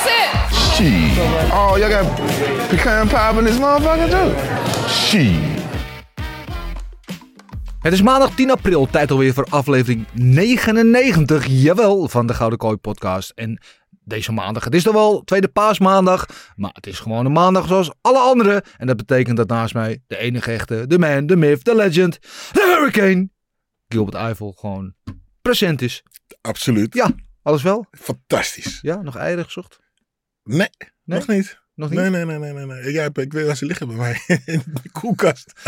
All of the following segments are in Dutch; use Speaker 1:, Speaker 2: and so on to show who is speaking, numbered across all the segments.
Speaker 1: That's it.
Speaker 2: Shit. Oh, y'all got pecan pie in this motherfucker too? Shit.
Speaker 3: Het is maandag 10 april, tijd alweer voor aflevering 99, jawel, van de Gouden Kooi podcast. En deze maandag, het is dan wel tweede paasmaandag, maar het is gewoon een maandag zoals alle andere. En dat betekent dat naast mij de enige echte, de man, de myth, de legend, de hurricane, Gilbert Eiffel, gewoon present is.
Speaker 4: Absoluut.
Speaker 3: Ja, alles wel?
Speaker 4: Fantastisch.
Speaker 3: Ja, nog eieren gezocht?
Speaker 4: Nee,
Speaker 3: Nee?
Speaker 4: nog niet.
Speaker 3: Nog niet?
Speaker 4: Nee, nee, nee, nee, nee. nee. Ja, ik weet waar ze liggen bij mij. In de koelkast.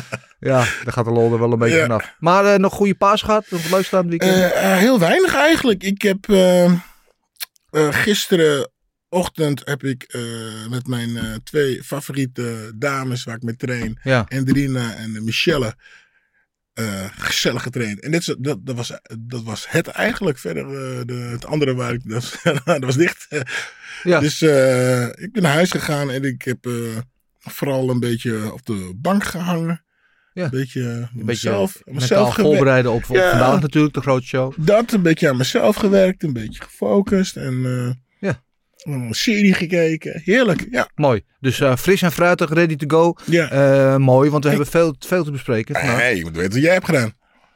Speaker 3: Ja, daar gaat de lol er wel een beetje
Speaker 4: Ja.
Speaker 3: vanaf. Maar eh, nog goede paas gehad, nog leuk staan weekend?
Speaker 4: Heel weinig eigenlijk. Ik heb eh, eh, gisterenochtend heb ik met mijn twee favoriete dames waar ik mee train.
Speaker 3: ja.
Speaker 4: Andrina en Michelle. Eh, gezellig getraind. En dit, is- dat, dat, was, dat was het eigenlijk. Verder, eh, de, het andere waar ik, dat, dat was dicht.
Speaker 3: Ja.
Speaker 4: Dus eh, ik ben naar huis gegaan en ik heb vooral een beetje op de bank gehangen.
Speaker 3: Ja.
Speaker 4: Een beetje,
Speaker 3: Een
Speaker 4: mezelf, mezelf gewerkt.
Speaker 3: voorbereiden op, op
Speaker 4: Ja.
Speaker 3: vandaag natuurlijk, de grote show.
Speaker 4: Dat, een beetje aan mezelf gewerkt, een beetje gefocust en. Een serie gekeken. Heerlijk, ja.
Speaker 3: Mooi. Dus eh, fris en fruitig, ready to go.
Speaker 4: ja.
Speaker 3: Eh, mooi, want we hebben veel, veel te bespreken. vandaag.
Speaker 4: hey, je moet weten wat jij hebt gedaan.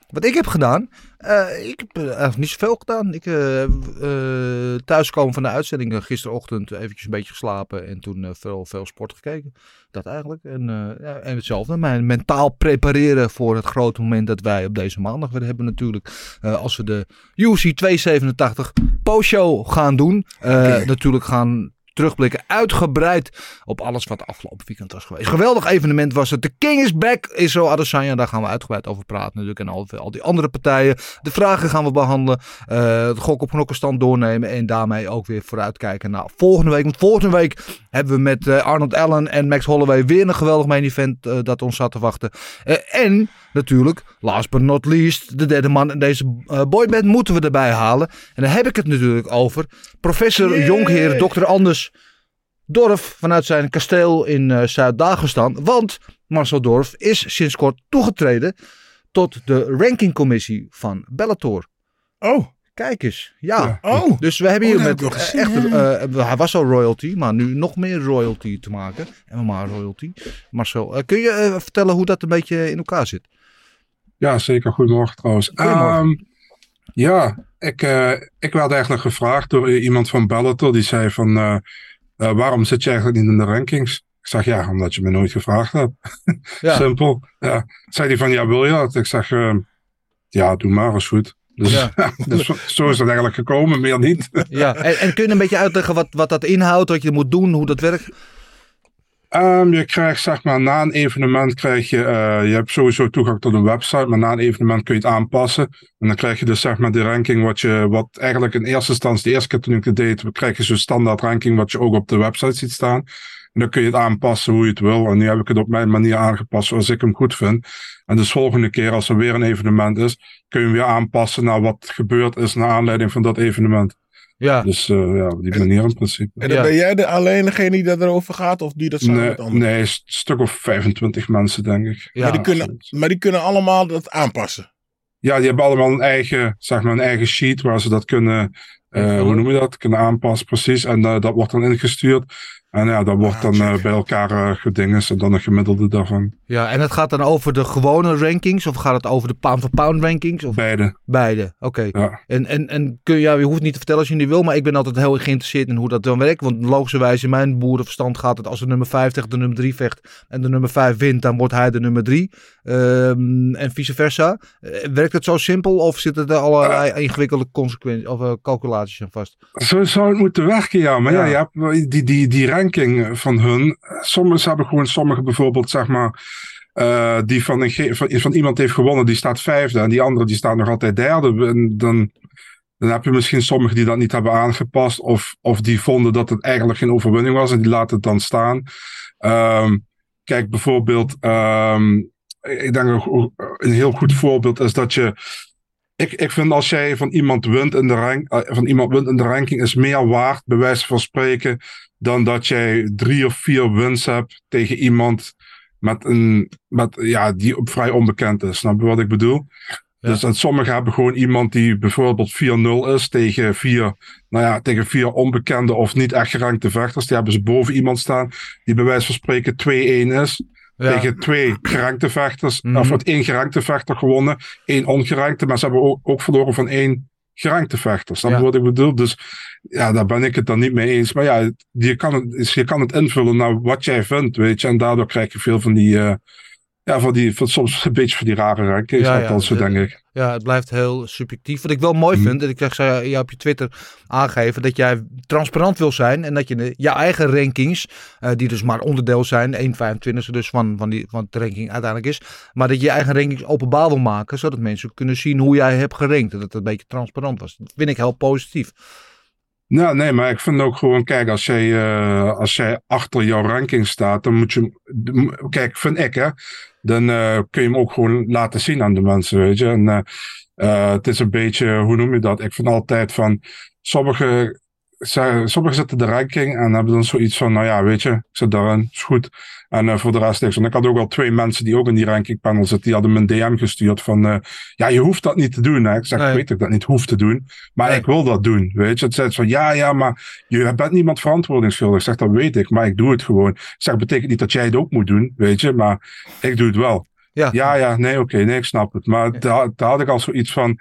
Speaker 3: Wat ik heb gedaan? eh, ik heb eh, eigenlijk niet zoveel gedaan. Ik eh eh, thuiskomen van de uitzending gisterochtend eventjes een beetje geslapen. En toen veel, veel sport gekeken. Dat eigenlijk. En, ja, en hetzelfde. Mijn mentaal prepareren voor het grote moment dat wij op deze maandag weer hebben natuurlijk. Als we de UFC 287 post-show gaan doen. Natuurlijk gaan terugblikken uitgebreid op alles wat afgelopen weekend was geweest. Geweldig evenement was het. De King is back. Israël Adesanya. Daar gaan we uitgebreid over praten natuurlijk. En al, al die andere partijen. De vragen gaan we behandelen. Eh de gok op knokkenstand doornemen. En daarmee ook weer vooruitkijken naar volgende week. Want volgende week hebben we met eh, Arnold Allen en Max Holloway weer een geweldig main event eh, dat ons zat te wachten. En natuurlijk, last but not least, de derde man in deze eh, boyband moeten we erbij halen. En dan heb ik het natuurlijk over professor
Speaker 4: Yay.
Speaker 3: Jonkheer Dr. Anders Dorf vanuit zijn kasteel in eh, Zuid-Dagestan. Want Marcel Dorf is sinds kort toegetreden tot de rankingcommissie van Bellator.
Speaker 4: Oh,
Speaker 3: Kijk eens, ja.
Speaker 4: oh.
Speaker 3: Dus we hebben
Speaker 4: Oh,
Speaker 3: hier met echt, eh, hij was al royalty, maar nu nog meer royalty te maken. MMA royalty. Marcel, kun je vertellen hoe dat een beetje in elkaar zit?
Speaker 5: Ja, zeker. Goedemorgen trouwens.
Speaker 3: Goedemorgen.
Speaker 5: Ehm, ja, ik, eh, ik werd eigenlijk gevraagd door iemand van Bellator. Die zei van, eh, eh, waarom zit je eigenlijk niet in de rankings? Ik zeg, ja, omdat je me nooit gevraagd hebt.
Speaker 3: Ja.
Speaker 5: Simpel. Ja. Zei hij van, ja, wil je dat? Ik zeg, eh, ja, doe maar, is goed. Dus,
Speaker 3: Ja.
Speaker 5: dus zo- is het eigenlijk gekomen, meer niet.
Speaker 3: Ja, en, en kun je een beetje uitleggen wat, wat dat inhoudt, wat je moet doen, hoe dat werkt?
Speaker 5: Ehm, je krijgt zeg maar na een evenement krijg je, eh, je hebt sowieso toegang tot een website, maar na een evenement kun je het aanpassen. En dan krijg je dus zeg maar de ranking wat je, wat eigenlijk in eerste instantie, de eerste keer toen ik het deed, krijg je zo'n standaard ranking wat je ook op de website ziet staan. En dan kun je het aanpassen hoe je het wil. En nu heb ik het op mijn manier aangepast zoals ik hem goed vind. En dus volgende keer als er weer een evenement is, kun je hem weer aanpassen naar wat gebeurd is naar aanleiding van dat evenement.
Speaker 3: Ja,
Speaker 5: Dus eh, ja, op die manier in principe.
Speaker 4: En dan
Speaker 3: Ja.
Speaker 4: ben jij de, alleen degene die daarover gaat of die dat samen
Speaker 5: Nee,
Speaker 4: met anderen?
Speaker 5: nee, een stuk of 25 mensen denk ik.
Speaker 3: ja.
Speaker 4: maar, die kunnen, maar die kunnen allemaal dat aanpassen.
Speaker 5: Ja, die hebben allemaal een eigen, zeg maar, een eigen sheet waar ze dat kunnen, eh, hoe noem je dat? Kunnen aanpassen, precies. En eh, dat wordt dan ingestuurd. En ja, dat wordt
Speaker 4: Ah,
Speaker 5: dan eh, bij elkaar gedinges en dan een gemiddelde daarvan.
Speaker 3: ja, en het gaat dan over de gewone rankings of gaat het over de pound for pound rankings? Of
Speaker 5: Beide,
Speaker 3: beide? Oké.
Speaker 5: ja.
Speaker 3: En, en, en kun je, ja, je hoeft niet te vertellen als je niet wil, maar ik ben altijd heel geïnteresseerd in hoe dat dan werkt. Want logischerwijs in mijn boerenverstand gaat het als de nummer 5 tegen de nummer 3 vecht en de nummer 5 wint, dan wordt hij de nummer 3. en vice versa. Werkt het zo simpel of zitten er allerlei ingewikkelde consequenties of eh, aan vast?
Speaker 5: Zo zou het moeten werken, ja. Maar ja,
Speaker 3: Ja.
Speaker 5: je hebt die, die, die ranking van hun. Sommigen hebben gewoon, sommigen bijvoorbeeld, zeg maar, eh, die van, een, van, van iemand heeft gewonnen, die staat vijfde. En die andere, die staat nog altijd derde. En dan, Dan heb je misschien sommigen die dat niet hebben aangepast. Of, of die vonden dat het eigenlijk geen overwinning was. En die laten het dan staan. Ehm, kijk, bijvoorbeeld. ehm, ik denk een heel goed voorbeeld is dat je. Ik, ik vind als jij van iemand wint in de rank, eh, van iemand wint in de ranking is meer waard, bij wijze van spreken, dan dat jij drie of vier wins hebt tegen iemand met een, met, ja, die vrij onbekend is. Snap je wat ik bedoel? Dus en sommigen hebben gewoon iemand die bijvoorbeeld 4-0 is tegen vier, nou ja, tegen vier onbekende of niet echt gerankte vechters. Die hebben ze boven iemand staan die bij wijze van spreken 2-1 is.
Speaker 3: Ja.
Speaker 5: Tegen twee gerankte vechters.
Speaker 3: Mhm.
Speaker 5: Of met één gerankte vechter gewonnen. één ongerankte. Maar ze hebben ook, ook verloren van één gerankte vechter. Snap je
Speaker 3: Ja.
Speaker 5: wat ik bedoel? Dus ja, daar ben ik het dan niet mee eens. Maar ja, je kan het, dus je kan het invullen naar wat jij vindt, weet je. En daardoor krijg je veel van die... eh, ja, van die, van soms een beetje van die rare rankings.
Speaker 3: Ja,
Speaker 5: Ja, althans, denk ik.
Speaker 3: Ja, het blijft heel subjectief. Wat ik wel mooi
Speaker 5: Mhm.
Speaker 3: vind, en ik zeg, zei je op je Twitter aangeven dat jij transparant wil zijn en dat je de, je eigen rankings, eh, die dus maar onderdeel zijn, 1,25 dus van, van, die, van de ranking uiteindelijk is, maar dat je je eigen rankings openbaar wil maken, zodat mensen kunnen zien hoe jij hebt gerankt en dat het een beetje transparant was. Dat vind ik heel positief.
Speaker 5: Nou, nee, maar ik vind ook gewoon, kijk, als jij, eh, als jij achter jouw ranking staat, dan moet je, kijk, vind ik, hè, dan eh, kun je hem ook gewoon laten zien aan de mensen, weet je. Eh, eh, het is een beetje, hoe noem je dat? Ik vind altijd van, sommige, sommigen zetten de ranking en hebben dan zoiets van, nou ja, weet je, ik zit daarin, is goed. En eh, voor de rest niks. Want ik had ook al twee mensen die ook in die rankingpanel zitten, die hadden me een DM gestuurd van, eh, ja, je hoeft dat niet te doen. Hè. Ik zeg,
Speaker 3: Nee.
Speaker 5: ik weet dat ik dat niet hoef te doen, maar
Speaker 3: Nee.
Speaker 5: ik wil dat doen, weet je. Het zei van, ja, ja, maar je bent niemand verantwoording schuldig. Ik zeg, dat weet ik, maar ik doe het gewoon. Ik zeg, betekent niet dat jij het ook moet doen, weet je, maar ik doe het wel.
Speaker 3: Ja,
Speaker 5: Ja, ja, nee, oké, nee, ik snap het. Maar daar, daar had ik al zoiets van,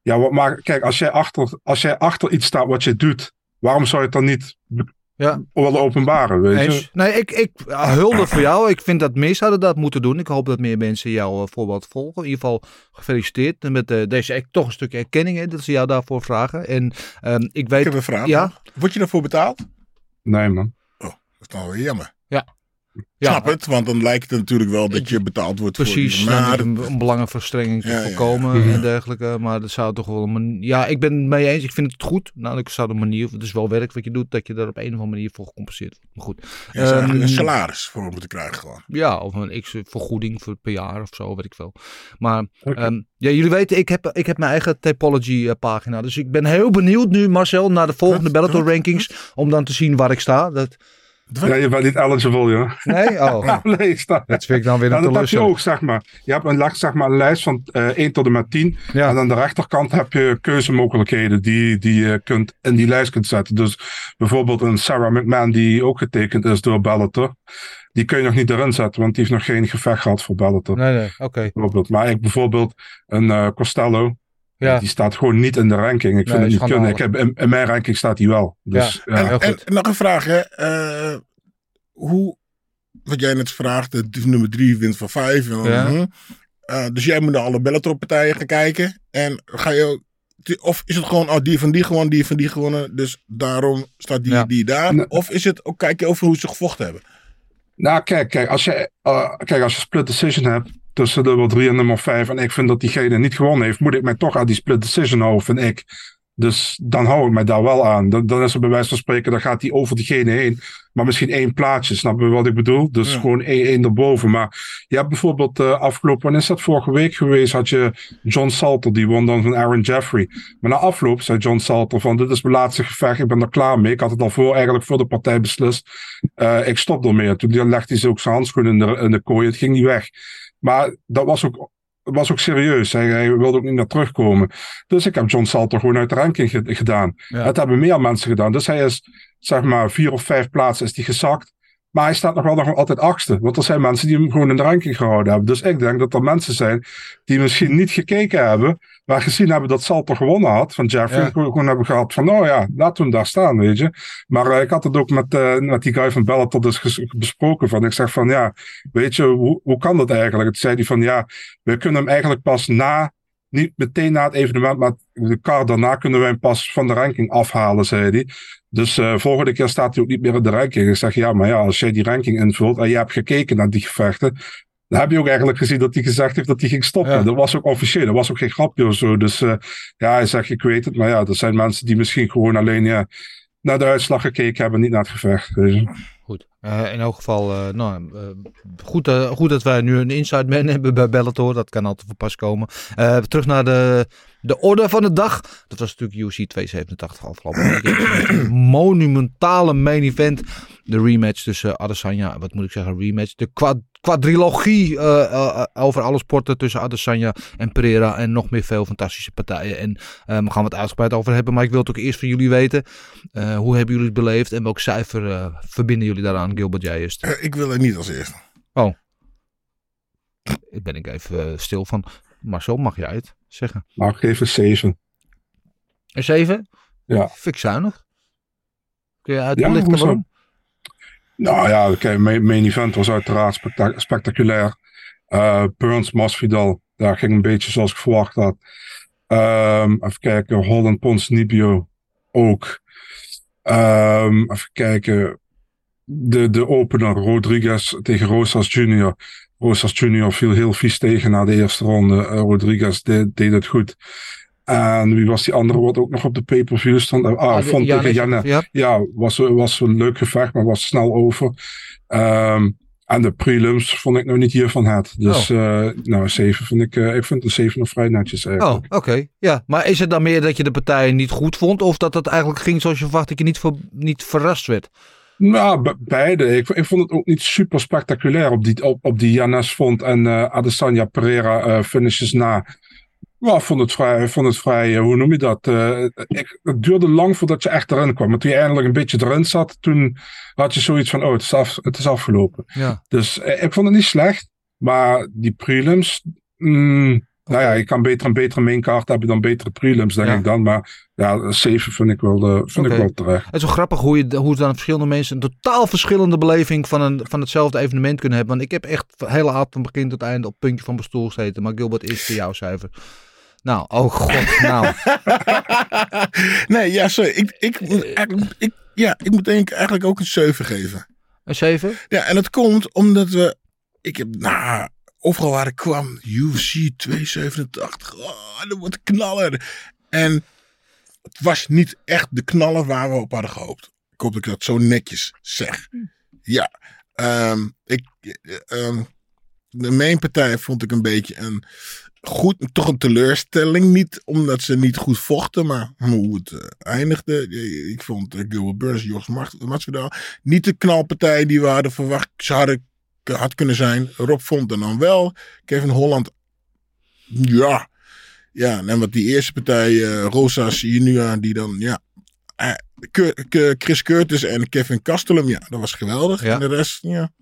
Speaker 5: ja, wat maakt, kijk, als jij, achter, als jij achter iets staat wat je doet, waarom zou je het dan niet
Speaker 3: Ja.
Speaker 5: willen openbaren, weet je?
Speaker 3: Eens. Nee, ik, ik hulde voor jou. Ik vind dat meer zouden dat moeten doen. Ik hoop dat meer mensen jouw eh, voorbeeld volgen. In ieder geval gefeliciteerd met eh, deze echt toch een stukje erkenning. Hè, dat ze jou daarvoor vragen. En ehm, ik weet...
Speaker 4: Ik heb een vraag.
Speaker 3: Ja,
Speaker 4: Word je daarvoor betaald?
Speaker 5: Nee, man.
Speaker 4: Dat is dan wel jammer.
Speaker 3: ja
Speaker 4: Snap het? Want dan lijkt het natuurlijk wel dat je betaald wordt
Speaker 3: precies.
Speaker 4: voor maar
Speaker 3: Om, om belangenverstrenging te
Speaker 4: Ja, ja, ja.
Speaker 3: voorkomen
Speaker 5: Mhm.
Speaker 3: en dergelijke. Maar dat zou toch wel een manier... Ja, ik ben het mee eens. Ik vind het goed. Nou, ik zou de manier... Het is wel werk wat je doet. Dat je daar op een of andere manier voor gecompenseerd wordt. Maar goed.
Speaker 4: eigenlijk
Speaker 3: Ehm,
Speaker 4: een salaris voor moeten krijgen gewoon.
Speaker 3: Ja, of een x vergoeding voor per jaar of zo, weet ik veel. Maar ehm, ja, jullie weten, ik heb, ik heb mijn eigen Typology eh, pagina. Dus ik ben heel benieuwd nu, Marcel, naar de volgende? Bellator rankings. Om dan te zien waar ik sta. Dat,
Speaker 5: Ja, je bent niet eligible, joh.
Speaker 3: nee? Oh,
Speaker 5: nee, sta.
Speaker 3: dat vind ik dan weer
Speaker 5: Ja,
Speaker 3: een
Speaker 5: dat heb je ook, zeg maar. Je hebt een, zeg maar, een lijst van eh 1 tot en met 10.
Speaker 3: Ja.
Speaker 5: En aan de rechterkant heb je keuzemogelijkheden die, die je kunt, in die lijst kunt zetten. Dus bijvoorbeeld een Sarah McMahon die ook getekend is door Bellator. Die kun je nog niet erin zetten, want die heeft nog geen gevecht gehad voor Bellator.
Speaker 3: Nee, nee, oké.
Speaker 5: Maar ik bijvoorbeeld een eh, Costello.
Speaker 3: Ja.
Speaker 5: Die staat gewoon niet in de ranking. Ik vind het niet kunnen. Ik heb, in, in mijn ranking staat hij wel. Dus, ja.
Speaker 4: en, nog een vraag, hè. Eh, hoe, wat jij net vraagt, de nummer drie wint van vijf. En,
Speaker 3: Ja.
Speaker 4: hm. Eh, dus jij moet naar alle Bellator-partijen gaan kijken. En ga je ook- of is het gewoon, oh, die van die gewonnen, die van die gewonnen. Dus daarom staat die,
Speaker 3: Ja.
Speaker 4: die daar. Of is het ook kijken over hoe ze gevochten hebben.
Speaker 5: Nou, kijk, kijk, als je, eh, kijk, als je split decision hebt tussen nummer 3 en nummer 5 en ik vind dat diegene niet gewonnen heeft, moet ik mij toch aan die split decision houden, vind ik. Dus dan hou ik mij daar wel aan. Dan, dan is er bij wijze van spreken, dan gaat die over diegene heen. Maar misschien één plaatje, snap je wat ik bedoel? Dus
Speaker 4: Ja.
Speaker 5: gewoon één, één erboven. Maar je hebt bijvoorbeeld uh, afgelopen, wanneer is dat vorige week geweest, had je John Salter, die won dan van Aaron Jeffrey. Maar na afloop zei John Salter van, dit is mijn laatste gevecht, ik ben er klaar mee. Ik had het al voor, eigenlijk voor de partij beslist. Uh, ik stop ermee. Toen legde hij ook zijn handschoen in de, in de kooi, het ging niet weg. Maar dat was ook was ook serieus. Hij, hij, wilde ook niet naar terugkomen. Dus ik heb John Salter gewoon uit de ranking ge gedaan. Ja. Dat hebben meer mensen gedaan. Dus hij is, zeg maar, vier of vijf plaatsen is die gezakt. Maar hij staat nog wel nog altijd achtste. Want er zijn mensen die hem gewoon in de ranking gehouden hebben. Dus ik denk dat er mensen zijn die misschien niet gekeken hebben. Maar gezien hebben dat Salter gewonnen had van Jeffrey. Ja. Gewoon hebben gehad van, oh ja, laten we hem daar staan, weet je. Maar uh, ik had het ook met, uh, met die guy van Bellator dus besproken. Van, ik zeg van, ja, weet je, hoe, hoe kan dat eigenlijk? Het zei hij van, ja, we kunnen hem eigenlijk pas na niet meteen na het evenement, maar de kar daarna kunnen wij hem pas van de ranking afhalen, zei hij. Dus uh, volgende keer staat hij ook niet meer in de ranking. Ik zeg, ja, maar ja, als jij die ranking invult en je hebt gekeken naar die gevechten, Dan heb je ook eigenlijk gezien dat hij gezegd heeft dat hij ging stoppen.
Speaker 3: Ja.
Speaker 5: Dat was ook officieel, dat was ook geen grapje of zo. Dus eh, ja, hij zegt, ik weet het. Maar ja, er zijn mensen die misschien gewoon alleen ja, naar de uitslag gekeken hebben, niet naar het gevecht. je.
Speaker 3: Goed. Eh, in elk geval, eh, nou, eh, goed, goed dat wij nu een inside man hebben bij Bellator. Dat kan altijd voor pas komen. Terug naar de, de orde van de dag. Dat was natuurlijk UFC 287 afgelopen monumentale main event. De rematch tussen Adesanya, wat moet ik zeggen, rematch. De kwa- quadrilogie eh, eh, over alle sporten tussen Adesanya en Pereira. En nog meer veel fantastische partijen. En eh, we gaan we het uitgebreid over hebben. Maar ik wil het ook eerst van jullie weten. Eh, hoe hebben jullie het beleefd en welk cijfer eh, verbinden jullie daaraan, Gilbert? Jij eerst.
Speaker 4: Ik wil het niet als eerste.
Speaker 3: Ik ben ik even stil van. Marcel, mag jij het zeggen?
Speaker 5: Maar ik geef een 7.
Speaker 3: Een 7?
Speaker 5: Ja.
Speaker 3: Vind ik zuinig. Kun je
Speaker 5: Ja,
Speaker 3: uitlichten waarom?
Speaker 5: Nou ja, kijk, main, event was uiteraard spectac- spectaculair. Eh Burns, Masvidal, daar ging een beetje zoals ik verwacht had. Ehm, even kijken, Holland, Pons, Nibio ook. Ehm, even kijken, de, de opener, Rodriguez tegen Rosas Jr. Rosas Jr. viel heel vies tegen na de eerste ronde. Eh, Rodriguez deed het goed. En wie was die andere wat ook nog op de pay-per-view stond? Ah,
Speaker 3: Ah,
Speaker 5: Font tegen Janne.
Speaker 3: Ja,
Speaker 5: Ja, was, was een leuk gevecht, maar was snel over. Ehm, en de prelims vond ik nou niet hiervan het. Dus eh nou, 7 vind ik, eh, ik vind een 7 nog vrij netjes
Speaker 3: Oh,
Speaker 5: eigenlijk.
Speaker 3: oké. Ja, maar is het dan meer dat je de partijen niet goed vond? Of dat het eigenlijk ging zoals je verwacht, dat je niet, ver- niet verrast werd?
Speaker 5: Nou, be- beide. Ik, ik vond het ook niet super spectaculair op die, op, op die Janes Font en eh Adesanya Pereira finishes na. Ja, ik vond het vrij, vond het vrij eh, hoe noem je dat? Eh, ik, het duurde lang voordat je echt erin kwam. Maar toen je eindelijk een beetje erin zat, toen had je zoiets van, oh, het is, af, het is afgelopen.
Speaker 3: Ja.
Speaker 5: Dus eh, ik vond het niet slecht. Maar die prelims, mm, nou ja, je kan beter een betere maincard hebben dan betere prelims, denk
Speaker 3: Ja.
Speaker 5: ik dan. Maar ja, een 7 vind ik wel, vind ik wel terecht.
Speaker 3: Het is wel grappig hoe, je, hoe dan verschillende mensen een totaal verschillende beleving van, een, van hetzelfde evenement kunnen hebben. Want ik heb echt hele avond van begin tot einde op het puntje van mijn stoel gezeten. Maar Gilbert, is voor jouw cijfer. Nou, oh god, nou.
Speaker 4: nee, ja, sorry. Ik, ik, ik, ja, ik moet denk ik eigenlijk ook een 7 geven.
Speaker 3: Een 7?
Speaker 4: Ja, en dat komt omdat we. Ik heb, nou, overal waar ik kwam, UFC 287. Oh, dat wordt knallen. En het was niet echt de knallen waar we op hadden gehoopt. Ik hoop dat ik dat zo netjes zeg. Ja, ehm, ik, eh, ehm, de mainpartij vond ik een beetje een goed, toch een teleurstelling. Niet omdat ze niet goed vochten, maar hoe het eh, eindigde. Ik vond uh, Gilbert Burns, Jos Masvidal niet de knalpartij die we hadden verwacht. Ze hadden had kunnen zijn. Rob vond er dan wel. Kevin Holland, ja. Ja, en wat die eerste partij, eh, Rosas Junior, die dan, ja. eh, Chris Curtis en Kevin Castellum, ja, dat was geweldig.
Speaker 3: Ja.
Speaker 4: En de rest, ja,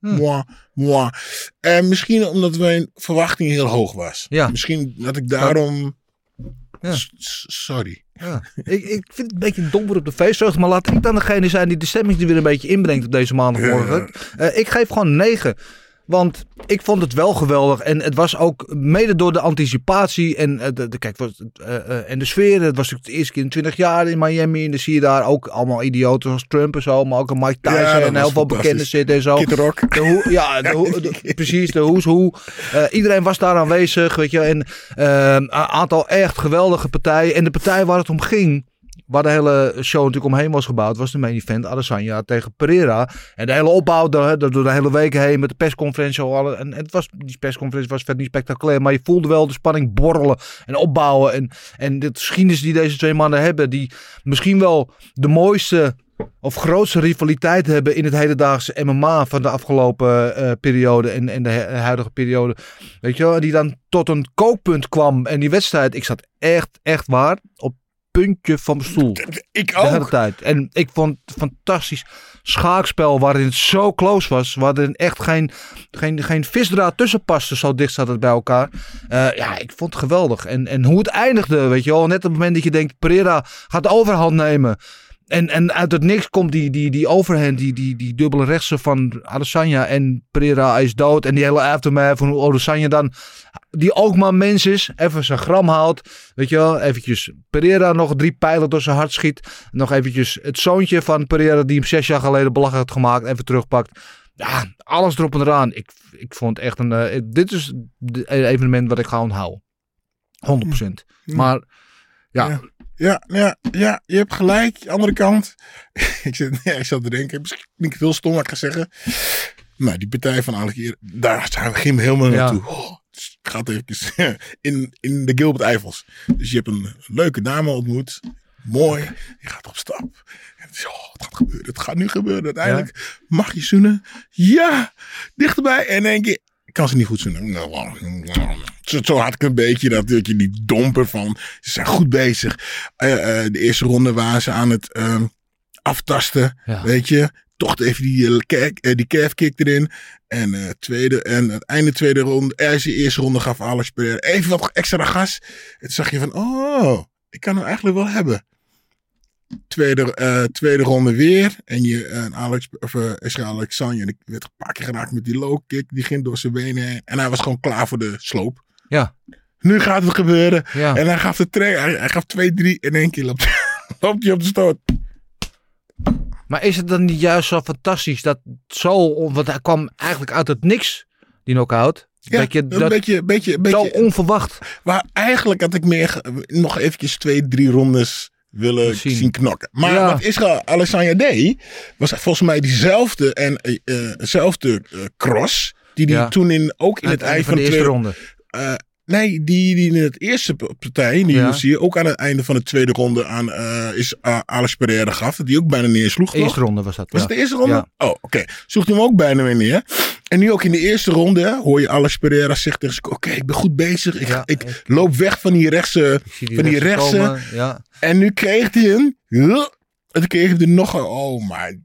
Speaker 3: Hm.
Speaker 4: mwah, mwah. En misschien omdat mijn verwachting heel hoog was.
Speaker 3: Ja.
Speaker 4: Misschien dat ik daarom...
Speaker 3: Ja.
Speaker 4: Sorry.
Speaker 3: Ja. ik, ik vind het een beetje domper op de feestvreugde, maar laat ik dan degene zijn die de stemming er weer een beetje inbrengt op deze maandagmorgen. Eh, ik geef gewoon een 9. Want ik vond het wel geweldig. En het was ook mede door de anticipatie. En, eh, de, de- kijk, wat, eh, eh, en de sfeer. Het was natuurlijk de eerste keer in 20 jaar in Miami. En dan zie je daar ook allemaal idioten zoals Trump en zo. Maar ook een Mike Tyson
Speaker 4: Ja,
Speaker 3: en heel
Speaker 4: was
Speaker 3: veel bekenden zitten en zo.
Speaker 4: Kid Rock.
Speaker 3: De hoe, ja, de hoe- de- precies, de hoes hoe. Iedereen was daar aanwezig, weet je. En een aantal echt geweldige partijen. En de partij waar het om ging, waar de hele show natuurlijk omheen was gebouwd, was de main event Adesanya tegen Pereira. En de hele opbouw door, de hele week heen met de persconferentie. al En het was, die persconferentie was verder niet spectaculair, maar je voelde wel de spanning borrelen en opbouwen. En, en de geschiedenis die deze twee mannen hebben, die misschien wel de mooiste of grootste rivaliteit hebben in het hedendaagse MMA van de afgelopen eh, periode en, en de hu- huidige periode. Weet je wel, die dan tot een kookpunt kwam. En die wedstrijd, ik zat echt, echt waar op puntje van mijn stoel.
Speaker 4: Ik
Speaker 3: De hele
Speaker 4: ook.
Speaker 3: tijd. En ik vond het fantastisch schaakspel waarin het zo close was. Waarin echt geen, geen, geen visdraad tussen paste. Zo dicht zat het bij elkaar. Eh, ja, ik vond het geweldig. En, en hoe het eindigde, weet je wel. Net op het moment dat je denkt, Pereira gaat de overhand nemen. En, en uit het niks komt die, die, die overhand, die, die, die dubbele rechtse van Adesanya. En Pereira is dood. En die hele aftermath van hoe Adesanya dan, die ook maar mens is, even zijn gram haalt. Weet je wel, eventjes Pereira nog drie pijlen door zijn hart schiet. Nog eventjes het zoontje van Pereira die hem zes jaar geleden belachelijk had gemaakt, even terugpakt. ja, alles erop en eraan. Ik, ik vond echt een. eh, dit is het evenement wat ik ga onthouden. 100%. Maar ja,
Speaker 4: Ja. Ja, ja, ja, je hebt gelijk. Andere kant. ik, zit, ja, ik zat te denken, misschien niet veel stom wat ik ga zeggen. Maar die partij van Alex hier, daar zijn we geen helemaal
Speaker 3: Ja.
Speaker 4: naartoe. Oh, dus ik ga het even in, in de Gilbert Eifels. Dus je hebt een leuke dame ontmoet. Mooi. Je gaat op stap. En het, is, oh, het gaat gebeuren. Het gaat nu gebeuren. Uiteindelijk mag je zoenen. Ja, dichterbij. En één keer kan ze niet goed zoenen. Zo, zo had ik een beetje dat, dat je die domper van. Ze zijn goed bezig. Eh, eh, de eerste ronde waren ze aan het ehm, aftasten.
Speaker 3: Ja.
Speaker 4: Weet je. Toch even die, eh, eh, die calf kick erin. En, eh, tweede, en het einde tweede ronde. Ergens de eerste ronde gaf Alex Pereira even wat extra gas. En toen zag je van, oh, ik kan hem eigenlijk wel hebben. Tweede, eh, tweede ronde weer. En je, en Alex, of uh, Israël Alexander, werd een paar keer geraakt met die low kick. Die ging door zijn benen heen. En hij was gewoon klaar voor de sloop.
Speaker 3: ja,
Speaker 4: Nu gaat het gebeuren.
Speaker 3: ja.
Speaker 4: En hij gaf de tre- hij, hij gaf twee, drie. In één keer loopt, loopt hij op de stoot.
Speaker 3: Maar is het dan niet juist zo fantastisch dat zo, want hij kwam eigenlijk uit het niks, die knockout.
Speaker 4: Ja,
Speaker 3: dat je
Speaker 4: een
Speaker 3: dat
Speaker 4: beetje, beetje,
Speaker 3: zo
Speaker 4: beetje.
Speaker 3: onverwacht.
Speaker 4: Maar eigenlijk had ik meer nog eventjes twee, drie rondes willen
Speaker 3: Zien.
Speaker 4: zien, knokken. Maar
Speaker 3: Ja.
Speaker 4: wat Israël Alessandra deed, was volgens mij diezelfde en eh, cross. Die hij
Speaker 3: Ja.
Speaker 4: toen in, ook in
Speaker 3: Aan
Speaker 4: het eind
Speaker 3: van de
Speaker 4: de tweede
Speaker 3: ronde.
Speaker 4: Nee, die, die in het eerste partij, in de
Speaker 3: Ja.
Speaker 4: UFC, ook aan het einde van de tweede ronde aan eh, is uh, Alex Pereira gaf. Die ook bijna neersloeg. toch?
Speaker 3: Eerste ronde was dat.
Speaker 4: Was
Speaker 3: ja.
Speaker 4: het de eerste ronde?
Speaker 3: Ja.
Speaker 4: Oh, oké. Zocht hij hem ook bijna weer neer. En nu ook in de eerste ronde hè, hoor je Alex Pereira zeggen tegen oké, ik ben goed bezig. Ik,
Speaker 3: Ja,
Speaker 4: ik
Speaker 3: ik-
Speaker 4: loop weg van die rechtse,
Speaker 3: zie
Speaker 4: van die
Speaker 3: rechtse komen, Ja.
Speaker 4: En nu kreeg hij hem. En toen kreeg hij er nog een. Oh, maar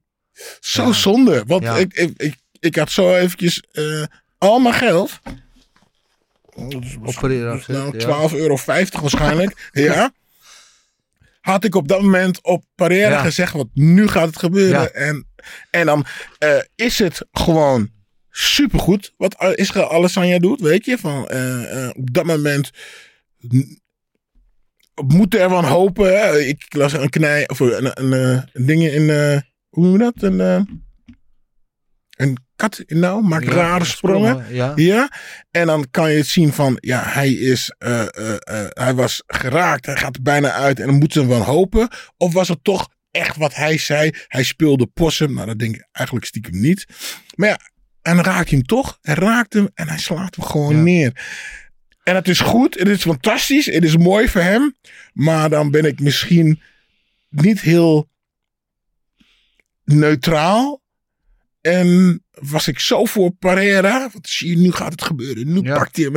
Speaker 4: zo zonde. Want ik, ik, ik, ik had zo eventjes eh, al mijn geld.
Speaker 3: Op Pereira gezet,
Speaker 4: Nou,
Speaker 3: ja.
Speaker 4: 12,50 euro waarschijnlijk. ja. Had ik op dat moment op
Speaker 3: Ja.
Speaker 4: gezegd, want nu gaat het gebeuren. En, en dan eh, is het gewoon supergoed wat Israël Alessandra doet, weet je. Van, eh, eh, op dat moment n- moet er van hopen. Hè? Ik las een knij, of een, een, een ding in, hoe noem je dat? Een, een kat nou, maakt
Speaker 3: Ja,
Speaker 4: rare sprongen.
Speaker 3: Ja.
Speaker 4: Ja, en dan kan je het zien van, ja, hij is, eh, eh, eh, hij was geraakt, hij gaat er bijna uit en dan moeten ze van hopen. Of was het toch echt wat hij zei? Hij speelde possum, nou dat denk ik eigenlijk stiekem niet. Maar ja, en dan raakt hij hem toch, hij raakt hem en hij slaat hem gewoon
Speaker 3: Ja.
Speaker 4: neer. En het is goed, het is fantastisch, het is mooi voor hem. Maar dan ben ik misschien niet heel neutraal. En was ik zo voor Pereira. Want zie je, nu gaat het gebeuren. Nu
Speaker 3: Ja.
Speaker 4: pakt hij hem.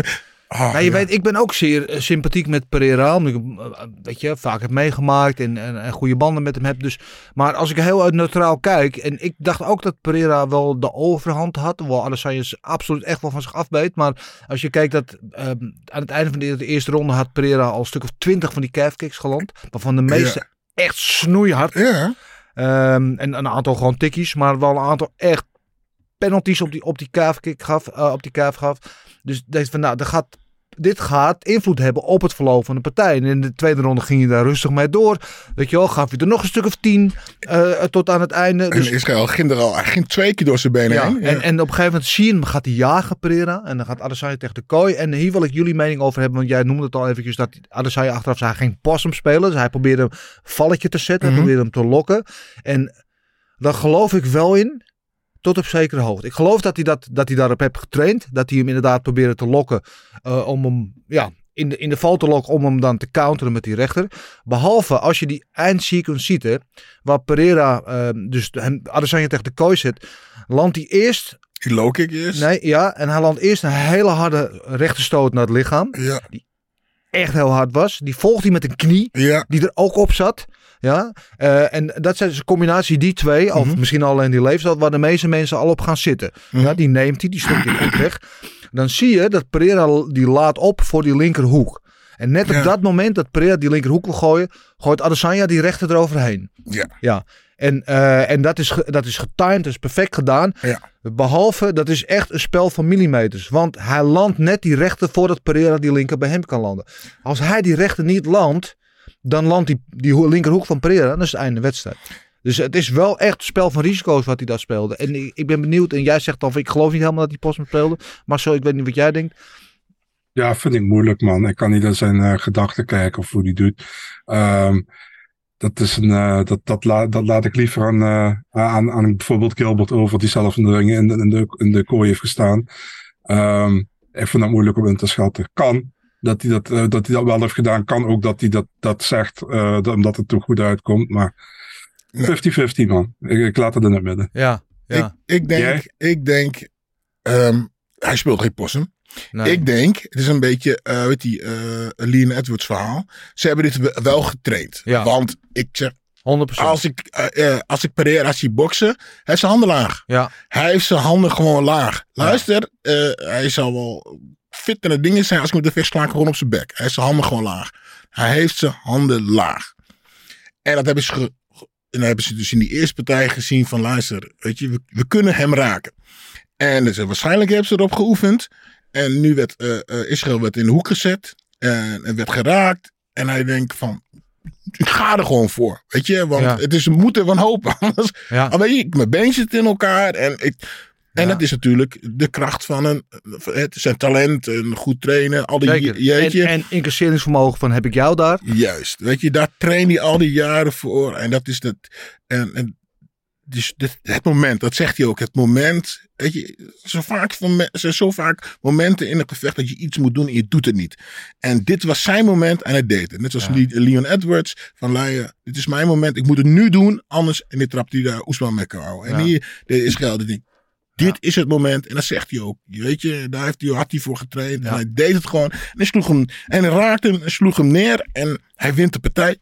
Speaker 4: Ah,
Speaker 3: je
Speaker 4: ja.
Speaker 3: weet, ik ben ook zeer eh, sympathiek met Pereira. Omdat ik hem, eh, weet je, vaak heb meegemaakt en, en, en goede banden met hem heb. Dus, maar als ik heel uit neutraal kijk. En ik dacht ook dat Pereira wel de overhand had. Wel Adesanya absoluut echt wel van zich afbeet. Maar als je kijkt dat ehm, aan het einde van de, de eerste ronde had Pereira al een stuk of twintig van die calfkicks geland. Waarvan de meeste echt snoeihard.
Speaker 4: Ja,
Speaker 3: Ehm, en een aantal gewoon tikkies, maar wel een aantal echt penalties op die, op die calfkick gaf, eh, op die calf gaf. Dus deze van, nou, dat gaat, dit gaat invloed hebben op het verloop van de partij. En in de tweede ronde ging je daar rustig mee door. Weet je wel, gaf je er nog een stuk of tien eh, tot aan het einde. Dus,
Speaker 4: en Israël ging er al. Hij ging twee keer door zijn benen
Speaker 3: ja,
Speaker 4: heen.
Speaker 3: en, en op een gegeven moment zie je hem, gaat hij jagen Pereira. En dan gaat Adesanya tegen de kooi. En hier wil ik jullie mening over hebben. Want jij noemde het al eventjes dat Adesanya achteraf zei, hij ging possum spelen. Dus hij probeerde een valletje te zetten. Hij
Speaker 4: Mhm.
Speaker 3: probeerde hem te lokken. En daar geloof ik wel in. Tot op zekere hoogte. Ik geloof dat hij, dat, dat hij daarop heeft getraind. Dat hij hem inderdaad probeerde te lokken. eh, om hem ja, in, de, in de val te lokken. Om hem dan te counteren met die rechter. Behalve als je die eindsequence ziet. Hè, waar Pereira eh, dus hem, Adesanya tegen de kooi zet. Landt hij eerst
Speaker 4: Die low kick is.
Speaker 3: Nee, ja. En hij landt eerst een hele harde rechterstoot naar het lichaam.
Speaker 4: Ja,
Speaker 3: Echt heel hard was. Die volgt hij met een knie.
Speaker 4: ja.
Speaker 3: Die er ook op zat. Ja. Eh, en dat zijn dus een combinatie die twee. Of
Speaker 4: Mhm.
Speaker 3: misschien alleen die leeftijd. Waar de meeste mensen al op gaan zitten.
Speaker 4: Mhm.
Speaker 3: Ja, die neemt hij. Die stopt hij goed weg. Dan zie je dat Pereira die laat op voor die linkerhoek. En net
Speaker 4: Ja.
Speaker 3: op dat moment dat Pereira die linkerhoek wil gooien. Gooit Adesanya die rechter eroverheen.
Speaker 4: Ja.
Speaker 3: Ja. En, eh, en dat, is dat is getimed, dat is perfect gedaan.
Speaker 4: Ja.
Speaker 3: Behalve, dat is echt een spel van millimeters. Want hij landt net die rechter voordat Pereira die linker bij hem kan landen. Als hij die rechter niet landt, dan landt die, die ho- linkerhoek van Pereira. Dan is het einde wedstrijd. Dus het is wel echt spel van risico's wat hij daar speelde. En ik, ik ben benieuwd. En jij zegt dan, ik geloof niet helemaal dat hij Postma speelde. Maar zo, ik weet niet wat jij denkt.
Speaker 5: Ja, vind ik moeilijk, man. Ik kan niet naar zijn eh, gedachten kijken of hoe die doet. Ehm, dat, is een, eh, dat, dat, dat laat ik liever aan, eh, aan, aan bijvoorbeeld Gilbert over, die zelf in de ringen in, de- in, de, in de kooi heeft gestaan. Ehm, ik vind dat moeilijk om in te schatten. Kan dat hij dat, eh, dat, hij dat wel heeft gedaan. Kan ook dat hij dat, dat zegt, eh, dat- omdat het er goed uitkomt. Maar 50-50, man. Ik, ik laat het in het midden.
Speaker 3: Ja,
Speaker 4: Ik, ik denk,
Speaker 5: Jij?
Speaker 4: ik denk ehm, hij speelt geen possum.
Speaker 3: Nee.
Speaker 4: Ik denk, het is een beetje, eh weet die, eh Leon Edwards verhaal. Ze hebben dit we- wel getraind.
Speaker 3: Ja.
Speaker 4: Want ik zeg,
Speaker 3: 100%.
Speaker 4: als ik, eh, eh, als ik Pereira zie boksen, hij heeft zijn handen laag.
Speaker 3: Ja,
Speaker 4: Hij heeft zijn handen gewoon laag. Luister, eh, hij zal wel fit en dingen zijn. Als ik met de vecht sla, ik gewoon op zijn bek. Hij heeft zijn handen gewoon laag. Hij heeft zijn handen laag. En dat hebben ze, ge- ge- en dat hebben ze dus in die eerste partij gezien van luister, weet je, we, we kunnen hem raken. En dus, eh, waarschijnlijk hebben ze erop geoefend. En nu werd eh, Israël werd in de hoek gezet. En, en werd geraakt. En hij denkt van, ik ga er gewoon voor. Weet je, want
Speaker 3: Ja.
Speaker 4: het is een moeten van. Anders,
Speaker 3: ja.
Speaker 4: maar weet je, mijn been zit in elkaar. En, ik, en dat is natuurlijk de kracht van een, het, zijn talent, een goed trainen. Al die,
Speaker 3: Zeker.
Speaker 4: jeetje.
Speaker 3: En, en incasseringsvermogen van heb ik jou daar?
Speaker 4: Juist. Weet je, daar train je al die jaren voor. En dat is dat. En, en dus dit, het moment, dat zegt hij ook. Het moment. Weet je, zo vaak, van, zijn zo vaak momenten in een gevecht dat je iets moet doen en je doet het niet. En dit was zijn moment en hij deed het. Net zoals
Speaker 3: Ja.
Speaker 4: Leon Edwards van Leijen. Dit is mijn moment. Ik moet het nu doen. Anders. En dit trapt hij daar Oesman kou. En
Speaker 3: Ja.
Speaker 4: hier de Israël. Die denkt, dit is het moment. En dat zegt hij ook. Je Weet je, daar heeft hij, had hij voor getraind.
Speaker 3: Ja.
Speaker 4: En hij deed het gewoon. En hij sloeg hem. En raakte hem en sloeg hem neer. En hij wint de partij.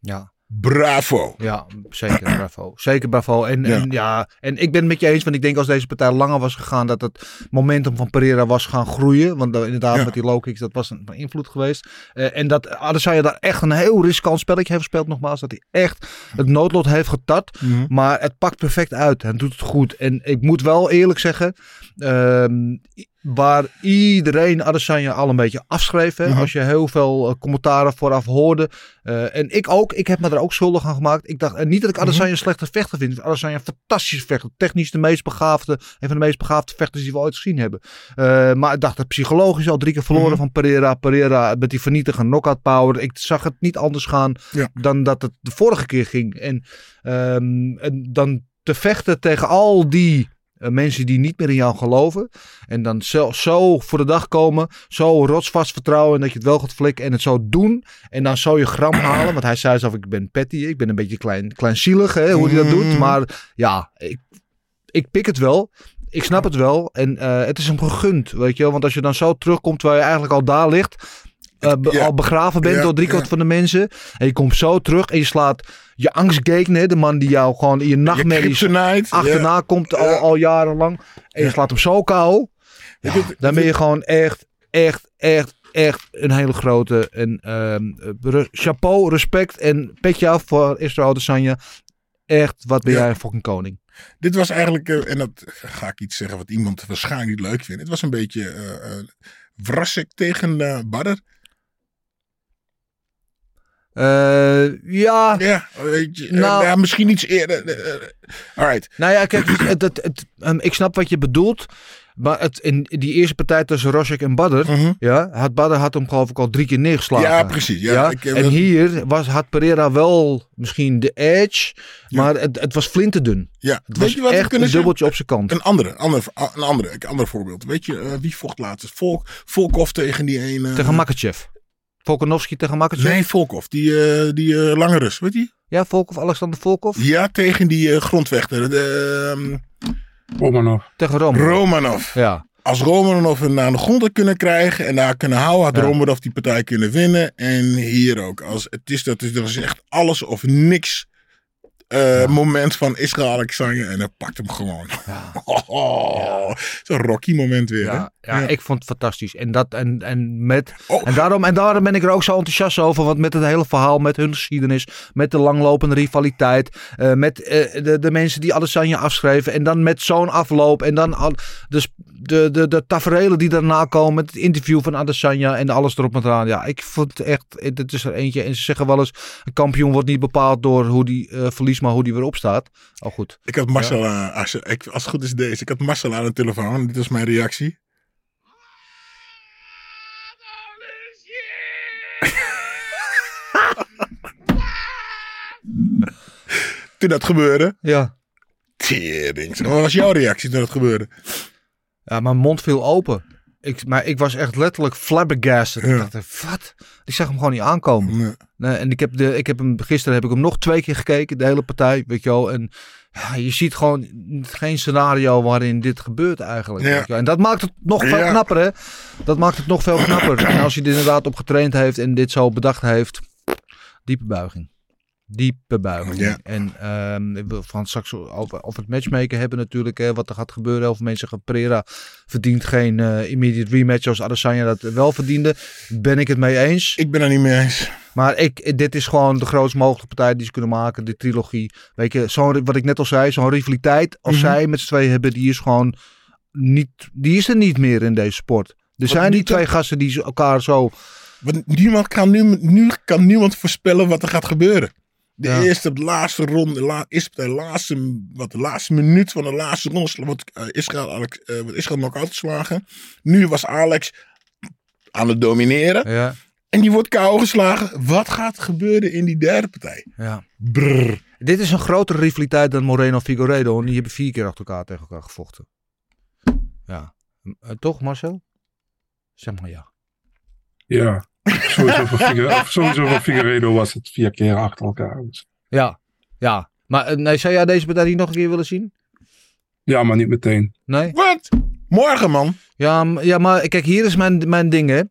Speaker 3: Ja.
Speaker 4: Bravo.
Speaker 3: Ja, zeker, bravo. Zeker bravo. En ja. En, ja, en ik ben het met je eens, want ik denk als deze partij langer was gegaan, dat het momentum van Pereira was gaan groeien. Want uh, inderdaad, ja. met die low kicks, dat was een, invloed geweest. Uh, en dat Adesanya daar echt een heel riskant spelletje heeft gespeeld, nogmaals. Dat hij echt het noodlot heeft getart.
Speaker 4: Mhm.
Speaker 3: Mm -hmm. Maar het pakt perfect uit en doet het goed. En ik moet wel eerlijk zeggen, uh, waar iedereen Adesanya al een beetje afschreef. Hè, -hmm. Als je heel veel uh, commentaren vooraf hoorde. Uh, en ik ook. Ik heb me er ook schuldig aan gemaakt. Ik dacht, en niet dat ik Adesanya mm -hmm. een slechte vechter vind. Adesanya een fantastische vechter. Technisch de meest begaafde. Een van de meest begaafde vechters die we ooit gezien hebben. Uh, maar ik dacht, dat psychologisch al drie keer verloren -hmm. van Pereira. Pereira met die vernietige knockout power. Ik zag het niet anders gaan ja. dan dat het de vorige keer ging. En, um, en dan te vechten tegen al die mensen die niet meer in jou geloven. En dan zo, zo, voor de dag komen. Zo rotsvast vertrouwen dat je het wel gaat flikken. En het zo doen. En dan zo je gram halen. Want hij zei zelf, ik ben petty. Ik ben een beetje klein, kleinzielig hè, hoe hij dat doet. Maar ja, ik, ik pik het wel. Ik snap het wel. En uh, het is hem gegund, weet je wel. Want als je dan zo terugkomt terwijl je eigenlijk al daar ligt. Uh, ja. al begraven bent ja, door driekwart ja. van de mensen. En je komt zo terug en je slaat je angstgegner, de man die jou gewoon in je nachtmerries achterna komt al, al, jarenlang. En je slaat hem zo kou. dan ben je gewoon echt, echt, echt, echt een hele grote. En uh, chapeau, respect en petje af voor Israël Adesanya. Echt, wat ben jij een fucking koning.
Speaker 4: Dit was eigenlijk, uh, en dat ga ik iets zeggen wat iemand waarschijnlijk niet leuk vindt. Het was een beetje uh, Wrassek tegen uh, Badder.
Speaker 3: Uh, ja.
Speaker 4: Ja, weet je, nou, ja, misschien iets eerder. Uh, alright.
Speaker 3: Nou ja, kijk, het, het, het, um, ik snap wat je bedoelt. Maar het, in die eerste partij tussen Rosek en Badder, uh -huh. ja, had Badder had hem geloof ik al drie keer neergeslagen.
Speaker 4: Ja, precies. Ja,
Speaker 3: ja? Ik, en dat... hier was, had Pereira wel misschien de edge, ja. maar het, het was flinterdun.
Speaker 4: Ja,
Speaker 3: het was echt een dubbeltje op zijn kant.
Speaker 4: Een andere, andere, een andere, een ander voorbeeld. Weet je, uh, wie vocht laatst? Volk, Volkov tegen die ene...
Speaker 3: Tegen Makachev. Volkanovski tegen Makachev?
Speaker 4: Nee, Volkov. Die, uh, die uh, lange Rus, weet je?
Speaker 3: Ja, Volkov, Alexander Volkov?
Speaker 4: Ja, tegen die uh, grondvechter. De, um...
Speaker 5: Romanov.
Speaker 3: Tegen Romanov.
Speaker 4: Romanov.
Speaker 3: Ja.
Speaker 4: Als Romanov hem naar de grond had kunnen krijgen en daar kunnen houden, had ja. Romanov die partij kunnen winnen. En hier ook. Als, het is dat er is echt alles of niks uh, ja. moment van Israël Alexander en hij pakt hem gewoon. Ja. Oh, Zo'n Rocky moment weer.
Speaker 3: Ja, ja, ja, ik vond het fantastisch. En, dat, en, en, met, oh. en, daarom, en daarom ben ik er ook zo enthousiast over. Want met het hele verhaal, met hun geschiedenis, met de langlopende rivaliteit, uh, met uh, de, de mensen die Adesanya afschreven. En dan met zo'n afloop. En dan al, dus de, de, de tafereelen die daarna komen. Met het interview van Adesanya en alles erop en eraan. Ja, ik vond het echt. Het is er eentje. En ze zeggen wel eens: een kampioen wordt niet bepaald door hoe die eh, verliest, maar hoe die weer opstaat. Oh, goed.
Speaker 4: Ik had Marcel aan, als, je- ik, als het goed is deze. Ik had Marcel aan de telefoon. Dit was mijn reactie. toen dat gebeurde.
Speaker 3: Ja.
Speaker 4: Tering. Wat was jouw reactie toen dat gebeurde?
Speaker 3: Ja, mijn mond viel open. Ik, maar ik was echt letterlijk flabbergasted. Ik dacht, wat? Ik zag hem gewoon niet aankomen.
Speaker 4: Nee.
Speaker 3: Nee, en ik heb, de, ik heb hem, gisteren heb ik hem nog twee keer gekeken, de hele partij, weet je wel. En ja, je ziet gewoon geen scenario waarin dit gebeurt eigenlijk.
Speaker 4: Ja.
Speaker 3: weet je wel. En dat maakt het nog veel knapper, hè? Dat maakt het nog veel knapper. En als hij er inderdaad op getraind heeft en dit zo bedacht heeft, diepe buiging. Diepe buiging.
Speaker 4: Ja.
Speaker 3: En ehm, we gaan straks over, over het matchmaken hebben natuurlijk, hè, wat er gaat gebeuren. Heel veel mensen gaan Pereira verdient geen eh, immediate rematch als Adesanya dat wel verdiende. Ben ik het mee eens.
Speaker 4: Ik ben er niet mee eens.
Speaker 3: Maar ik, dit is gewoon de grootst mogelijke partij die ze kunnen maken. De trilogie. Weet je, zo'n, wat ik net al zei, zo'n rivaliteit als
Speaker 4: Mhm.
Speaker 3: zij met z'n tweeën hebben, die is gewoon niet, die is er niet meer in deze sport. Er zijn die
Speaker 4: niet
Speaker 3: twee
Speaker 4: dat-
Speaker 3: gasten die elkaar zo...
Speaker 4: Want niemand kan nu, nu kan niemand voorspellen wat er gaat gebeuren. De
Speaker 3: Ja.
Speaker 4: eerste, de laatste ronde, la, is de laatste, wat, de laatste minuut van de laatste ronde wordt eh, Israël, Alex, eh, wordt Israël knock-out geslagen. Nu was Alex aan het domineren.
Speaker 3: Ja,
Speaker 4: En die wordt KO geslagen. Wat gaat er gebeuren in die derde partij?
Speaker 3: ja.
Speaker 4: Brrr.
Speaker 3: Dit is een grotere rivaliteit dan Moreno Figueiredo. En die hebben vier keer achter elkaar tegen elkaar gevochten. Ja. Eh, toch Marcel? Zeg maar ja.
Speaker 5: Ja, sowieso voor, Figueredo, sowieso voor Figueredo was het vier keer achter elkaar. Dus-
Speaker 3: Ja. Ja. Maar eh, nee, zou jij deze partij niet nog een keer willen zien?
Speaker 5: Ja, maar niet meteen.
Speaker 3: Nee?
Speaker 4: Wat? Morgen, man.
Speaker 3: Ja, ja, maar kijk, hier is mijn, mijn ding, hè.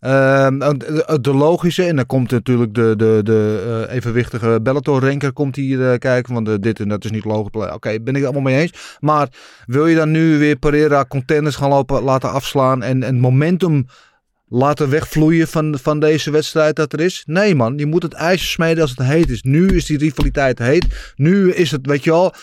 Speaker 3: Ehm, de, de logische, en dan komt natuurlijk de, de, de eh, evenwichtige Bellator-ranker komt hier eh, kijken, want eh, dit en dat is niet logisch. Oké, ben ik het allemaal mee eens. Maar wil je dan nu weer Pereira contenders gaan lopen, laten afslaan en, en momentum laten wegvloeien van, van deze wedstrijd dat er is? Nee man, je moet het ijzer smeden als het heet is. Nu is die rivaliteit heet. Nu is het, weet je wel,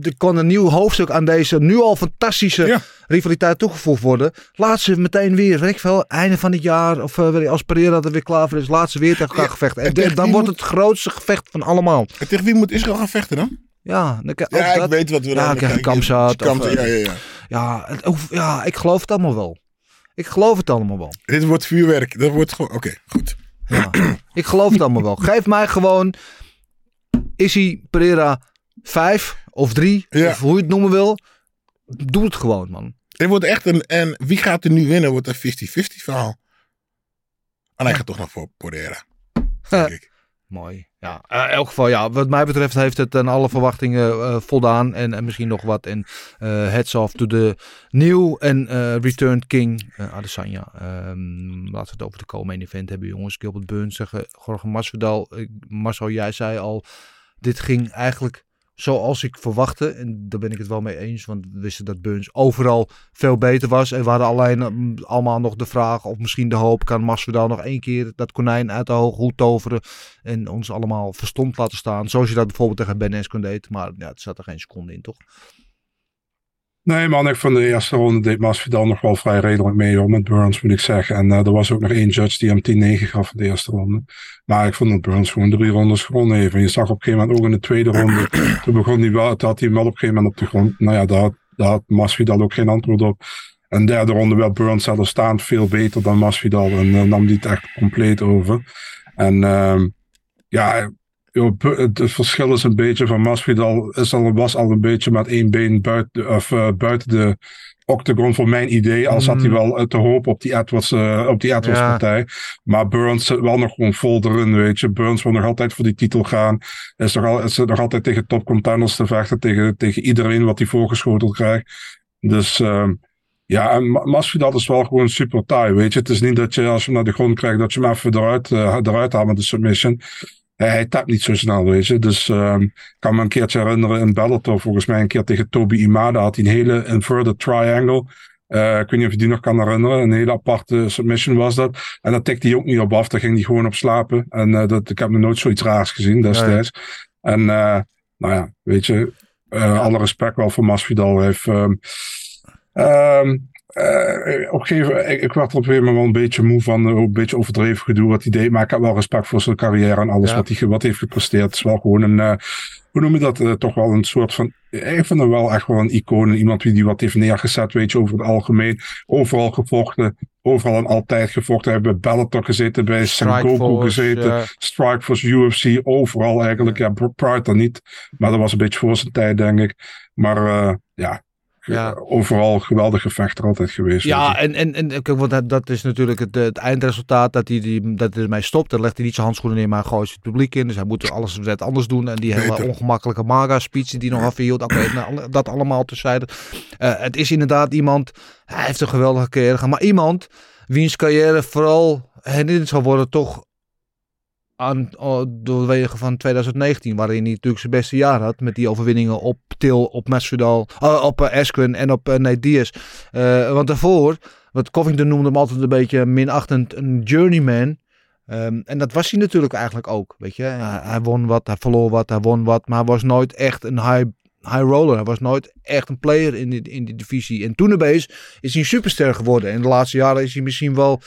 Speaker 3: er kon een nieuw hoofdstuk aan deze nu al fantastische
Speaker 4: Ja.
Speaker 3: rivaliteit toegevoegd worden. Laat ze meteen weer, weet ik veel, einde van het jaar of ik, als Pereira er weer klaar voor is, laat ze weer tegen elkaar
Speaker 4: Ja,
Speaker 3: gevechten.
Speaker 4: en
Speaker 3: dan wordt
Speaker 4: moet-
Speaker 3: het grootste gevecht van allemaal.
Speaker 4: En tegen wie moet Israël gaan vechten dan?
Speaker 3: Ja, dan,
Speaker 4: Ja, ik
Speaker 3: dat.
Speaker 4: weet wat we
Speaker 3: Ja,
Speaker 4: dan
Speaker 3: of,
Speaker 4: Kamzat,
Speaker 3: eh,
Speaker 4: ja, ja, ja.
Speaker 3: Ja, het ja, ik geloof het allemaal wel. Ik geloof het allemaal wel.
Speaker 4: Dit wordt vuurwerk. Dat wordt gewoon... Oké, goed.
Speaker 3: Ja. ik geloof het allemaal wel. Geef mij gewoon. Is hij Pereira 5 of 3?
Speaker 4: Ja.
Speaker 3: Of hoe je het noemen wil. Doe het gewoon, man.
Speaker 4: Dit wordt echt een... En wie gaat er nu winnen? Wordt een 50-50 verhaal. En hij gaat toch nog voor Pereira. Denk ik.
Speaker 3: Mooi. Ja, eh, in elk geval, ja, wat mij betreft heeft het aan alle verwachtingen eh, voldaan. En, en misschien nog wat. En eh heads off to the new en eh, returned king eh Adesanya. Ehm, laten we het over de co-main event hebben, jongens. Gilbert Burns tegen Jorge Masvidal. Marcel, jij zei al, dit ging eigenlijk zoals ik verwachtte. En daar ben ik het wel mee eens. Want we wisten dat Burns overal veel beter was. En we alleen mm, allemaal nog de vraag of misschien de hoop... kan Masvidal nog één keer dat konijn uit de hoge hoed toveren... en ons allemaal verstomd laten staan. Zoals je dat bijvoorbeeld tegen Ben Askren deed. Maar ja, het zat er geen seconde in, toch?
Speaker 5: Nee man, ik vond de eerste ronde deed Masvidal nog wel vrij redelijk mee hoor, met Burns moet ik zeggen. En eh, er was ook nog één judge die hem 10-9 gaf in de eerste ronde. Maar ik vond dat Burns gewoon drie rondes gewonnen heeft. En je zag op een gegeven moment ook in de tweede ronde, toen begon hij wel, had hij hem wel op een gegeven moment op de grond. Nou ja, daar had, daar had Masvidal ook geen antwoord op. En derde ronde werd Burns zelfs staand veel beter dan Masvidal en eh, nam die het echt compleet over. En ehm, ja, het, verschil is een beetje van Masvidal is al, was al een beetje met één been buiten, of, eh, buiten de octagon voor mijn idee. Als had hij wel eh, te hoop op die Edwards, eh, op die Edwards
Speaker 3: Ja.
Speaker 5: partij. Maar Burns zit wel nog gewoon vol erin, weet je. Burns wil nog altijd voor die titel gaan. Is nog, al, is nog altijd tegen top contenders te vechten. Tegen, tegen iedereen wat hij voorgeschoteld krijgt. Dus ehm, ja, en Ma- Masvidal is wel gewoon super taai, weet je. Het is niet dat je als je hem naar de grond krijgt, dat je hem even eruit, eh, eruit haalt met de submission. Hij, hij tapt niet zo snel, weet je. Dus ehm, ik kan me een keertje herinneren in Bellator, volgens mij een keer tegen Toby Imada, had hij een hele inverted triangle. Eh, ik weet niet of je die nog kan herinneren. Een hele aparte submission was dat. En daar tikte hij ook niet op af. Daar ging hij gewoon op slapen. En eh, dat, ik heb nog nooit zoiets raars gezien destijds. En eh, nou ja, weet je, eh, alle respect wel voor Masvidal. Hij heeft, ehm, Ehm, eh, op een gegeven moment, ik, ik werd er op een gegeven moment wel een beetje moe van, eh, een beetje overdreven gedoe wat hij deed. Maar ik heb wel respect voor zijn carrière en alles
Speaker 3: Ja.
Speaker 5: wat hij wat heeft gepresteerd. Het is wel gewoon een, eh, hoe noem je dat, toch wel een soort van, ik vind hem wel echt wel een icoon. Iemand die, die wat heeft neergezet, weet je, over het algemeen. Overal gevochten, overal en altijd gevochten. Hij heeft bij Bellator gezeten, bij Sengoku gezeten.
Speaker 3: ja.
Speaker 5: Strikeforce, UFC, overal eigenlijk. Ja, Pride dan niet. Maar dat was een beetje voor zijn tijd, denk ik. Maar eh, ja,
Speaker 3: Ja.
Speaker 5: overal geweldige vechter altijd geweest.
Speaker 3: Ja, en, en, en kijk, want dat, dat is natuurlijk het, het eindresultaat dat hij, die, dat hij ermee stopt. Dan legt hij niet zijn handschoenen neer, maar gooit het publiek in. Dus hij moet alles net anders doen. En die hele
Speaker 4: Beter.
Speaker 3: ongemakkelijke maga-speech die nog afhield. Oké, nou, dat allemaal terzijde. Eh, het is inderdaad iemand, hij heeft een geweldige carrière gehad. Maar iemand wiens carrière vooral herinnerd zal worden toch aan, oh, van 2019. Waarin hij natuurlijk zijn beste jaar had. Met die overwinningen op Til, op Masvidal, eh, op uh, Askren en op uh, Nate Diaz. Want daarvoor, wat Covington noemde hem altijd een beetje minachtend een journeyman. Um, en dat was hij natuurlijk eigenlijk ook. Weet je, hij, won wat, hij verloor wat, hij won wat. Maar hij was nooit echt een high, high roller. Hij was nooit echt een player in die, in die divisie. En toen is hij een superster geworden. En de laatste jaren is hij misschien wel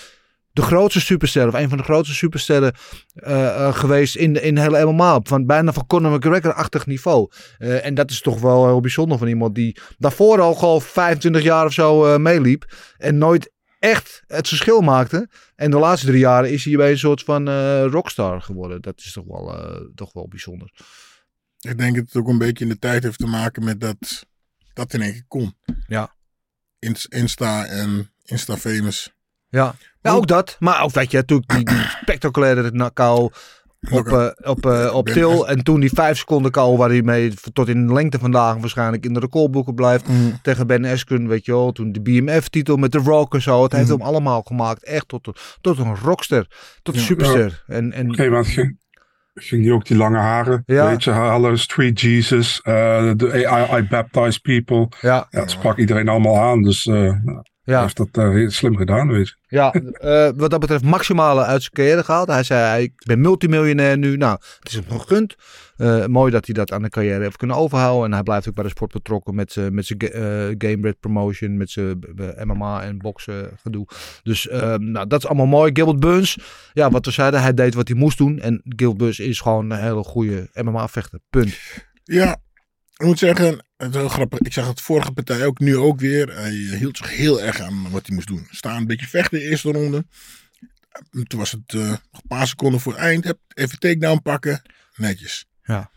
Speaker 3: de grootste superster, of een van de grootste supersterren uh, uh, geweest in, de, in hele MMA. Van bijna van Conor McGregor-achtig niveau. Uh, en dat is toch wel heel bijzonder van iemand die daarvoor al gewoon 25 jaar of zo meeliep. En nooit echt het verschil maakte. En de laatste drie jaren is hij bij een soort van rockstar geworden. Dat is toch wel, toch wel bijzonder.
Speaker 4: Ik denk dat het ook een beetje in de tijd heeft te maken met dat dat in één keer kon.
Speaker 3: Ja.
Speaker 4: Insta en Insta famous.
Speaker 3: Ja. Ja, ook dat. Maar ook weet je, natuurlijk die, die spectaculaire knockout op, uh, op, uh, op Til. En toen die vijf seconden kou waar hij mee tot in de lengte vandaag waarschijnlijk in de recordboeken blijft. Mm. Tegen Ben Askren, weet je wel. Toen de BMF-titel met de Rock en zo. Het heeft mm. hem allemaal gemaakt. Echt tot, tot een rockster. Tot een ja, superster. Ja. En, en,
Speaker 5: een moment ging, ging hij ook die lange haren. Ja. Weet je, halen Street Jesus. Uh, de I, I baptize people.
Speaker 3: Ja.
Speaker 5: ja. Dat sprak iedereen allemaal aan. Dus ja. Dat uh, slim gedaan, weet je.
Speaker 3: Ja, uh, wat dat betreft maximale uit zijn carrière gehaald. Hij zei, ik ben multimiljonair nu. Nou, het is hem gegund. Uh, mooi dat hij dat aan de carrière heeft kunnen overhouden. En hij blijft ook bij de sport betrokken met zijn met uh, Gamebred promotion, met zijn MMA en boksen gedoe. Dus nou, dat is allemaal mooi. Gilbert Burns, ja, wat we zeiden, hij deed wat hij moest doen. En Gilbert Burns is gewoon een hele goede MMA-vechter. Punt.
Speaker 4: Ja, ik moet zeggen, het is heel grappig. Ik zag het vorige partij ook, nu ook weer. Hij hield zich heel erg aan wat hij moest doen. Staan, een beetje vechten de eerste ronde. Toen was het uh, nog een paar seconden voor het eind. Even takedown pakken. Netjes.
Speaker 3: Ja.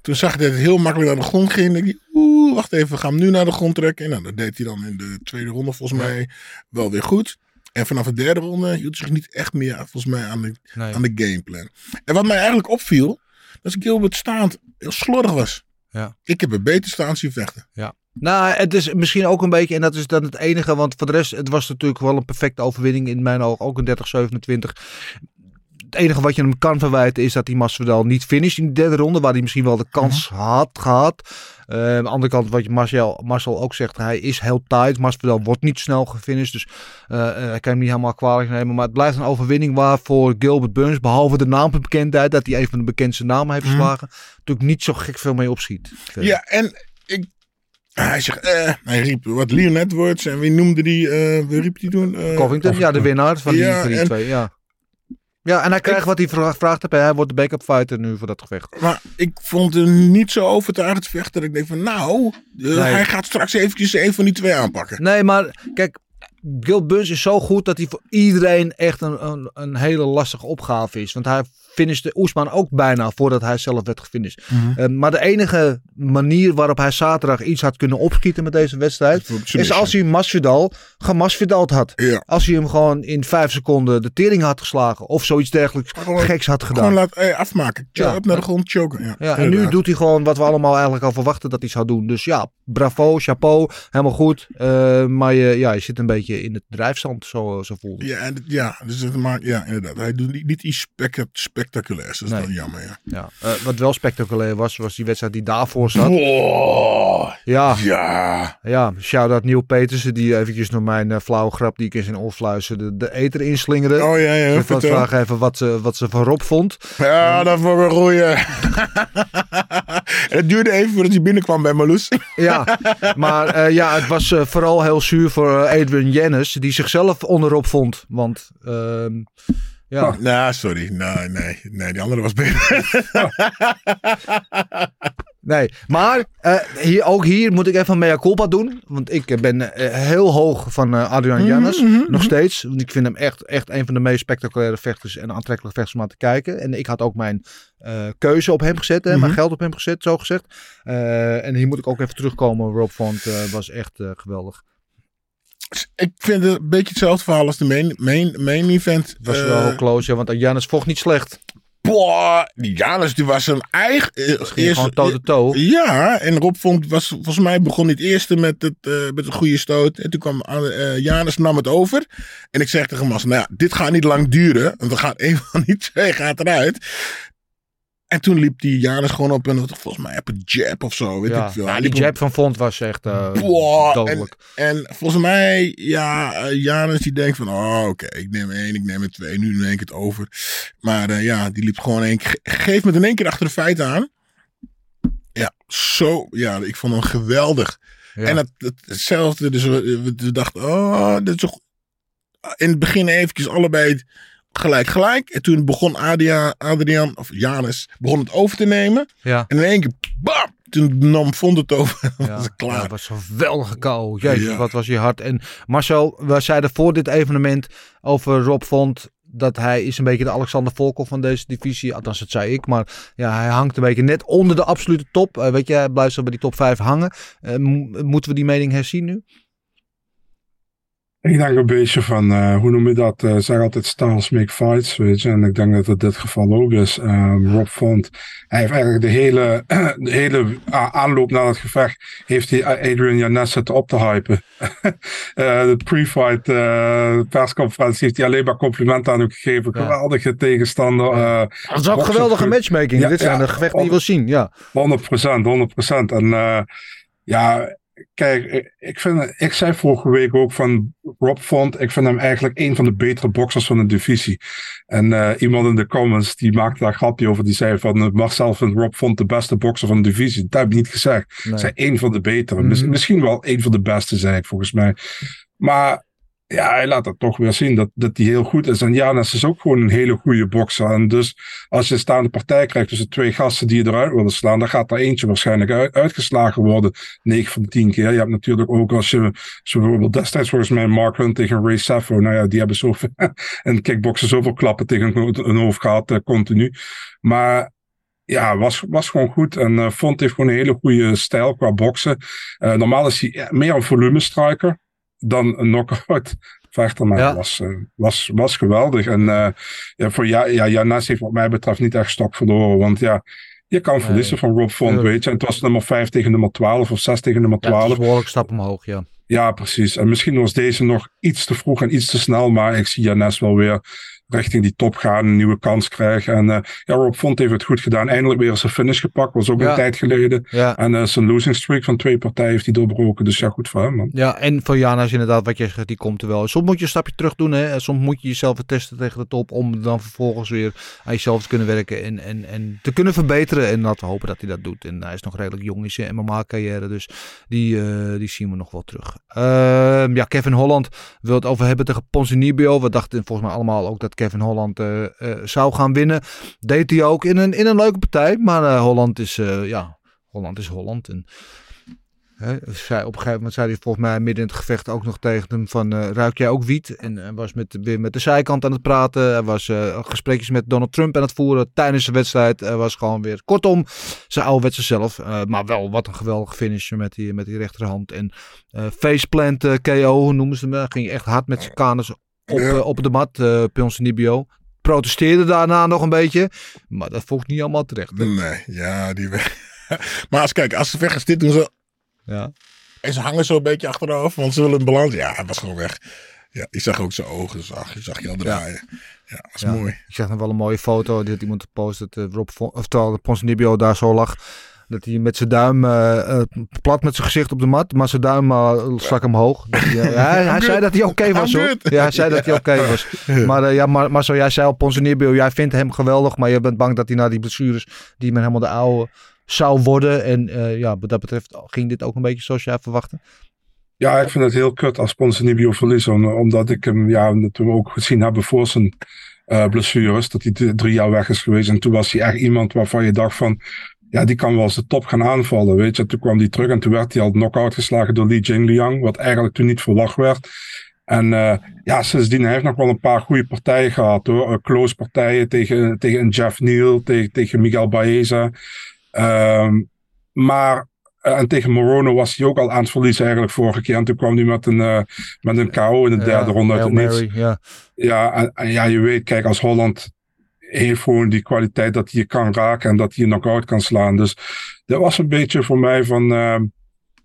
Speaker 4: Toen zag hij dat het heel makkelijk naar de grond ging. Ik, oeh, wacht even, we gaan hem nu naar de grond trekken. En nou, dat deed hij dan in de tweede ronde volgens mij wel weer goed. En vanaf de derde ronde hield hij zich niet echt meer volgens mij aan de, nee. aan de gameplan. En wat mij eigenlijk opviel, dat Gilbert staand heel slordig was.
Speaker 3: Ja.
Speaker 4: Ik heb een beter staan zien vechten.
Speaker 3: Ja. Nou, het is misschien ook een beetje, en dat is dan het enige, want voor de rest, het was natuurlijk wel een perfecte overwinning in mijn ogen, ook een 30-27. Het enige wat je hem kan verwijten is dat hij Masvidal niet finisht in de derde ronde, waar hij misschien wel de kans uh -huh. had gehad. Uh, aan de andere kant, wat je Marcel, Marcel ook zegt, hij is heel tight. Masvidal wordt niet snel gefinished, dus uh, hij kan hem niet helemaal kwalijk nemen. Maar het blijft een overwinning waarvoor Gilbert Burns, behalve de naambekendheid, dat hij een van de bekendste namen heeft verslagen, uh -huh. natuurlijk niet zo gek veel mee opschiet.
Speaker 4: Ja, en ik hij zegt, hij riep wat Leon Edwards en wie noemde die, wie riep die toen? Uh,
Speaker 3: Covington, ja, de winnaar van die, van die en, twee, ja. Ja, en hij krijgt ik, wat hij gevraagd heeft. Hij wordt de backup fighter nu voor dat gevecht.
Speaker 4: Maar ik vond hem niet zo overtuigend vechten. Dat ik denk van, nou, nee. hij gaat straks eventjes een van die twee aanpakken.
Speaker 3: Nee, maar kijk, Gil Burns is zo goed dat hij voor iedereen echt een, een, een hele lastige opgave is. Want hij finishte Oesman ook bijna voordat hij zelf werd gefinished. Mm -hmm. uh, maar de enige manier waarop hij zaterdag iets had kunnen opschieten met deze wedstrijd... is als hij Masvidal gemasvidald had.
Speaker 4: Ja.
Speaker 3: Als hij hem gewoon in vijf seconden de tering had geslagen. Of zoiets dergelijks
Speaker 4: gewoon,
Speaker 3: geks had gedaan.
Speaker 4: Gewoon laat eh, afmaken. Ja. Up naar de grond, choken. Ja,
Speaker 3: ja en nu doet hij gewoon wat we allemaal eigenlijk al verwachten dat hij zou doen. Dus ja, bravo, chapeau, helemaal goed. Uh, maar je, ja, je zit een beetje in het drijfzand, zo, zo voelde
Speaker 4: Ja, en, ja, dus het maakt, ja, inderdaad. Hij doet niet, niet iets spek spectaculairs. Dat is
Speaker 3: Nee.
Speaker 4: dan jammer, ja.
Speaker 3: Ja. Eh, wat wel spectaculair was, was die wedstrijd die daarvoor zat.
Speaker 4: Wow.
Speaker 3: Ja,
Speaker 4: Ja.
Speaker 3: ja shout-out Neil Petersen, die eventjes door mijn eh, flauwe grap die ik in zijn oor fluisterde, de eter inslingerde.
Speaker 4: Oh ja, ja.
Speaker 3: Ik wil
Speaker 4: vertel.
Speaker 3: vragen even wat ze, wat ze van Rob vond.
Speaker 4: Ja, dat was een goeie. en het duurde even voordat hij binnenkwam bij Marloes.
Speaker 3: Ja, maar eh, ja, het was vooral heel zuur voor Adrian Jennis, die zichzelf onderop vond. Want ehm, ja,
Speaker 4: Nou, sorry. Nee, nee, nee, die andere was beter.
Speaker 3: nee. Maar eh, hier, ook hier moet ik even mea culpa doen. Want ik ben eh, heel hoog van eh, Adrian Jannes. nog steeds. Want ik vind hem echt, echt een van de meest spectaculaire vechters en aantrekkelijke vechters om aan te kijken. En ik had ook mijn keuze op hem gezet. Hè, Mijn geld op hem gezet, zo gezegd. En hier moet ik ook even terugkomen. Rob Font was echt geweldig.
Speaker 4: Ik vind het een beetje hetzelfde verhaal als de main, main, main event.
Speaker 3: Was
Speaker 4: Eh,
Speaker 3: wel heel close, ja, want Jannes vocht niet slecht.
Speaker 4: boah, die Janus, die was een eigen... eh,
Speaker 3: Ging
Speaker 4: eerst-
Speaker 3: gewoon toe-to-toe.
Speaker 4: Ja, en Rob vond, was, volgens mij begon niet eerste met het, eh, met een goede stoot. En toen kwam eh Janus, nam het over. En ik zeg tegen Mas, nou ja, dit gaat niet lang duren. Want we gaan een van die twee gaat eruit. En toen liep die Janus gewoon op een, volgens mij op een jab of zo. Weet
Speaker 3: Ja,
Speaker 4: ik veel.
Speaker 3: ja, die
Speaker 4: op-
Speaker 3: jab van Font was echt
Speaker 4: Boah,
Speaker 3: dodelijk.
Speaker 4: En volgens mij, ja, eh, Janus die denkt van, oh oké, ik neem één, ik neem er twee, nu neem ik het over. Maar eh, ja, die liep gewoon één keer, ge- geeft met in één keer achter de feiten aan. Ja, zo, ja, ik vond hem geweldig.
Speaker 3: Ja.
Speaker 4: En het, het- hetzelfde, dus we, we- we dachten, oh, dat is toch... In het begin eventjes allebei gelijk gelijk. En toen begon Adria, Adrian, of Janus, begon het over te nemen.
Speaker 3: ja.
Speaker 4: En in één keer, bam, toen nam Vond het over.
Speaker 3: Ja,
Speaker 4: was het klaar.
Speaker 3: ja, het was een geweldige kou. Jezus,
Speaker 4: Ja.
Speaker 3: wat was je hard. En Marcel, we zeiden voor dit evenement over Rob Font dat hij is een beetje de Alexander Volkov van deze divisie. Althans, dat zei ik. Maar ja, hij hangt een beetje net onder de absolute top. Eh, weet je, hij blijft zo bij die top 5 hangen. Eh, mo- moeten we die mening herzien nu?
Speaker 5: Ik denk een beetje van, eh, hoe noem je dat? Eh zeg altijd styles make fights, weet je. En ik denk dat het dit geval ook is. Ehm, Rob Font, hij heeft eigenlijk de hele, de hele aanloop naar het gevecht, heeft hij Adrian Janes zitten op te hypen. Eh, de pre-fight eh, persconferentie heeft hij alleen maar complimenten aan hem gegeven.
Speaker 3: Ja.
Speaker 5: Geweldige tegenstander. eh,
Speaker 3: Dat is ook geweldige matchmaking.
Speaker 5: Ja,
Speaker 3: dit zijn
Speaker 5: ja.
Speaker 3: de gevechten die je wil zien. Ja,
Speaker 5: 100 procent, 100 procent. En eh, ja, kijk, ik- vind, ik zei vorige week ook van Rob Font, ik vind hem eigenlijk een van de betere boxers van de divisie. En eh, iemand in de comments die maakte daar een grapje over, die zei van eh, Marcel vindt Rob Font de beste bokser van de divisie. Dat heb ik niet gezegd.
Speaker 3: Nee.
Speaker 5: Zei één van de betere.
Speaker 3: Mhm.
Speaker 5: Misschien wel één van de beste, zei ik volgens mij. Maar ja, hij laat dat toch weer zien dat, dat hij heel goed is. En Janis is ook gewoon een hele goede bokser. En dus als je een staande partij krijgt tussen twee gasten die je eruit willen slaan, dan gaat er eentje waarschijnlijk uit- uitgeslagen worden. 9 van de 10 keer. Je hebt natuurlijk ook als je, bijvoorbeeld destijds volgens mij Mark Hunt tegen Ray Saffo. Nou ja, die hebben zoveel, en kickboksen zoveel klappen tegen hun hoofd gehad, eh, continu. Maar ja, was, was gewoon goed. En eh Font heeft gewoon een hele goede stijl qua boksen. Eh, normaal is hij meer een volumestriker dan een knockout vechter. Maar
Speaker 3: Ja.
Speaker 5: was, eh, was, was geweldig. En eh, ja, voor ja, ja, Janes heeft wat mij betreft niet echt stok verloren. Want ja, je kan verliezen van Rob Font, weet je. En het was nummer 5 tegen nummer 12 of 6 tegen nummer
Speaker 3: ja het is
Speaker 5: 12.
Speaker 3: een behoorlijke stap omhoog. Ja.
Speaker 5: Ja, precies. En misschien was deze nog iets te vroeg en iets te snel. Maar ik zie Janes wel weer richting die top gaan. Een nieuwe kans krijgen. En eh, ja, Rob Font heeft het goed gedaan. Eindelijk weer zijn finish gepakt. Was ook
Speaker 3: Ja.
Speaker 5: een tijd geleden.
Speaker 3: Ja.
Speaker 5: En eh, zijn losing streak van twee partijen heeft hij doorbroken. Dus ja, goed voor hem, man.
Speaker 3: Ja, en voor Jana is inderdaad wat je zegt, die komt er wel. Soms moet je een stapje terug doen. Hè? En Soms moet je jezelf testen tegen de top. Om dan vervolgens weer aan jezelf te kunnen werken. En, en, en te kunnen verbeteren. En laten we hopen dat hij dat doet. En hij is nog redelijk jong in zijn MMA-carrière. Dus die, eh, die zien we nog wel terug. Ehm, ja, Kevin Holland wil het over hebben tegen Ponzinibbio. We dachten volgens mij allemaal ook dat Kevin Holland eh, eh, zou gaan winnen. Deed hij ook in een, in een leuke partij. Maar eh, Holland is, ja, Holland is Holland. En zei, op een gegeven moment zei hij volgens mij midden in het gevecht ook nog tegen hem van ruik jij ook wiet? En hij was met, weer met de zijkant aan het praten. Hij was gesprekjes met Donald Trump aan het voeren tijdens de wedstrijd. Hij was gewoon weer kortom zijn ouderwetse zelf. Maar wel wat een geweldige finish met die, met die rechterhand. En faceplant KO, noemen ze hem? Hij ging echt hard met zijn kanus op,
Speaker 4: Ja.
Speaker 3: eh, op de mat, uh, Nibio. Protesteerde daarna nog een beetje. Maar dat volgt niet allemaal terecht. hè?
Speaker 4: Nee, ja, die weg. maar als, kijk, als ze weg is, dit doen ze.
Speaker 3: Ja.
Speaker 4: En ze hangen zo een beetje achterover, want ze willen een balans. Ja, hij was gewoon weg. Ja, je zag ook zijn ogen, zag, je zag je al draaien. Ja, dat is
Speaker 3: Ja.
Speaker 4: mooi.
Speaker 3: Ik zag nog wel een mooie foto. Die had iemand gepost. Dat uh, Rob of terwijl Ponzinibbio daar zo lag. Dat hij met zijn duim uh, uh, plat met zijn gezicht op de mat. Maar zijn duim uh, stak omhoog. Dat hij, ja, hij, hij zei dat hij oké okay was hoor. Ja, hij zei dat hij oké okay was. Maar, ja, maar, maar zo jij zei al Ponzinibbio. Jij vindt hem geweldig. Maar je bent bang dat hij na die blessures. Die met helemaal de oude zou worden. En ja, wat dat betreft ging dit ook een beetje zoals jij verwachtte.
Speaker 5: Ja, ik vind het heel kut als Ponzinibbio verliest. Omdat ik hem, ja, toen we ook gezien hebben voor zijn uh, blessures. Dat hij drie jaar weg is geweest. En toen was hij echt iemand waarvan je dacht van... Ja, die kan wel eens de top gaan aanvallen, weet je. Toen kwam hij terug en toen werd hij al knock-out geslagen door Li Jingliang. Wat eigenlijk toen niet verwacht werd. En uh, ja, sindsdien hij heeft nog wel een paar goede partijen gehad hoor. Uh, close partijen tegen, tegen Jeff Neal, tegen, tegen Miguel Baeza. Um, maar uh, en tegen Morono was hij ook al aan het verliezen eigenlijk vorige keer. En toen kwam hij met een, uh, met een KO in de derde ja, ronde uit het niets.
Speaker 3: Ja,
Speaker 5: ja, en, en, ja, je weet, kijk, als Holland heeft gewoon die kwaliteit dat hij je kan raken en dat hij je knock-out kan slaan. Dus dat was een beetje voor mij van, uh,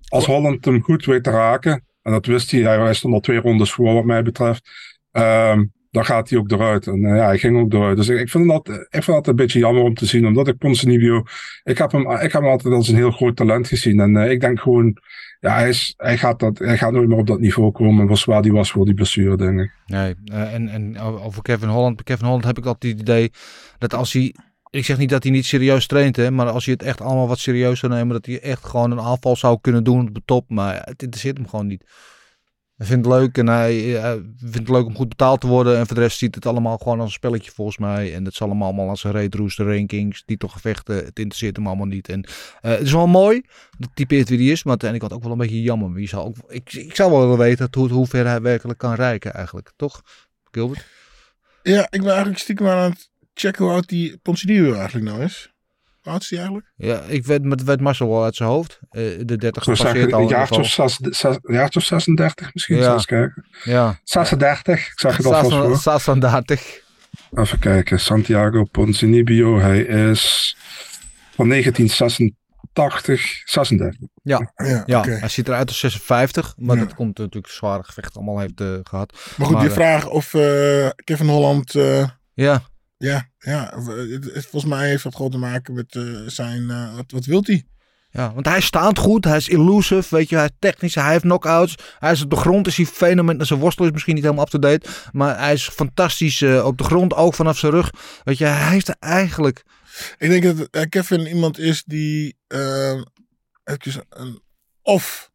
Speaker 5: als Holland hem goed weet te raken, en dat wist hij, hij stond al twee rondes voor wat mij betreft, um, dan gaat hij ook eruit. En uh, ja, hij ging ook eruit. Dus ik, vind altijd, ik vind een beetje jammer om te zien, omdat ik Ponzinibbio, ik heb hem, ik heb hem altijd als een heel groot talent gezien. En uh, ik denk gewoon, ja, hij, is, hij, gaat dat, hij gaat nooit meer op dat niveau komen, voor zwaar die was voor die blessure, denk ik.
Speaker 3: Nee, uh, en, en over Kevin Holland, Kevin Holland heb ik altijd het idee dat als hij, ik zeg niet dat hij niet serieus traint, hè, maar als hij het echt allemaal wat serieus zou nemen, dat hij echt gewoon een aanval zou kunnen doen op de top, maar het interesseert hem gewoon niet. Hij vindt het leuk en hij, hij, vindt het leuk om goed betaald te worden. En voor de rest ziet het allemaal gewoon als een spelletje volgens mij. En dat zal allemaal, allemaal als een reet de rankings, titelgevechten. Het interesseert hem allemaal niet. En uh, het is wel mooi, dat typeert wie die is. Maar uiteindelijk had ook wel een beetje jammer. Wie zou ook, ik, ik zou wel willen weten hoe, hoe ver hij werkelijk kan reiken eigenlijk. Toch, Gilbert?
Speaker 4: Ja, ik ben eigenlijk stiekem aan het checken hoe oud die Ponzinibbio eigenlijk nou is. Oud is eigenlijk?
Speaker 3: Ja, ik weet, met, weet Marcel wel uit zijn hoofd. Uh, de 30
Speaker 5: Zo
Speaker 3: gepasseerd
Speaker 5: al. Een
Speaker 3: jaartje
Speaker 5: of, zes, zes, jaartje of 36 misschien,
Speaker 3: Ja.
Speaker 5: eens kijken.
Speaker 3: Ja.
Speaker 5: 36, ik zag het alvast voor.
Speaker 3: 36.
Speaker 5: Even kijken, Santiago Ponzinibbio, hij is van 1986, 36.
Speaker 3: Ja,
Speaker 4: Ja,
Speaker 3: hij ziet eruit als 56. Maar
Speaker 4: Ja.
Speaker 3: dat komt natuurlijk zware gevecht allemaal heeft uh, gehad.
Speaker 4: Maar goed,
Speaker 3: Maar,
Speaker 4: die
Speaker 3: eh,
Speaker 4: vraag of uh, Kevin Holland... Uh,
Speaker 3: Ja,
Speaker 4: ja, ja het, volgens mij heeft dat gewoon te maken met uh, zijn... wat, wat wil hij?
Speaker 3: Ja, want hij staat goed, hij is elusive, weet je, hij is technisch, hij heeft knockouts. Hij is op de grond, is hij fenomen. Zijn worstel is misschien niet helemaal up-to-date, maar hij is fantastisch uh, op de grond, ook vanaf zijn rug. Weet je, hij heeft er eigenlijk...
Speaker 4: Ik denk dat uh, Kevin iemand is die uh, een, of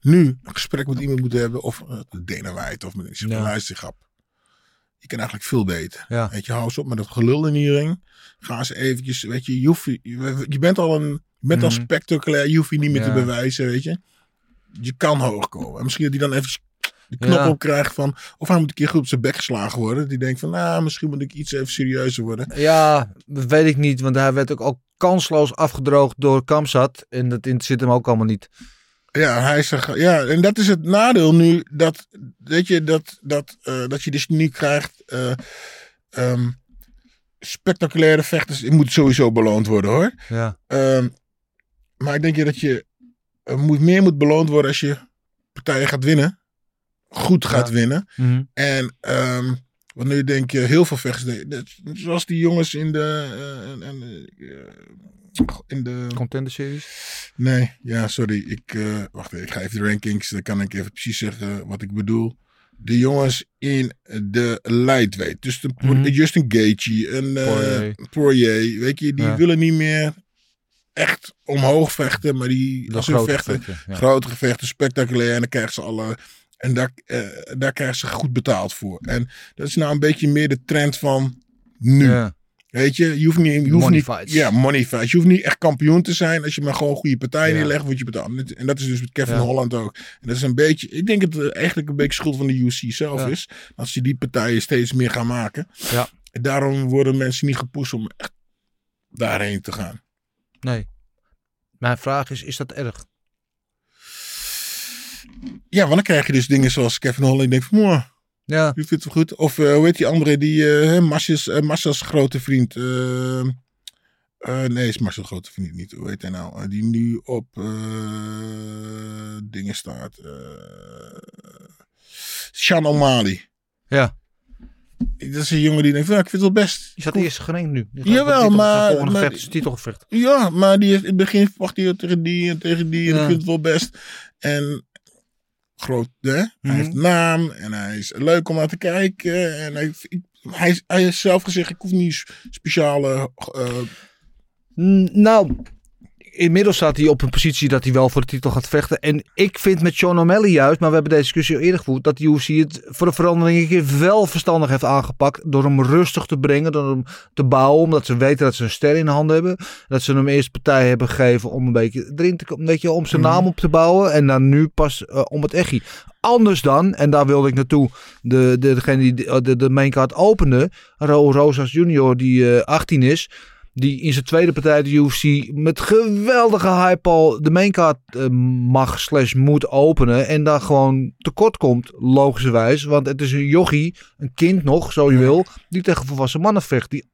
Speaker 4: nu een gesprek met iemand moet hebben, of uh, Dana White, of met een
Speaker 3: Ja.
Speaker 4: Je kan eigenlijk veel beter.
Speaker 3: Ja.
Speaker 4: Weet je, hou eens op met dat gelul in die ring. Ga eens eventjes, weet je, je, hoeft, je, je bent al een, je bent al
Speaker 3: Mhm.
Speaker 4: spectaculair, je hoeft je niet meer
Speaker 3: Ja.
Speaker 4: te bewijzen, weet je. Je kan hoog komen. En misschien dat hij dan even de knop
Speaker 3: Ja.
Speaker 4: op krijgt van, of hij moet een keer goed op zijn bek geslagen worden. Die denkt van, nou, misschien moet ik iets even serieuzer worden.
Speaker 3: Ja, dat weet ik niet, want hij werd ook, ook kansloos afgedroogd door Kamsat. En dat zit hem ook allemaal niet.
Speaker 4: Ja, hij zegt, ja, en dat is het nadeel nu, dat, weet je, dat, dat, uh, dat je dus nu krijgt, uh, um, spectaculaire vechters, die moet sowieso beloond worden hoor.
Speaker 3: Ja,
Speaker 4: Um, maar ik denk je dat je moet, meer moet beloond worden als je partijen gaat winnen, goed gaat
Speaker 3: Ja.
Speaker 4: winnen.
Speaker 3: Mhm.
Speaker 4: En, um, want nu denk je heel veel vechters, zoals die jongens in de, uh, en, in de
Speaker 3: Contender Series.
Speaker 4: Nee, ja, sorry. Ik, uh, wacht even, ik ga even de rankings. Dan kan ik even precies zeggen wat ik bedoel. De jongens in de lightweight. Dus de,
Speaker 3: Mhm.
Speaker 4: Justin Gaethje en uh,
Speaker 3: Poirier.
Speaker 4: Poirier. Weet je, die
Speaker 3: Ja.
Speaker 4: willen niet meer echt omhoog vechten. Maar die, als ze
Speaker 3: grote
Speaker 4: vechten,
Speaker 3: ja.
Speaker 4: grote gevechten, spectaculair. En dan krijgen ze alle... En daar, uh, daar krijgen ze goed betaald voor. En dat is nou een beetje meer de trend van nu.
Speaker 3: Ja.
Speaker 4: Weet je, je hoeft niet... Je hoeft
Speaker 3: Money
Speaker 4: niet
Speaker 3: fights.
Speaker 4: Ja, money fights. Je hoeft niet echt kampioen te zijn als je maar gewoon goede partijen
Speaker 3: Ja.
Speaker 4: neerlegt, word je betaald. En dat is dus met Kevin
Speaker 3: Ja.
Speaker 4: Holland ook. En dat is een beetje, ik denk dat het eigenlijk een beetje schuld van de UFC zelf
Speaker 3: Ja.
Speaker 4: is. Als ze die partijen steeds meer gaan maken.
Speaker 3: Ja.
Speaker 4: En daarom worden mensen niet gepusht om echt daarheen te gaan.
Speaker 3: Nee. Mijn vraag is, is dat erg?
Speaker 4: Ja, want dan krijg je dus dingen zoals Kevin Holland. Ik denk van, mooi,
Speaker 3: Ja,
Speaker 4: die vindt het wel goed. Of uh, hoe heet die andere, die uh, Marcia's, uh, Marcia's grote vriend. Nee, is Marcel grote vriend niet. Hoe heet hij nou? Die nu op dingen staat. Sean O'Malley.
Speaker 3: Ja.
Speaker 4: Dat is een jongen die denkt van, ja, ik vind het wel best.
Speaker 3: Die staat eerst gerankt nu. Die
Speaker 4: Jawel,
Speaker 3: titel-
Speaker 4: maar-
Speaker 3: volgende
Speaker 4: maar-
Speaker 3: gevecht titelgevecht.
Speaker 4: Ja, maar die heeft, in het begin verwacht hij tegen die en tegen die. En
Speaker 3: Ja.
Speaker 4: ik vind het wel best. En groot, hè? Hij
Speaker 3: Mhm.
Speaker 4: heeft naam en hij is leuk om naar te kijken. En hij, ik- hij, hij heeft zelf gezegd, ik hoef niet speciale... eh,
Speaker 3: Nou, inmiddels staat hij op een positie dat hij wel voor de titel gaat vechten. En ik vind met Sean O'Malley juist, maar we hebben deze discussie al eerder gevoerd, dat de UFC het voor de verandering een keer wel verstandig heeft aangepakt. Door hem rustig te brengen, door hem te bouwen, omdat ze weten dat ze een ster in de hand hebben. Dat ze hem eerst partij hebben gegeven om een beetje erin te komen, je, om zijn
Speaker 4: Mhm.
Speaker 3: naam op te bouwen. En dan nu pas eh, om het echi. Anders dan, en daar wilde ik naartoe, de, de, degene die de, de, de maincard opende, Ro Rosas Junior, die eh 18 is die in zijn tweede partij de UFC met geweldige hype al de maincard eh, mag slash moet openen. En daar gewoon tekort komt, logischerwijs. Want het is een jochie, een kind nog, zo je wil, die tegen volwassen mannen vecht. Die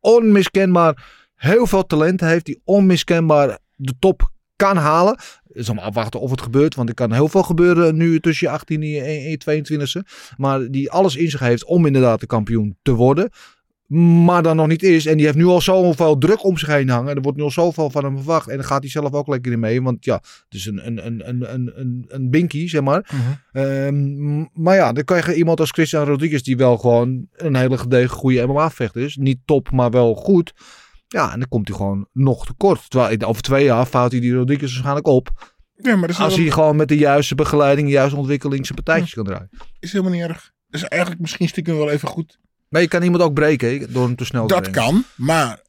Speaker 3: onmiskenbaar heel veel talent heeft. Die onmiskenbaar de top kan halen. Het is allemaal afwachten of het gebeurt. Want er kan heel veel gebeuren nu tussen je 18 en je- en je 22e. Maar die alles in zich heeft om inderdaad de kampioen te worden. Maar dan nog niet is. En die heeft nu al zoveel druk om zich heen hangen. Er wordt nu al zoveel van hem verwacht. En dan gaat hij zelf ook lekker in mee. Want ja, het is een, een, een, een, een, een, een binky, zeg maar. Ehm, maar ja, dan kan je iemand als Christian Rodriguez, die wel gewoon een hele gedegen goede MMA-vechter is. Niet top, maar wel goed. Ja, en dan komt hij gewoon nog tekort. Terwijl over twee jaar fout hij die Rodriguez waarschijnlijk op.
Speaker 4: ja, maar
Speaker 3: Als hij gewoon met de juiste begeleiding, de juiste ontwikkeling zijn partijtjes kan draaien.
Speaker 4: is helemaal niet erg. Dat is eigenlijk misschien stiekem wel even goed.
Speaker 3: Maar je kan iemand ook breken door hem te snel te
Speaker 4: Dat
Speaker 3: brengen.
Speaker 4: kan, maar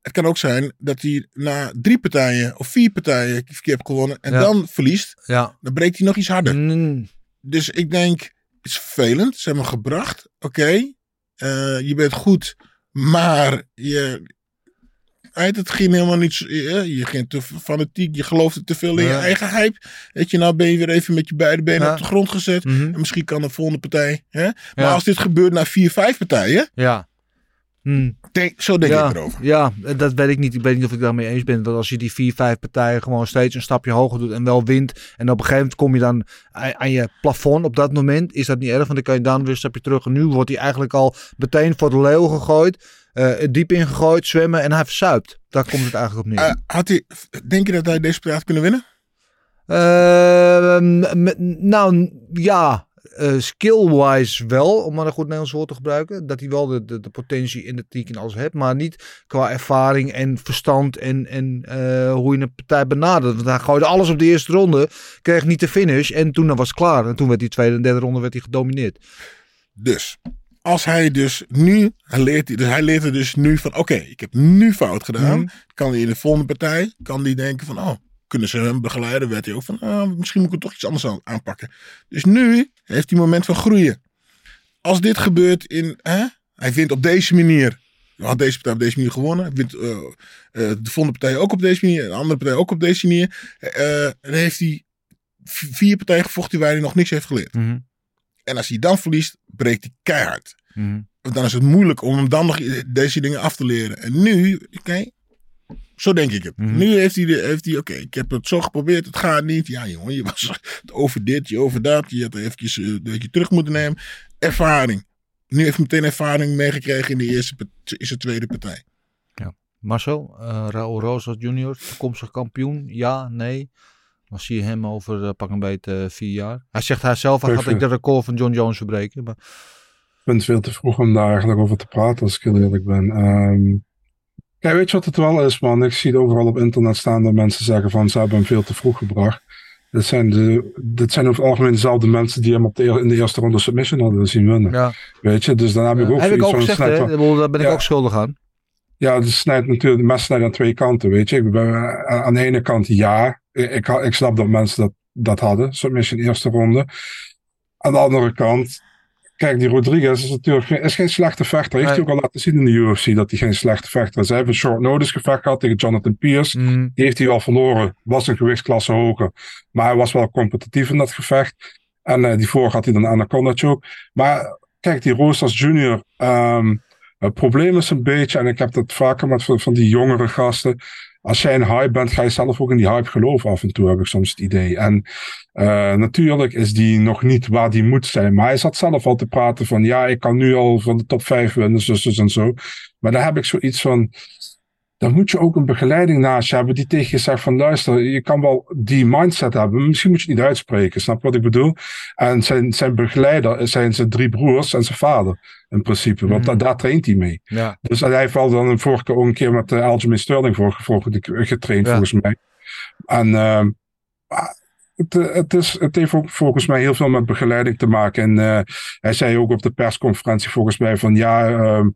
Speaker 4: het kan ook zijn dat hij na drie partijen of vier partijen een keer heeft gewonnen en
Speaker 3: Ja.
Speaker 4: dan verliest.
Speaker 3: Ja.
Speaker 4: Dan breekt hij nog iets harder.
Speaker 3: Mm,
Speaker 4: Dus ik denk, het is vervelend. Ze hebben hem gebracht. Oké, eh, je bent goed, maar je, uit, het ging helemaal niet. zo- Je, ging te fanatiek, je geloofde te veel in je eigen hype. Weet je, nou ben je weer even met je beide benen
Speaker 3: Ja.
Speaker 4: op de grond gezet.
Speaker 3: mhm.
Speaker 4: En misschien kan de volgende partij. Hè? Maar als dit gebeurt na vier, vijf partijen,
Speaker 3: Ja. Mm.
Speaker 4: denk, zo denk
Speaker 3: ja,
Speaker 4: ik erover.
Speaker 3: Ja, dat weet ik niet. Ik weet niet of ik daarmee eens ben. Want als je die vier, vijf partijen gewoon steeds een stapje hoger doet en wel wint. En op een gegeven moment kom je dan aan je plafond op dat moment. Is dat niet erg, want dan kan je dan weer een stapje terug. En nu wordt hij eigenlijk al meteen voor de leeuw gegooid. eh, het diep ingegooid, zwemmen en hij verzuipt. Daar komt het eigenlijk op neer.
Speaker 4: Eh, had hij, denk je dat hij deze partij had kunnen winnen?
Speaker 3: Met- nou, ja. Eh, skill-wise wel, om maar een goed Nederlands woord te gebruiken. Dat hij wel de, de, de potentie in de teak en alles heeft. Maar niet qua ervaring en verstand en, en eh, hoe je een partij benadert. Want hij gooide alles op de eerste ronde. Kreeg niet de finish. En toen was het klaar. En toen werd die tweede en derde ronde werd hij gedomineerd.
Speaker 4: Dus als hij dus nu, hij leert, dus hij leert er dus nu van, oké, ik heb nu fout gedaan.
Speaker 3: Mhm.
Speaker 4: Kan hij in de volgende partij, kan hij denken van, oh, kunnen ze hem begeleiden? Werd hij ook van, ah, misschien moet ik het toch iets anders aan- aanpakken. Dus nu heeft hij moment van groeien. Als dit gebeurt in, hè, hij wint op deze manier. Had deze partij op deze manier gewonnen. Hij wint eh, eh, de volgende partij ook op deze manier. De andere partij ook op deze manier. Eh, dan heeft hij vier partijen gevochten waar hij nog niks heeft geleerd. En als hij dan verliest, breekt hij keihard. Want dan is het moeilijk om hem dan nog deze dingen af te leren. En nu, oké, zo denk ik het.
Speaker 3: Mhm.
Speaker 4: Nu heeft hij, de- heeft hij oké, ik heb het zo geprobeerd, het gaat niet. Ja, jongen, je was over dit, je over dat. Je had eventjes eh, dat je terug moeten nemen. Ervaring. Nu heeft hij meteen ervaring meegekregen in de eerste, in zijn tweede partij.
Speaker 3: Marcel, eh Raul Rosas junior, toekomstig kampioen. Ja, nee. Dan zie je hem over eh, pak een beetje eh, vier jaar. Hij zegt hij zelf, hij gaat ik de record van John Jones verbreken. Maar
Speaker 5: Ik vind het veel te vroeg om daar eigenlijk over te praten, als ik heel eerlijk ben. Ehm, kijk, weet je wat het wel is, man? Ik zie het overal op internet staan dat mensen zeggen van ze hebben hem veel te vroeg gebracht. Dit zijn, de, dit zijn over het algemeen dezelfde mensen die hem op de, in de eerste ronde submission hadden zien winnen.
Speaker 3: ja,
Speaker 5: Weet je, dus dan heb ik ook
Speaker 3: heb ik
Speaker 5: zoiets
Speaker 3: ook
Speaker 5: van,
Speaker 3: gezegd, hè? bedoel, Daar ben ik
Speaker 5: Ja.
Speaker 3: ook schuldig aan.
Speaker 5: Ja, het snijdt natuurlijk, de mes snijdt aan twee kanten, weet je. Ik ben, eh, aan de ene kant ja, ik, ik, ik snap dat mensen dat, dat hadden, submission eerste ronde. Aan de andere kant, kijk, die Rodriguez is natuurlijk geen- is geen slechte vechter. Heeft hij ook al laten zien in de UFC dat hij geen slechte vechter is. Hij heeft een short notice gevecht gehad tegen Jonathan Pierce.
Speaker 3: Mm,
Speaker 5: Die heeft hij wel verloren, was een gewichtsklasse hoger. Maar hij was wel competitief in dat gevecht. En eh, die vorige had hij dan Anaconda choke. Maar kijk, die Roosters Junior. ehm, het probleem is een beetje, en ik heb dat vaker met van, van die jongere gasten. Als jij een hype bent, ga je zelf ook in die hype geloven af en toe, heb ik soms het idee. En eh, natuurlijk is die nog niet waar die moet zijn. Maar hij zat zelf al te praten van, ja, ik kan nu al van de top 5 winnen, dus, dus en zo. Maar daar heb ik zoiets van, dan moet je ook een begeleiding naast je hebben die tegen je zegt van luister, je kan wel die mindset hebben, misschien moet je het niet uitspreken, snap je wat ik bedoel? En zijn, zijn begeleider zijn zijn drie broers en zijn vader in principe, want da- daar traint hij mee.
Speaker 3: Ja.
Speaker 5: Dus hij heeft wel dan een vorige keer ook een keer met uh, Aljamain Sterling voor, voor getraind
Speaker 3: Ja.
Speaker 5: volgens mij. En ah, het, eh, het, is, het heeft ook volgens mij heel veel met begeleiding te maken. En eh, hij zei ook op de persconferentie volgens mij van ja, ehm,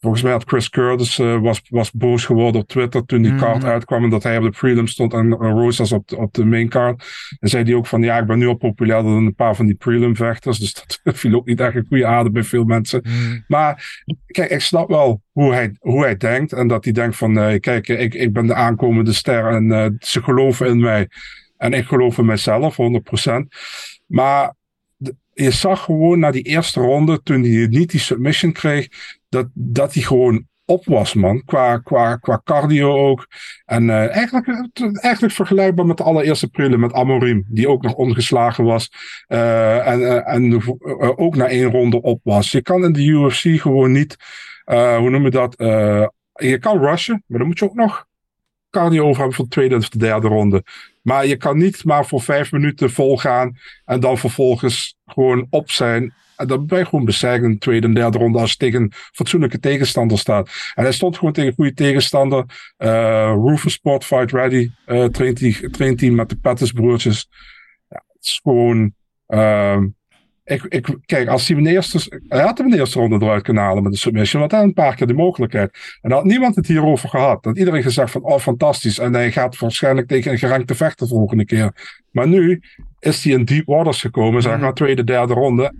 Speaker 5: volgens mij had Chris Curtis eh, was, was boos geworden op Twitter toen die
Speaker 3: Mhm.
Speaker 5: kaart uitkwam en dat hij op de prelim stond en Rosas op, de- op de main card. En zei hij ook van ja, ik ben nu al populairder dan een paar van die prelim vechters. Dus dat viel ook niet echt een goede adem bij veel mensen.
Speaker 3: Mhm.
Speaker 5: Maar kijk, ik snap wel hoe hij, hoe hij denkt. En dat hij denkt van, kijk, ik, ik ben de aankomende ster en ze geloven in mij. En ik geloof in mijzelf, 100%. Maar je zag gewoon na die eerste ronde, toen hij niet die submission kreeg, dat, dat hij gewoon op was, man. Qua, qua, qua cardio ook. En eh, eigenlijk, eigenlijk vergelijkbaar met de allereerste prelim met Amorim, die ook nog ongeslagen was. eh, en eh, en ook na één ronde op was. Je kan in de UFC gewoon niet, hoe noem je dat? je kan rushen, maar dan moet je ook nog cardio over hebben voor de tweede of de derde ronde. Maar je kan niet maar voor vijf minuten vol gaan en dan vervolgens gewoon op zijn. En dan ben je gewoon bezeikt in de tweede en derde ronde als je tegen een fatsoenlijke tegenstander staat. En hij stond gewoon tegen een goede tegenstander. Eh Rufus Sport Fight Ready traint, hij, traint hij met de Pettis broertjes. Ja, het is gewoon... ehm, ik, ik, kijk, als hij in de eerste, hij had hem de eerste ronde eruit kunnen halen met de submission, want hij had een paar keer de mogelijkheid. En had niemand het hierover gehad. Dat iedereen gezegd van, oh fantastisch. En hij gaat waarschijnlijk tegen een gerankte vechter de volgende keer. Maar nu is hij in deep waters gekomen, zeg maar, tweede, derde ronde.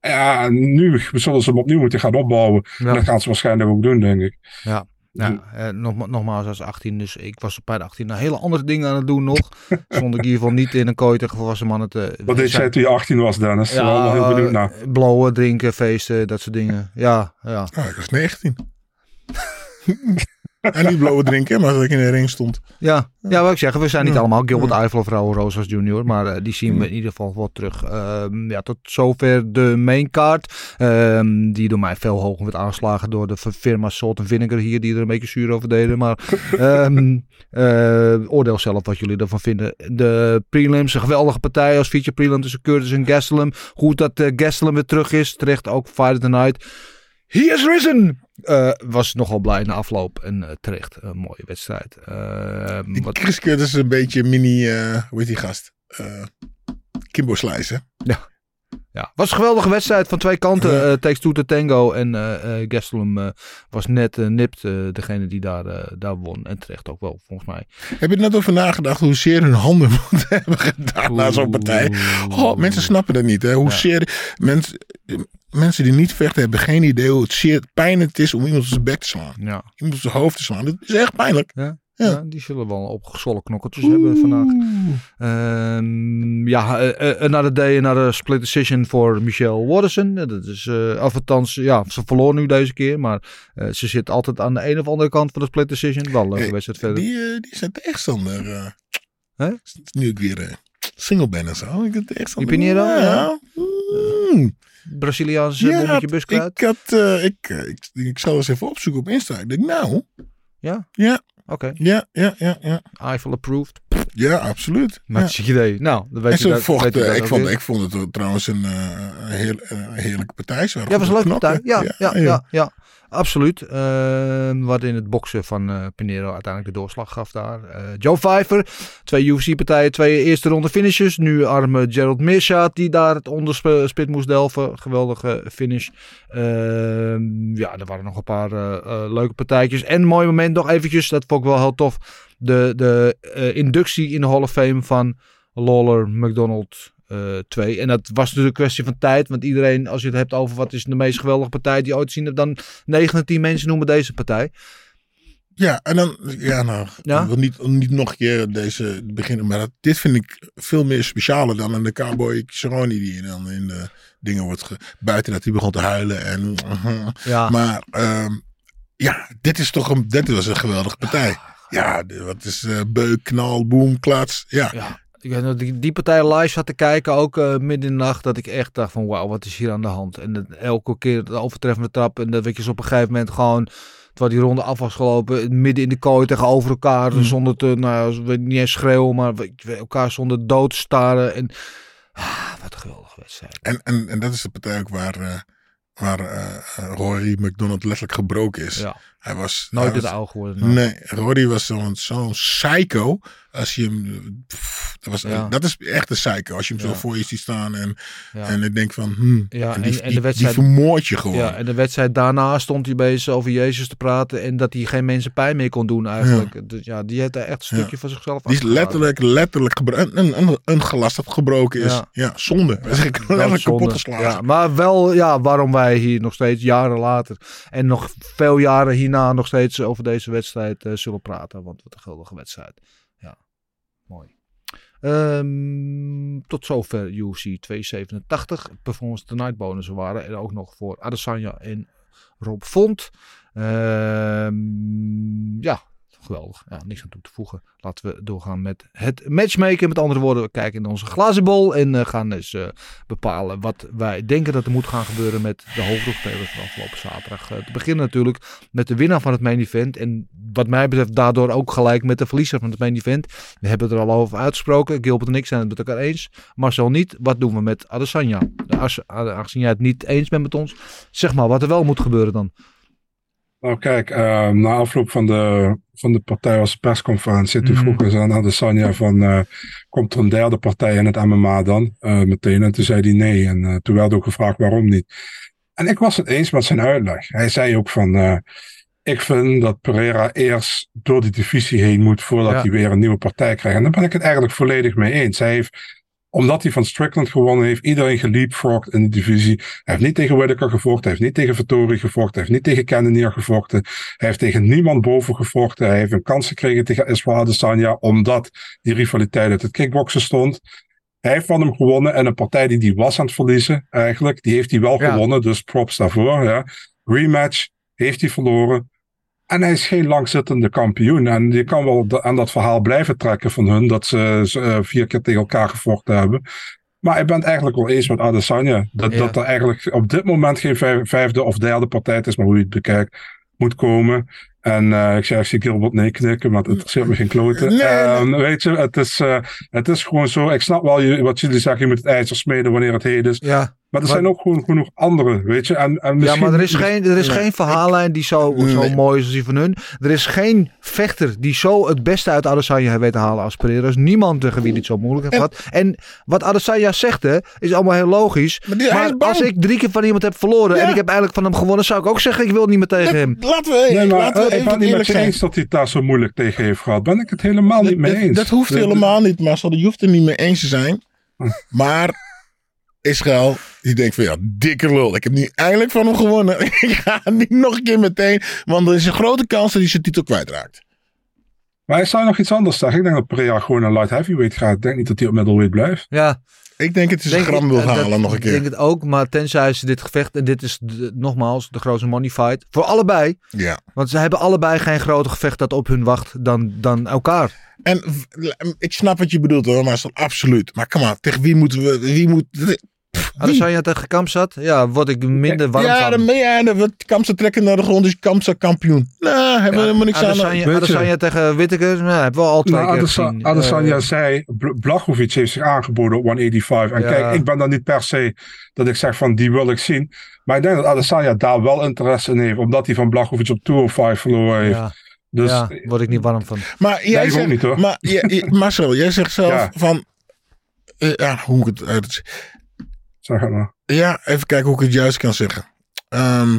Speaker 5: Ja, nu zullen ze hem opnieuw moeten gaan opbouwen. En dat gaan ze waarschijnlijk ook doen, denk ik.
Speaker 3: Ja. Ja, eh, nog, nogmaals, als 18, dus ik was bij de 18 nou, hele andere dingen aan het doen nog. Stond ik in ieder geval niet in een kooi tegen volwassen mannen te...
Speaker 5: Wat deed jij toen je 18 was, Dennis?
Speaker 3: Ja,
Speaker 5: wel heel benieuwd
Speaker 3: eh,
Speaker 5: naar.
Speaker 3: blowen, drinken, feesten, dat soort dingen. Ja, ja.
Speaker 4: Ah, ik was 19. en niet blauwe drinken, maar dat ik in de ring stond.
Speaker 3: Ja, ja wat ik zeg, we zijn niet allemaal Gilbert. Eiffel of Raúl Rosas Jr., maar eh, die zien we in ieder geval wel terug. Ehm, ja, tot zover de main card, ehm, die door mij veel hoger werd aangeslagen door de firma Salt Vinegar hier, die er een beetje zuur over deden. Maar ehm, eh, oordeel zelf wat jullie ervan vinden. De prelims, een geweldige partij als feature prelim tussen Curtis en Gastelum. Goed dat eh Gastelum weer terug is, terecht ook the Night. He is risen! Eh, was nogal blij na afloop en eh, terecht een mooie wedstrijd. Ehm,
Speaker 4: Die
Speaker 3: wat-
Speaker 4: is een beetje mini, eh hoe heet die gast? Kimbo Slice, hè?
Speaker 3: Ja, was een geweldige wedstrijd van twee kanten.
Speaker 4: Ja.
Speaker 3: eh takes two to tango. En eh eh Gastelum was net nipt degene die daar, daar won. En terecht ook wel, volgens mij.
Speaker 4: Heb je er net over nagedacht hoezeer hun handen moeten hebben gedaan na zo'n partij? Oh, mensen snappen dat niet, hè? Hoezeer mensen, mensen die niet vechten hebben geen idee hoe het zeer pijn het is om iemand op zijn bek te slaan.
Speaker 3: Ja.
Speaker 4: Iemand op zijn hoofd te slaan. Dat is echt pijnlijk.
Speaker 3: Ja.
Speaker 4: Ja.
Speaker 3: Ja, die zullen wel opgezwollen knokkeltjes hebben vandaag. Ehm, ja, eh, eh, another day, another split decision voor Michelle Watterson. Dat is, eh of althans, ja, ze verloor nu deze keer. Maar ze zit altijd aan de een of andere kant van de split decision. Wel een leuke
Speaker 4: Hey,
Speaker 3: wedstrijd verder.
Speaker 4: Die, die zijn tegenstander. Nu ik weer single ben en zo. Ik tegenstander.
Speaker 3: Die Pinheiro, ja.
Speaker 4: Ja. Mm.
Speaker 3: Braziliaanse
Speaker 4: Ja,
Speaker 3: bommetje buskruid.
Speaker 4: Ik, had, ik, eh, ik, ik zal eens even opzoeken op Insta. Ik denk, nou,
Speaker 3: Ja?
Speaker 4: Ja.
Speaker 3: Oké.
Speaker 4: ja, ja, ja, ja.
Speaker 3: Eiffel approved.
Speaker 4: Ja, absoluut.
Speaker 3: Maar
Speaker 4: ja.
Speaker 3: idee. Nou, dan weet
Speaker 4: En
Speaker 3: je
Speaker 4: ze
Speaker 3: dat, weet je dat
Speaker 4: ik, vond,
Speaker 3: weer.
Speaker 4: ik vond het trouwens een, eh, een heel, een heerlijke partij. Ze
Speaker 3: Ja, was een leuke partij. Ja, ja, ja,
Speaker 4: ja.
Speaker 3: Absoluut. Ehm wat in het boksen van eh Pinero uiteindelijk de doorslag gaf daar. Eh, Joe Pfeiffer, twee UFC-partijen, twee eerste ronde finishes. Nu arme Gerald Meerschaat die daar het onderspit moest delven. Geweldige finish. Ehm, ja, er waren nog een paar eh, leuke partijtjes. En mooi moment nog eventjes, dat vond ik wel heel tof. De, de inductie in de Hall of Fame van Lawler McDonald eh 2. En dat was natuurlijk een kwestie van tijd. Want iedereen, als je het hebt over wat is de meest geweldige partij die je ooit zien hebt, dan 9 10 mensen noemen deze partij.
Speaker 4: Ja, en dan, ja, nou,
Speaker 3: Ja?
Speaker 4: ik wil niet, niet nog een keer deze beginnen, maar dat, dit vind ik veel meer specialer dan een de Cowboy Cerrone die dan in de dingen wordt ge, buiten dat hij begon te huilen en,
Speaker 3: Ja.
Speaker 4: maar, ehm, ja, dit is toch een, dit was een geweldige partij. Ja, de- wat is eh, beuk, knal, boom, klats. Ja.
Speaker 3: Ja, ik weet nog, die, die partij live zat te kijken, ook eh, midden in de nacht, dat ik echt dacht van wauw, wat is hier aan de hand? En dat elke keer de overtreffende trap en dat weet je dus op een gegeven moment gewoon, terwijl die ronde af was gelopen, midden in de kooi tegenover elkaar,
Speaker 4: Mm.
Speaker 3: zonder te, nou, ja, niet eens schreeuwen, maar elkaar zonder dood staren. En ah, wat een geweldige wedstrijd.
Speaker 4: En, en, en dat is de partij ook waar, eh, waar eh, Rory McDonald letterlijk gebroken is.
Speaker 3: Ja,
Speaker 4: Hij was...
Speaker 3: nooit het oude geworden. nou.
Speaker 4: Nee, Rory was zo'n zo'n psycho. Als je hem... pff, dat, was,
Speaker 3: Ja.
Speaker 4: dat is echt een psycho. Als je hem zo voor je ziet staan en,
Speaker 3: Ja.
Speaker 4: en ik denk van... Hmm,
Speaker 3: Ja,
Speaker 4: en die,
Speaker 3: en- en de wedstrijd-
Speaker 4: die vermoord je gewoon.
Speaker 3: Ja, en de wedstrijd daarna stond hij bezig over Jezus te praten en dat hij geen mensen pijn meer kon doen eigenlijk. Dus ja, die heeft daar echt een stukje van zichzelf
Speaker 4: Die is letterlijk, letterlijk. Een, een, een glas dat gebroken is. Ja, zonde. Dat is letterlijk kapot geslagen.
Speaker 3: Ja, maar wel, ja, waarom wij hier nog steeds jaren later en nog veel jaren hierna nog steeds over deze wedstrijd eh, zullen praten. Want wat een geweldige wedstrijd. Ja, mooi. Ehm, tot zover UFC 287. Performance Tonight bonussen waren er ook nog voor Adesanya en Rob Font. Ehm, ja, geweldig. Ja, niks aan toe te voegen. Laten we doorgaan met het matchmaken. Met andere woorden, we kijken in onze glazen bol en eh, gaan dus eh, bepalen wat wij denken dat er moet gaan gebeuren met de hoofdrolspelers van afgelopen zaterdag. Eh, te beginnen natuurlijk met de winnaar van het main event. En wat mij betreft daardoor ook gelijk met de verliezer van het main event. We hebben het er al over uitgesproken. Gilbert en ik zijn het met elkaar eens. Marcel niet. Wat doen we met Adesanya? Als, aangezien jij het niet eens bent met ons, zeg maar wat er wel moet gebeuren dan.
Speaker 5: Nou kijk, eh, na afloop van de, van de partij was persconferentie. Toen
Speaker 3: Mhm.
Speaker 5: vroegen ze aan Adesanya van, eh, komt er een derde partij in het MMA dan? Eh, meteen. En toen zei hij nee. En eh, toen werd ook gevraagd waarom niet. En ik was het eens met zijn uitleg. Hij zei ook van, ik vind dat Pereira eerst door die divisie heen moet voordat
Speaker 3: Ja.
Speaker 5: hij weer een nieuwe partij krijgt. En daar ben ik het eigenlijk volledig mee eens. Hij heeft omdat hij van Strickland gewonnen heeft, iedereen geleapfrogged in de divisie. Hij heeft niet tegen Whittaker gevochten, hij heeft niet tegen Vittori gevochten, hij heeft niet tegen Cannonier gevochten. Hij heeft tegen niemand boven gevochten. Hij heeft een kans gekregen tegen Espoir Adesanya, omdat die rivaliteit uit het kickboksen stond. Hij heeft van hem gewonnen en een partij die hij was aan het verliezen, eigenlijk, die heeft hij wel
Speaker 3: Ja.
Speaker 5: gewonnen, dus props daarvoor. Ja. Rematch heeft hij verloren. En hij is geen langzittende kampioen. En je kan wel aan dat verhaal blijven trekken van hun, dat ze eh, vier keer tegen elkaar gevochten hebben. Maar ik ben het eigenlijk wel eens met Adesanya. Dat,
Speaker 3: Ja.
Speaker 5: dat er eigenlijk op dit moment geen vijf- vijfde of derde partij, is maar hoe je het bekijkt, moet komen. En eh, ik zeg, ik zie Gilbert nee knikken, maar het interesseert me geen kloten.
Speaker 4: Nee, nee.
Speaker 5: Ehm, weet je, het is, eh, het is gewoon zo. Ik snap wel je, wat jullie zeggen, je moet het ijzer smeden wanneer het heet is.
Speaker 3: Ja,
Speaker 5: Maar er zijn ook gewoon genoeg andere, weet je. En, en
Speaker 3: ja maar er is geen, er is geen verhaallijn die zo, zo mooi is als die van hun. Er is geen vechter die zo het beste uit Adesanya heeft weten halen als Pereira. Er is niemand tegen wie dit zo moeilijk heeft
Speaker 4: En-
Speaker 3: gehad. En wat Adesanya zegt, hè, is allemaal heel logisch.
Speaker 4: Maar die-
Speaker 3: als ik drie keer van iemand heb verloren en ik heb eigenlijk van hem gewonnen, zou ik ook zeggen, ik wil niet meer tegen hem.
Speaker 4: Laten we,
Speaker 5: Nee, maar
Speaker 4: laten we
Speaker 5: eh, ik ben
Speaker 4: even
Speaker 5: het niet
Speaker 4: eerlijk
Speaker 5: met je eens dat hij het daar zo moeilijk tegen heeft gehad. Ben ik het helemaal niet mee
Speaker 4: Dat-
Speaker 5: eens.
Speaker 4: Dat hoeft helemaal niet, Marcel. Je hoeft er niet mee eens te zijn.
Speaker 5: Hm.
Speaker 4: Maar Israël, die denkt van ja, dikke lul. Ik heb nu eindelijk van hem gewonnen. ik ga niet nog een keer meteen. Want er is een grote kans dat hij zijn titel kwijtraakt.
Speaker 5: Maar ik zou nog iets anders zeggen. Ik denk dat Pereira gewoon een light heavyweight gaat. Ik denk niet dat hij op middleweight blijft.
Speaker 3: Ja,
Speaker 4: Ik denk het is een gram wil
Speaker 3: eh, dat-
Speaker 4: halen nog een
Speaker 3: Ik denk
Speaker 4: keer.
Speaker 3: het ook, maar tenzij ze dit gevecht, en dit is de- nogmaals de grootste money fight, voor allebei.
Speaker 4: Ja.
Speaker 3: Want ze hebben allebei geen groter gevecht dat op hun wacht dan, dan elkaar.
Speaker 4: En ik snap wat je bedoelt hoor, Marcel. Absoluut. Maar kom maar, tegen wie moeten we... Wie moet...
Speaker 3: Adesanya tegen Kamsat, ja, word ik minder warm
Speaker 4: ja,
Speaker 3: van.
Speaker 4: dan, ja, dan wordt Kamsa trekken naar de grond, is Kamsa kampioen. Nou, hebben we helemaal niks aan.
Speaker 3: Adesanya,
Speaker 5: je-
Speaker 3: Adesanya tegen Whittaker, nou, hebben we al twee
Speaker 5: Nou,
Speaker 3: keer
Speaker 5: Adesa-
Speaker 3: gezien.
Speaker 5: Adesanya
Speaker 3: Eh,
Speaker 5: zei, Bl- Blachowicz heeft zich aangeboden op 185. En
Speaker 3: Ja.
Speaker 5: kijk, ik ben dan niet per se dat ik zeg van die wil ik zien. Maar ik denk dat Adesanya daar wel interesse in heeft. Omdat hij van Blachowicz op 205 verloren heeft.
Speaker 3: ja,
Speaker 5: Dus
Speaker 3: ja, word ik niet warm van.
Speaker 4: Maar jij
Speaker 5: Nee,
Speaker 4: zegt,
Speaker 5: niet, hoor.
Speaker 4: Maar je- je- Marcel, jij zegt zelf
Speaker 5: Ja.
Speaker 4: van... eh, ja, hoe moet ik het uit...
Speaker 5: zeg het maar.
Speaker 4: Ja, even kijken hoe ik het juist kan zeggen. Ehm,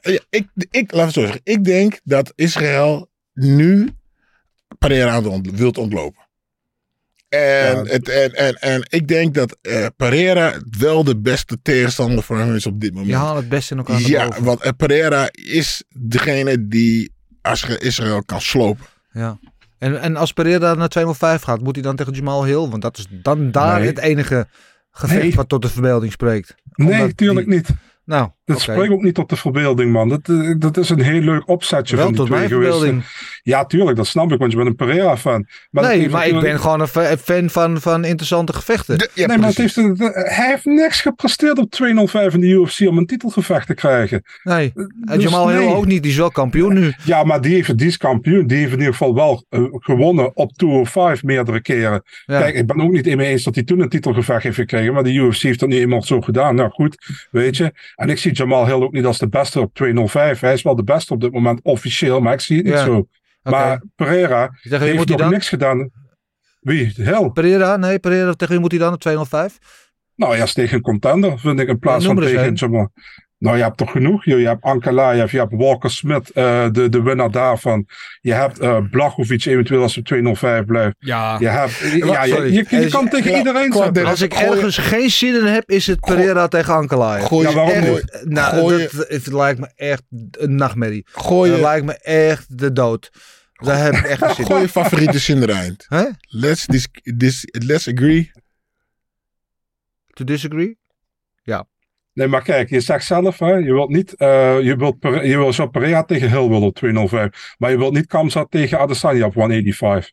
Speaker 4: ja, ik, ik, laat het zo zeggen. Ik denk dat Israël nu Pereira aan het ont, wilt ontlopen. En,
Speaker 5: Ja.
Speaker 4: het, en, en, en ik denk dat eh, Pereira wel de beste tegenstander voor hem is op dit moment.
Speaker 3: Je haalt het beste in elkaar
Speaker 4: ja,
Speaker 3: boven.
Speaker 4: want eh, Pereira is degene die Israël kan slopen.
Speaker 3: Ja. En, en als Pereira naar 205 gaat, moet hij dan tegen Jamal Hill? Want dat is dan daar
Speaker 5: Nee.
Speaker 3: het enige gevecht
Speaker 5: Nee.
Speaker 3: wat tot de verbeelding spreekt.
Speaker 5: Nee, tuurlijk
Speaker 3: die-
Speaker 5: niet.
Speaker 3: Nou,
Speaker 5: Dat
Speaker 3: Oké.
Speaker 5: spreekt ook niet tot de verbeelding, man. Dat, eh, dat is een heel leuk opzetje
Speaker 3: Wel
Speaker 5: van die
Speaker 3: tot
Speaker 5: twee
Speaker 3: mijn
Speaker 5: geweest.
Speaker 3: verbeelding.
Speaker 5: Ja, tuurlijk, dat snap ik, want je bent een Pereira-fan.
Speaker 3: Nee, maar ik ben gewoon een fa- fan van, van interessante gevechten.
Speaker 4: De- ja,
Speaker 5: nee, maar heeft, hij heeft niks gepresteerd op 205 in de UFC om een titelgevecht te krijgen.
Speaker 3: Nee, en
Speaker 5: Dus
Speaker 3: Jamal Hill ook niet. Die is wel kampioen nu.
Speaker 5: Ja, maar die, heeft, die is kampioen. Die heeft in ieder geval wel eh, gewonnen op 205 meerdere keren.
Speaker 3: Ja.
Speaker 5: Kijk, ik ben ook niet mee eens dat hij toen een titelgevecht heeft gekregen. Maar de UFC heeft dat niet eenmaal zo gedaan. Nou goed, weet je. En ik zie Jamal Hill ook niet als de beste op 205. Hij is wel de beste op dit moment officieel, maar ik zie het niet
Speaker 3: Ja.
Speaker 5: zo. Maar Pereira heeft
Speaker 3: moet
Speaker 5: nog
Speaker 3: dan?
Speaker 5: niks gedaan. Wie? Hill?
Speaker 3: Pereira? Nee, Pereira. Tegen wie moet hij dan op 205?
Speaker 5: Nou, ja, is tegen een contender, vind ik, in plaats
Speaker 3: Ja,
Speaker 5: van tegen Jamal. Nou, je hebt toch genoeg. Je, je hebt Ankalaev, je hebt Walker Smith, eh, de, de winnaar daarvan. Je hebt eh Blachowicz eventueel als ze 205 blijft.
Speaker 3: Ja.
Speaker 5: Je, hebt, ja, je, kan tegen
Speaker 4: Qua-
Speaker 5: iedereen zetten.
Speaker 4: de-
Speaker 3: Als ik
Speaker 4: Gooi
Speaker 3: ergens geen zin in heb, is het Pereira tegen Ankalaev.
Speaker 4: Gooi
Speaker 5: Ja,
Speaker 4: je
Speaker 5: waarom
Speaker 4: echt-
Speaker 5: niet?
Speaker 3: Nou,
Speaker 4: Gooi
Speaker 3: dat het lijkt me echt een nachtmerrie.
Speaker 4: Gooi
Speaker 3: Dat lijkt me echt de dood. Daar heb ik echt geen zin
Speaker 4: gooi
Speaker 3: in.
Speaker 4: je favoriete zin eruit.
Speaker 3: Hè?
Speaker 4: Let's, dis, dis, let's agree.
Speaker 3: To disagree?
Speaker 5: Nee, maar kijk, je zegt zelf, hè, je wilt niet, eh, je wilt, je wil zo Pereira tegen Hill willen op 205. Maar je wilt niet Kamzat tegen Adesanya op 185.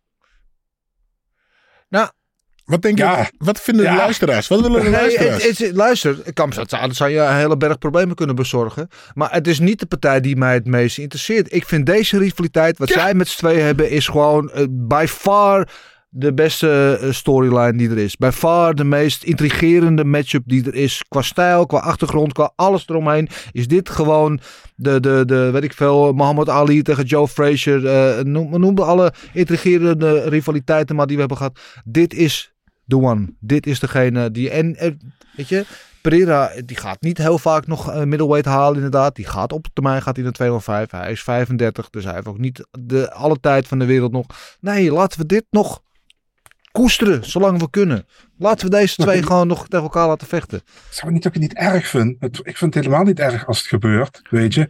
Speaker 4: Wat denk je? Wat vinden de
Speaker 5: Ja.
Speaker 4: luisteraars? Wat willen de
Speaker 3: Nee,
Speaker 4: luisteraars?
Speaker 3: het, het, luister, Kamzat dat zou je een hele berg problemen kunnen bezorgen. Maar het is niet de partij die mij het meest interesseert. Ik vind deze rivaliteit, wat zij met z'n tweeën hebben, is gewoon eh, by far de beste eh, storyline die er is. By far de meest intrigerende matchup die er is. Qua stijl, qua achtergrond, qua alles eromheen. Is dit gewoon de, de, de weet ik veel, Muhammad Ali tegen Joe Frazier. eh noem, noem alle intrigerende rivaliteiten maar die we hebben gehad. Dit is the one. Dit is degene die... En eh, weet je, Pereira die gaat niet heel vaak nog middleweight halen inderdaad. Die gaat op termijn gaat hij naar 205. Hij is 35, dus hij heeft ook niet de, alle tijd van de wereld nog. Nee, laten we dit nog koesteren, zolang we kunnen. Laten we deze twee gewoon nog tegen elkaar laten vechten.
Speaker 5: zou niet dat ik het niet erg vind. Het- ik vind het helemaal niet erg als het gebeurt, weet je.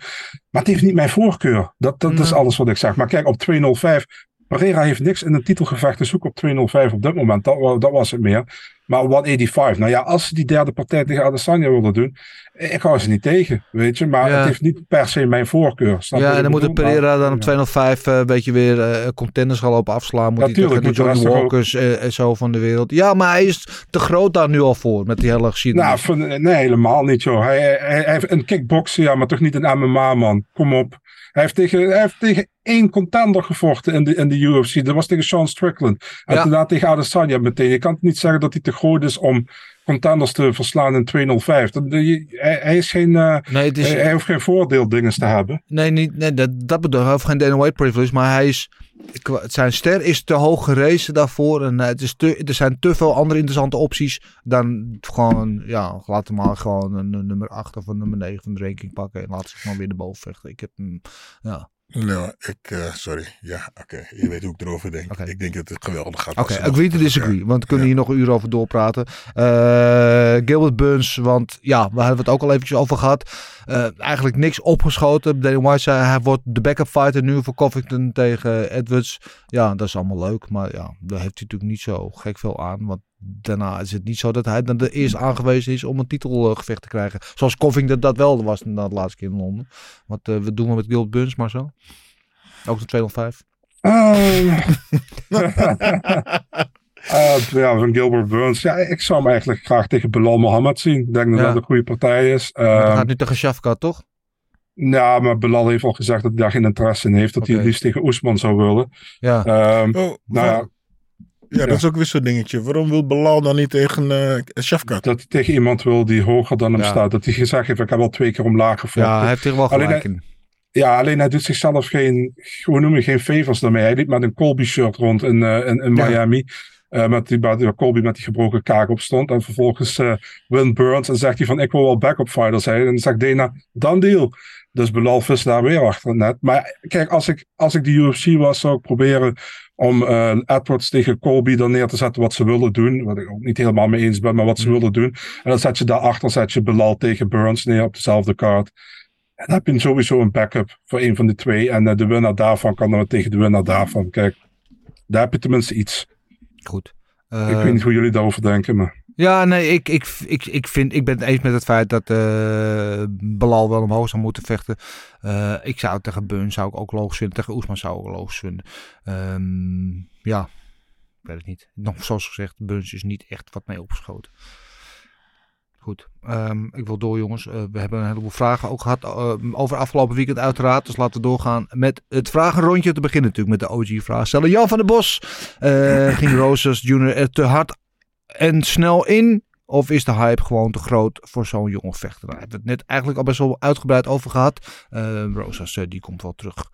Speaker 5: Maar het heeft niet mijn voorkeur. Dat, dat is
Speaker 3: Nee.
Speaker 5: alles wat ik zeg. Maar kijk, op 205. Pereira heeft niks in een titelgevecht te zoeken op 205 op dit moment. Dat was het meer. Maar 185. Nou ja, als ze die derde partij tegen Adesanya wilden doen. Ik hou ze niet tegen, weet je. Maar
Speaker 3: Ja.
Speaker 5: het heeft niet per se mijn voorkeur. Snap
Speaker 3: Ja, en dan moet de? Pereira dan op 205 eh, een beetje weer eh, contenders gaan lopen afslaan. Moet
Speaker 5: Ja,
Speaker 3: hij tegen
Speaker 5: tuurlijk,
Speaker 3: de Johnny Walkers eh, en zo van de wereld. Ja, maar hij is te groot daar nu al voor met die hele geschiedenis.
Speaker 5: Nou, nee, helemaal niet, joh. Hij, hij, hij heeft een kickboksen, ja, maar toch niet een MMA, man. Kom op. Hij heeft tegen, hij heeft tegen één contender gevochten in de, in de UFC. Dat was tegen Sean Strickland. En
Speaker 3: Ja.
Speaker 5: daarna tegen Adesanya meteen. Je kan niet zeggen dat hij te groot is om contenders te verslaan in 205. Dat, je- hij, hij is geen, eh,
Speaker 3: nee, het is,
Speaker 5: hij, hij hoeft geen voordeel dinges te hebben.
Speaker 3: Nee, niet, nee dat, dat bedoel ik. Hij heeft geen Dana White privilege. Maar hij is, zijn ster is te hoog gerezen daarvoor. En eh, het is te, er zijn te veel andere interessante opties. Dan gewoon, ja, laat hem maar gewoon een, nummer 8 of een nummer 9 van de ranking pakken. En laat zich gewoon weer erboven vechten. Ik heb ja.
Speaker 4: Nou, ik, eh, sorry. Ja, oké. Je weet hoe ik erover denk. Ik denk dat het geweldig gaat.
Speaker 3: Oké,
Speaker 4: nog-
Speaker 3: agree to disagree. Want we kunnen hier nog een uur over doorpraten. Eh, Gilbert Burns, want ja, we hebben het ook al eventjes over gehad. Eh, eigenlijk niks opgeschoten. Dana White zei, hij wordt de backup fighter nu voor Covington tegen Edwards. Ja, dat is allemaal leuk. Maar ja, daar heeft hij natuurlijk niet zo gek veel aan. Want daarna is het niet zo dat hij dan de eerst aangewezen is om een titelgevecht te krijgen. Zoals Covington dat wel was na de laatste keer in Londen. Wat eh, wat doen we met Gilbert Burns, maar zo? Ook de 205.
Speaker 5: Ehm. Eh, ja, van Gilbert Burns. Ja, ik zou hem eigenlijk graag tegen Bilal Mohammed zien. Ik denk dat
Speaker 3: Ja.
Speaker 5: dat een goede partij is. Ehm,
Speaker 3: gaat nu tegen Shafka, toch?
Speaker 5: Ja, maar Bilal heeft al gezegd dat hij daar geen interesse in heeft. Dat hij het liefst tegen Oesman zou willen.
Speaker 3: Ja.
Speaker 5: Ehm,
Speaker 4: Oh,
Speaker 5: nou ja,
Speaker 4: ja, dat is ook weer zo'n dingetje. Waarom wil Belal dan niet tegen eh Shafkat?
Speaker 5: dat hij tegen iemand wil die hoger dan hem
Speaker 3: Ja.
Speaker 5: staat. Dat hij gezegd heeft, ik heb al twee keer omlaag gevochten.
Speaker 3: Ja, hij heeft er wel gelijk in.
Speaker 5: Ja, alleen hij doet zichzelf geen, hoe noem je, geen favors daarmee. Hij liep met een Colby shirt rond in, eh, in, in
Speaker 3: Ja.
Speaker 5: Miami. eh, met die, waar Colby met die gebroken kaak op stond. En vervolgens eh win Burns en zegt hij van ik wil wel backup fighter zijn. En dan zegt Dana, dan deal. Dus Belal daar weer achter net. Maar kijk, als ik, als ik de UFC was, zou ik proberen om eh, Edwards tegen Colby dan neer te zetten wat ze willen doen. Wat ik ook niet helemaal mee eens ben, maar wat ze willen doen. En dan zet je daarachter zet je Belal tegen Burns neer op dezelfde kaart. En dan heb je sowieso een backup voor een van de twee. En eh, de winnaar daarvan kan dan tegen de winnaar daarvan. Kijk, daar heb je tenminste iets.
Speaker 3: Goed.
Speaker 5: ik
Speaker 3: Eh,
Speaker 5: weet niet hoe jullie daarover denken, maar...
Speaker 3: Ja, nee, ik, ik, ik, ik, vind, ik ben het eens met het feit dat eh Belal wel omhoog zou moeten vechten. Eh, ik zou tegen Burns zou ik ook logisch vinden. Tegen Oesman zou ik logisch vinden. Ehm, ja, ik weet het niet. Nog zoals gezegd, Burns is niet echt wat mee opgeschoten. Goed, ehm, ik wil door jongens. Eh, we hebben een heleboel vragen ook gehad eh, over afgelopen weekend uiteraard. Dus laten we doorgaan met het vragenrondje. Te beginnen natuurlijk met de OG-vraag. Stellen Jan van der Bos. eh, ging Roses Jr. er te hard en snel in? Of is de hype gewoon te groot voor zo'n jonge vechter? Daar hebben we het net eigenlijk al best wel uitgebreid over gehad. Eh Rosas, eh, die komt wel terug.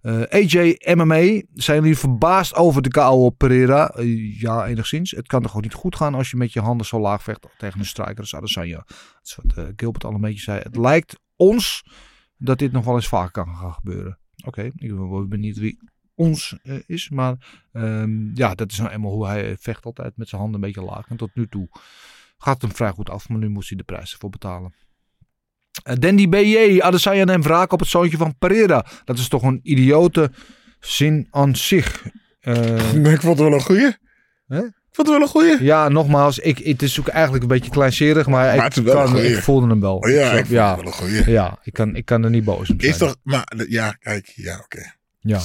Speaker 3: Eh, AJ MMA, zijn jullie verbaasd over de KO op Pereira? Ja, enigszins. Het kan toch gewoon niet goed gaan als je met je handen zo laag vecht tegen een striker als. Dat is wat Gilbert al een beetje zei. Het lijkt ons dat dit nog wel eens vaker kan gaan gebeuren. Oké, ik ben benieuwd wie ons eh, is. Maar ehm, ja, dat is nou eenmaal hoe hij vecht altijd met zijn handen een beetje laag. En tot nu toe gaat het hem vrij goed af. Maar nu moest hij de prijs ervoor betalen. Eh, Dandy BJ, Adesanya neemt wraak op het zoontje van Pereira. Dat is toch een idiote zin aan zich. Eh,
Speaker 4: ik vond het wel een goeie.
Speaker 3: Hè?
Speaker 4: Ik vond het wel een goeie.
Speaker 3: ja, nogmaals, ik, het is ook eigenlijk een beetje kleinzerig, maar,
Speaker 4: Maar
Speaker 3: ik, kan, ik voelde hem wel.
Speaker 4: Oh, ja, ik
Speaker 3: ja,
Speaker 4: wel een goeie.
Speaker 3: ja ik, kan, ik kan er niet boos op zijn.
Speaker 4: Is toch, maar ja, kijk, ja, oké.
Speaker 3: Ja.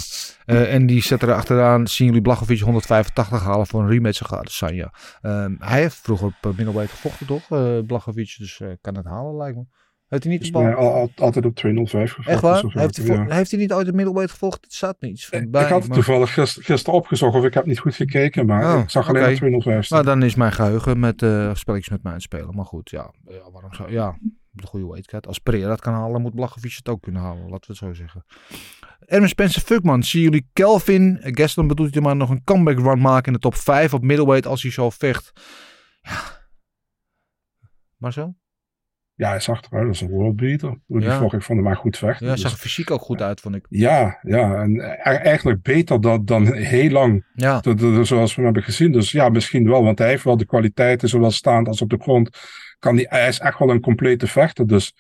Speaker 3: Eh, en die zet er achteraan, zien jullie Blachowicz 185 halen voor een rematch tegen Adesanya. Ehm hij heeft vroeger op uh, middelbare gevochten, toch? eh Blachowicz, dus eh, kan het halen, lijkt me. Heeft hij niet?
Speaker 5: Nee, al, al- altijd op 205 gevochten.
Speaker 3: Echt waar? Heeft hij,
Speaker 5: Ja.
Speaker 3: heeft hij niet ooit op middelbare gevochten? Het staat me iets van bij.
Speaker 5: ik had het
Speaker 3: maar-
Speaker 5: toevallig gisteren gister opgezocht of ik heb niet goed gekeken, maar
Speaker 3: Oh,
Speaker 5: ik zag alleen maar 205 staan.
Speaker 3: Nou, dan is mijn geheugen met eh spelletjes met mij aan het spelen. Maar goed, ja, ja waarom zou... Ja, de goede weightcut. Als Pereira dat kan halen, moet Blachowicz het ook kunnen halen. Laten we het zo zeggen. Erwin Spencer Fuckman. Zien jullie Kelvin, Gaston bedoelt hij maar nog een comeback run maken in de top 5 op middleweight als hij zo vecht? Ja. Maar zo?
Speaker 5: Ja, hij zag eruit als een worldbeater. Hoe die
Speaker 3: Ja.
Speaker 5: vocht, ik vond hem maar goed vechten.
Speaker 3: Ja,
Speaker 5: Dus-
Speaker 3: zag er fysiek ook goed uit, vond ik.
Speaker 5: ja, ja, en eigenlijk beter dan, dan heel lang,
Speaker 3: Ja.
Speaker 5: de- de- de- zoals we hem hebben gezien. Dus ja, misschien wel, want hij heeft wel de kwaliteiten, zowel staand als op de grond. Kan die, hij is echt wel een complete vechter, dus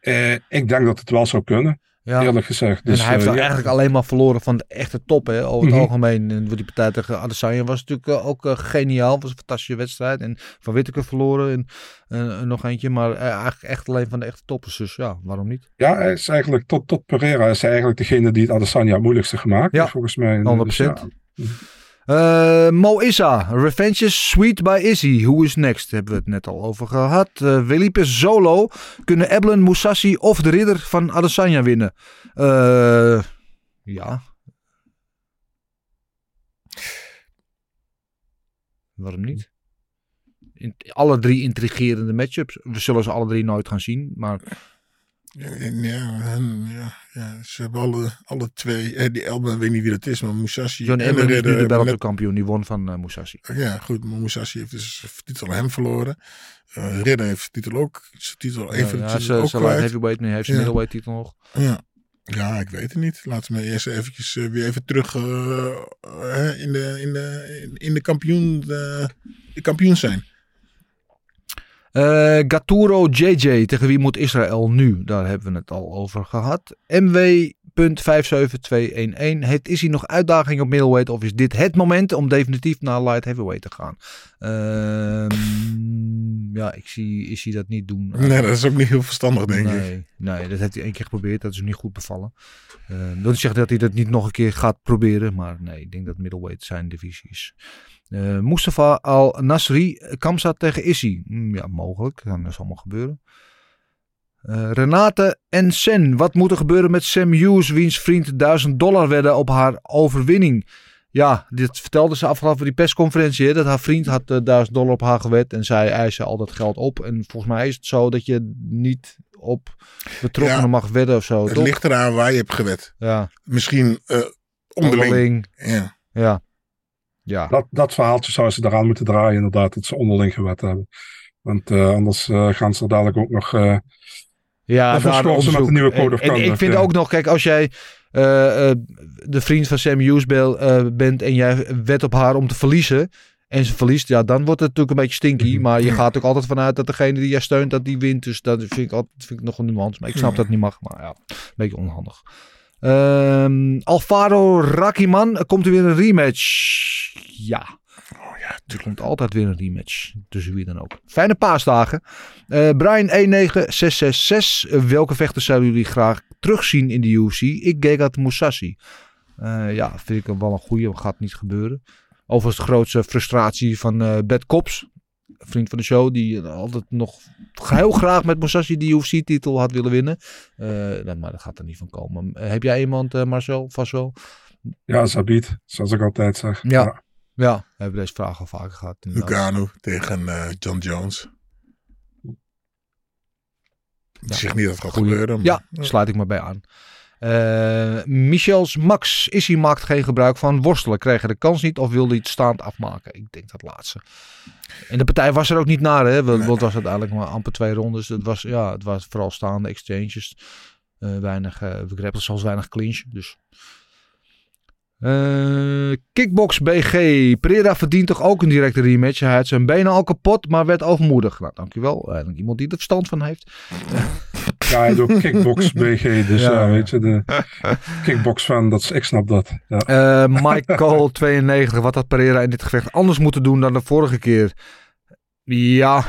Speaker 5: eh, ik denk dat het wel zou kunnen,
Speaker 3: ja.
Speaker 5: eerlijk gezegd. Dus,
Speaker 3: en hij heeft
Speaker 5: eh, ja.
Speaker 3: eigenlijk alleen maar verloren van de echte top, hè, over het
Speaker 5: Mhm.
Speaker 3: algemeen. En die partij tegen Adesanya was natuurlijk eh, ook eh, geniaal. was een fantastische wedstrijd. En Van Whittaker verloren en en nog eentje. Maar eigenlijk echt alleen van de echte toppers. Dus ja, waarom niet?
Speaker 5: Ja, hij is eigenlijk tot, tot Pereira is hij eigenlijk degene die het Adesanya het moeilijkste gemaakt
Speaker 3: Ja,
Speaker 5: volgens mij. En,
Speaker 3: 100%.
Speaker 5: dus ja,
Speaker 3: Eh, Mo Issa, Revenge is sweet by Izzy. Who is next? Hebben we het net al over gehad. Uh, Felipe Solo. Kunnen Eblen, Musashi of de ridder van Adesanya winnen? Eh, ja. Waarom niet? In, alle drie intrigerende matchups. We zullen ze alle drie nooit gaan zien. Maar
Speaker 4: Ja, ja, en, ja, ja, ze hebben alle, alle twee. eh, die Elben, weet niet wie dat is, maar Musashi.
Speaker 3: John
Speaker 4: en
Speaker 3: Eblen is nu de Bellator kampioen. Die won van eh, Musashi.
Speaker 4: Ja, goed, maar Musashi heeft dus zijn titel hem verloren. Eh Ridder heeft zijn titel ook. Zijn titel
Speaker 3: Ja, ja, ze,
Speaker 4: ook
Speaker 3: ze
Speaker 4: kwijt.
Speaker 3: heavyweight nu. Heeft zijn
Speaker 4: Ja.
Speaker 3: middleweight titel nog.
Speaker 4: Ja. ja, ik weet het niet. Laten we eerst eventjes eh, weer even terug in, de, in, de, in, in de kampioen, de, de kampioen zijn.
Speaker 3: Eh Gaturo JJ, tegen wie moet Israël nu? Daar hebben we het al over gehad. MW.57211. Heeft is hij nog uitdaging op middleweight of is dit het moment om definitief naar light heavyweight te gaan? Ehm, ja, ik zie is hij dat niet doen.
Speaker 4: Nee, dat is ook niet heel verstandig, denk ik.
Speaker 3: nee, dat heeft hij één keer geprobeerd. Dat is hem niet goed bevallen. Uh, dat wil zeggen dat hij dat niet nog een keer gaat proberen. Maar nee, ik denk dat middleweight zijn divisie is. Uh, Mustafa Al-Nasri, Kamsa tegen Issy. Mm, ja, mogelijk. Kan dat allemaal gebeuren. Uh, Renate en Sen. Wat moet er gebeuren met Sam Hughes, wiens vriend 1000 dollar wedden op haar overwinning? Ja, dit vertelde ze afgelopen die persconferentie. Hè, dat haar vriend had uh, 1000 dollar op haar gewet. En zij eisen al dat geld op. En volgens mij is het zo dat je niet op betrokkenen ja, mag wedden of zo.
Speaker 4: Het
Speaker 3: toch?
Speaker 4: ligt eraan waar je hebt gewet.
Speaker 3: Ja.
Speaker 4: Misschien onderling. onderling.
Speaker 3: Ja. ja. Ja.
Speaker 5: Dat, dat verhaaltje zou ze eraan moeten draaien, inderdaad, dat ze onderling gewet hebben. Want uh, anders uh, gaan ze er dadelijk ook nog. Uh,
Speaker 3: ja,
Speaker 5: daar met de nieuwe code of
Speaker 3: en, en ik vind ook nog, kijk, als jij de vriend van Sam Hughes bent en jij wet op haar om te verliezen. En ze verliest, ja, dan wordt het natuurlijk een beetje stinky. Maar je gaat ook altijd vanuit dat degene die jij steunt, dat die wint. Dus dat vind ik, altijd, vind ik nog een nuance. Maar ik snap dat niet mag. Maar ja, een beetje onhandig. Um, Alvaro Rakiman, komt er weer een rematch? Ja.
Speaker 4: Oh ja,
Speaker 3: Er komt altijd weer een rematch. Tussen wie dan ook. Fijne paasdagen. Eh Brian 19666. Eh, welke vechters zouden jullie graag terugzien in de UFC? Ik Gegard Mousasi. Eh, ja, vind ik wel een goede. Gaat niet gebeuren. Overigens de grootste frustratie van eh Bad Cops. Vriend van de show. Die altijd nog heel graag met Mousasi de UFC-titel had willen winnen. Eh, nou, maar dat gaat er niet van komen. Eh, heb jij iemand, eh, Marcel? Vast wel?
Speaker 5: Ja, Zabit, zoals ik altijd zeg.
Speaker 3: Ja. Ja, we hebben deze vraag al vaker gehad.
Speaker 4: Lugano tegen eh, John Jones. Ik zeg niet dat het gaat gebeuren. maar-
Speaker 3: Ja, sluit ik me bij aan. Eh Michels Max, is hij maakt geen gebruik van worstelen. Kreeg de kans niet of wilde hij het staand afmaken? Ik denk dat laatste. En de partij was er ook niet naar, hè? Want het was uiteindelijk maar amper twee rondes. Het was, ja, het was vooral staande exchanges. Eh, weinig uh, grapples, zelfs weinig clinch. Dus. Eh, Kickbox BG. Pereira verdient toch ook een directe rematch. Hij had zijn benen al kapot, maar werd overmoedig. Nou, dankjewel. Eigenlijk iemand die er verstand van heeft.
Speaker 5: Ja, hij doet kickbox BG, dus
Speaker 3: Ja.
Speaker 5: ja, weet je, de kickbox fan, dat is, ik snap dat. Ja.
Speaker 3: Eh Michael 92. Wat had Pereira in dit gevecht anders moeten doen dan de vorige keer? Ja.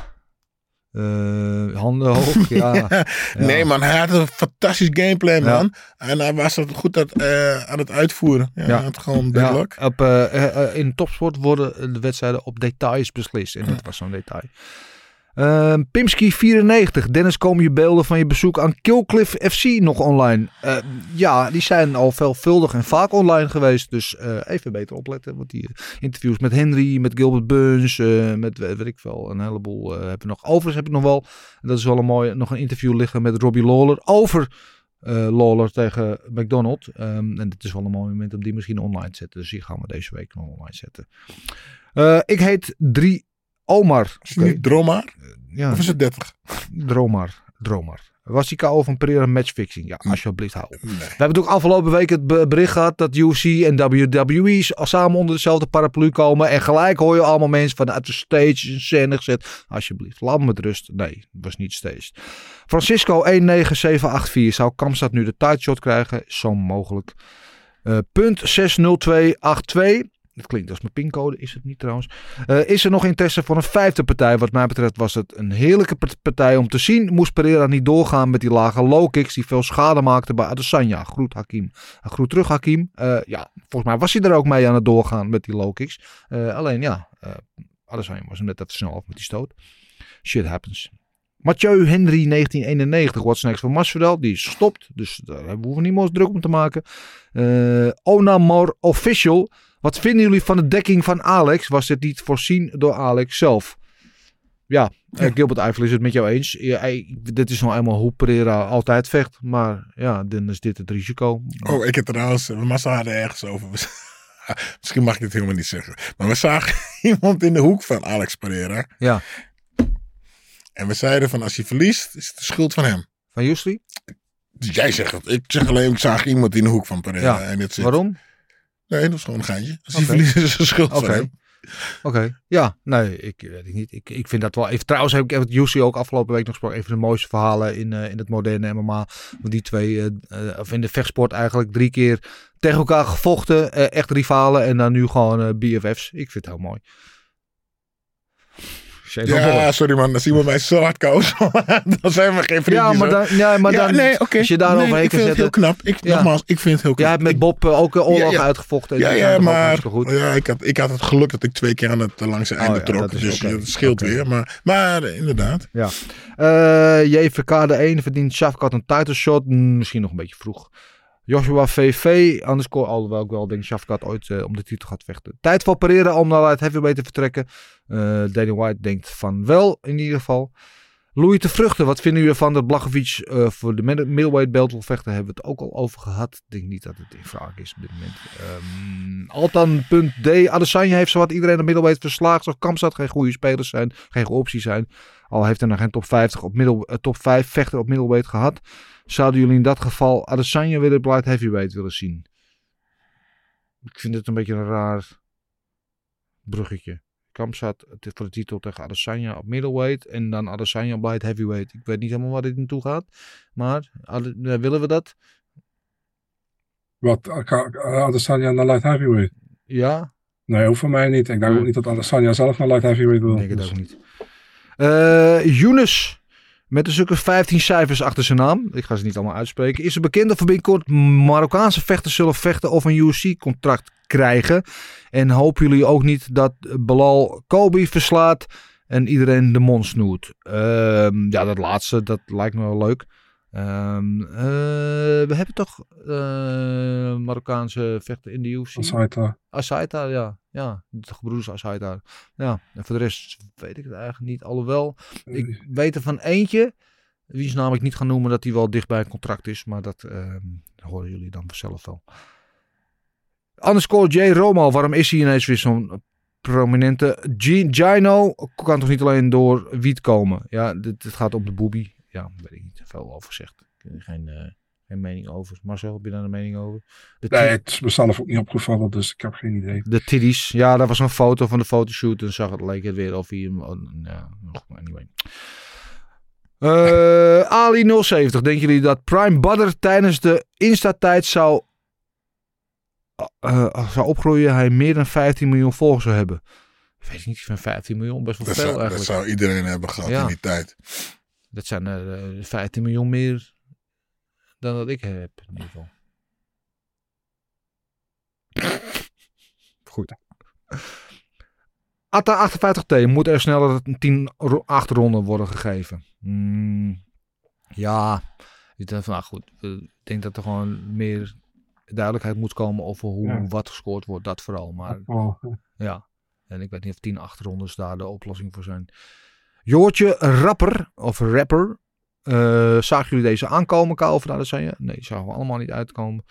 Speaker 3: Eh, handen hoog. Ja. Ja.
Speaker 4: Nee, man, hij had een fantastisch gameplan,
Speaker 3: Ja.
Speaker 4: man. En hij was het goed aan, eh, aan het uitvoeren. Ja,
Speaker 3: Ja.
Speaker 4: Hij had gewoon
Speaker 3: Ja,
Speaker 4: deadlock.
Speaker 3: op, eh, in topsport worden de wedstrijden op details beslist. En dat was zo'n detail. Eh, Pimski 94. Dennis, komen je beelden van je bezoek aan Killcliff FC nog online? Eh, ja, die zijn al veelvuldig en vaak online geweest. Dus eh, even beter opletten. Want die eh, interviews met Henry, met Gilbert Burns, met we- weet ik veel, een heleboel hebben we nog. Overigens heb ik nog wel, dat is wel een mooie, nog een interview liggen met Robbie Lawler over Lawler tegen McDonald. Ehm, en dit is wel een mooi moment om die misschien online te zetten. Dus die gaan we deze week nog online zetten. Ik heet Drie Omar.
Speaker 4: Is het niet Dromar?
Speaker 3: Ja,
Speaker 4: Of is het 30?
Speaker 3: Dromar. Dromar. Was die KO van Pereira matchfixing? Ja, alsjeblieft hou.
Speaker 4: Nee.
Speaker 3: We hebben ook afgelopen week het be- bericht gehad dat UFC en WWE samen onder dezelfde paraplu komen. En gelijk hoor je allemaal mensen vanuit de stage in scène gezet. Alsjeblieft, laat me met rust. Nee, was niet staged. Francisco 19784. Zou Kamstad nu de tight shot krijgen? Zo mogelijk. Eh, punt 60282. Dat klinkt als mijn pincode, is het niet trouwens. Eh, is er nog interesse voor een vijfde partij? Wat mij betreft was het een heerlijke part- partij om te zien. Moest Pereira niet doorgaan met die lage low kicks die veel schade maakten bij Adesanya. Groet Hakim. Uh, groet terug Hakim. Eh, ja, volgens mij was hij er ook mee aan het doorgaan met die low kicks. Eh, alleen ja, eh Adesanya was hem net even snel af met die stoot. Shit happens. Mathieu Henry 1991. What's next voor Masvidal? Die is gestopt. Dus daar hoeven we niet meer druk om te maken. Eh Onamor Official. Wat vinden jullie van de dekking van Alex? Was dit niet voorzien door Alex zelf? Ja, eh, Gilbert Eiffel is het met jou eens. Ja, hij- dit is nou eenmaal hoe Pereira altijd vecht. Maar ja, dan is dit het risico.
Speaker 4: Oh, ik heb trouwens, we massa hadden ergens over. Misschien mag ik dit helemaal niet zeggen. Maar we zagen iemand in de hoek van Alex Pereira.
Speaker 3: Ja,
Speaker 4: En we zeiden van als hij verliest, is het de schuld van hem.
Speaker 3: van Jusli?
Speaker 4: Dus jij zegt het. Ik zeg alleen, ik zag iemand in de hoek van Pereira.
Speaker 3: Ja,
Speaker 4: En het zit.
Speaker 3: Waarom?
Speaker 4: Nee, dat is gewoon een geintje. Als hij
Speaker 3: Oké.
Speaker 4: verliest, is het de schuld van hem.
Speaker 3: Oké, ja, nee, ik weet het niet. Ik, ik vind dat wel even. Trouwens heb ik met Jussi ook afgelopen week nog gesproken. Even de mooiste verhalen in, eh, in het moderne MMA. Want die twee, eh, eh, of in de vechtsport eigenlijk drie keer tegen elkaar gevochten. eh, echt rivalen en dan nu gewoon eh, BFF's. Ik vind het heel mooi. Shane
Speaker 4: Ja, sorry man. Als iemand mij zo hard koos, dan zijn we geen vriendjes.
Speaker 3: ja, maar dan, ja, maar
Speaker 4: Ja,
Speaker 3: dan
Speaker 4: nee, oké.
Speaker 3: als je daarover
Speaker 4: nee,
Speaker 3: heen
Speaker 4: ik vind het heel knap. Ik. Nogmaals, ik vind het heel knap.
Speaker 3: Jij hebt met Bob eh, ook een oorlog
Speaker 4: Ja, ja.
Speaker 3: uitgevochten. en
Speaker 4: Ja, ja, maar
Speaker 3: goed.
Speaker 4: ja, ik, had, ik had het geluk dat ik twee keer aan het langs het einde
Speaker 3: Oh ja,
Speaker 4: trok. dus
Speaker 3: oké.
Speaker 4: dat scheelt weer. Maar, maar eh, inderdaad.
Speaker 3: Ja. Eh JVK de 1 verdient Shafkat een title shot. Mm, Misschien nog een beetje vroeg. Joshua VV, underscore, alhoewel ik wel denk Shafkat ooit eh, om de titel gaat vechten. Tijd voor Pereira om naar het heavyweight te vertrekken. Eh Danny White denkt van wel, in ieder geval. Louis de Vruchten, wat vinden jullie ervan dat Blachowicz eh, voor de middle- middleweight belt wil vechten? Hebben we het ook al over gehad. Ik denk niet dat het in vraag is op dit moment. Ehm Altan.d, Adesanya heeft zowat iedereen de middleweight verslagen. Zoals Kamstad geen goede spelers zijn, geen opties zijn. Al heeft hij nog geen top 50 op middel, top 5 vechter op middleweight gehad. Zouden jullie in dat geval Adesanya willen op light heavyweight willen zien? Ik vind het een beetje een raar bruggetje. Kamzat voor de titel tegen Adesanya op middleweight en dan Adesanya op light heavyweight. Ik weet niet helemaal waar dit naartoe gaat, maar eh, willen we dat?
Speaker 5: Wat, Adesanya naar light heavyweight?
Speaker 3: Ja,
Speaker 5: Nee, hoeft voor mij niet. Ik denk ook niet dat Adesanya zelf naar light heavyweight wil.
Speaker 3: Ik denk het ook niet. Eh Younes, met een stuk of 15 cijfers achter zijn naam. Ik ga ze niet allemaal uitspreken. Is er bekend er binnenkort Marokkaanse vechters zullen vechten of een UFC-contract krijgen? En hopen jullie ook niet dat Belal Kobe verslaat en iedereen de mond snoert? Ehm, ja, dat laatste, dat lijkt me wel leuk. Ehm, eh, we hebben toch eh, Marokkaanse vechter in de UFC?
Speaker 5: Asaita.
Speaker 3: Asaita, ja. Ja, de gebroeders Asaita. Ja, en voor de rest weet ik het eigenlijk niet. Alhoewel, ik weet er van eentje, wie is namelijk niet gaan noemen dat hij wel dicht bij een contract is. Maar dat ehm, horen jullie dan vanzelf wel. Underscore J. Romo, waarom is hij ineens weer zo'n prominente? Gino kan toch niet alleen door wiet komen? Ja, dit, dit gaat om de boebie. Ja, daar weet ik niet veel over gezegd. Ik heb er geen, eh, geen mening over. Marcel, heb je daar een mening over? De
Speaker 5: Nee, het is mezelf ook niet opgevallen, dus ik heb geen idee.
Speaker 3: de tiddies. Ja, daar was een foto van de fotoshoot. En zag het, leek het weer of hij hem... oh, Ja, anyway. Eh, Ali 070. Denken jullie dat Prime Butter tijdens de Insta-tijd zou, eh, zou opgroeien? Hij meer dan 15 miljoen volgers zou hebben. Ik weet niet van 15 miljoen. Best wel
Speaker 4: Dat
Speaker 3: veel
Speaker 4: zou, dat
Speaker 3: eigenlijk.
Speaker 4: zou iedereen hebben gehad
Speaker 3: Ja.
Speaker 4: in die tijd.
Speaker 3: Dat zijn er eh, 15 miljoen meer dan dat ik heb in ieder geval. Goed. Atta 58T moet er sneller 10 ro- achterronden worden gegeven. Hmm, ja, ik denk van, nou goed, ik denk dat er gewoon meer duidelijkheid moet komen over hoe
Speaker 5: Ja.
Speaker 3: wat gescoord wordt, dat vooral. Maar
Speaker 5: Oh,
Speaker 3: ja, en ik weet niet of 10 achterrondes daar de oplossing voor zijn. Joortje Rapper, of Rapper. eh zagen jullie deze aankomen, Kou van Adesanya? Nee, die zagen we allemaal niet uitkomen.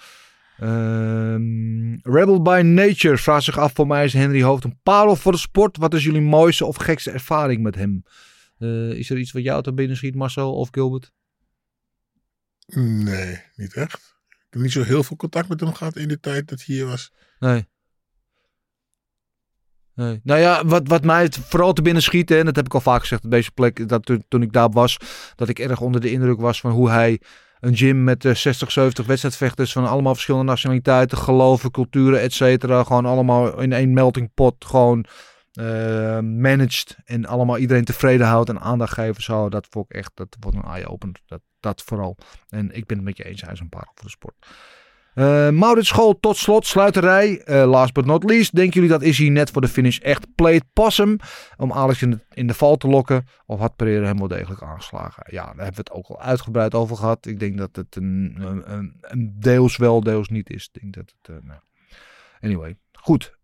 Speaker 3: Ehm, Rebel by Nature vraagt zich af, voor mij is Henry Hoofd een parel voor de sport. Wat is jullie mooiste of gekste ervaring met hem? Eh, is er iets wat jou te binnen schiet, Marcel of Gilbert?
Speaker 4: Nee, niet echt. Ik heb niet zo heel veel contact met hem gehad in de tijd dat hij hier was.
Speaker 3: Nee. Nou ja, wat, wat mij vooral te binnen schiet, en dat heb ik al vaak gezegd op deze plek, dat toen, toen ik daar was, dat ik erg onder de indruk was van hoe hij een gym met eh, 60, 70 wedstrijdvechters van allemaal verschillende nationaliteiten, geloven, culturen, et cetera, gewoon allemaal in één melting pot gewoon eh managed en allemaal iedereen tevreden houdt en aandacht geven zo. Dat vond ik echt, dat wordt een eye-opener, dat, dat vooral. En ik ben het met je eens, hij is een parel voor de sport. Eh Maurits School tot slot, sluiterij. Eh, last but not least, denken jullie dat Izzy net voor de finish echt played possum om Alex in de, val te lokken? Of had Pereira hem wel degelijk aangeslagen? Ja, daar hebben we het ook al uitgebreid over gehad. Ik denk dat het een, een, een, deels wel, deels niet is. Ik denk dat het, eh, nou. Anyway, goed.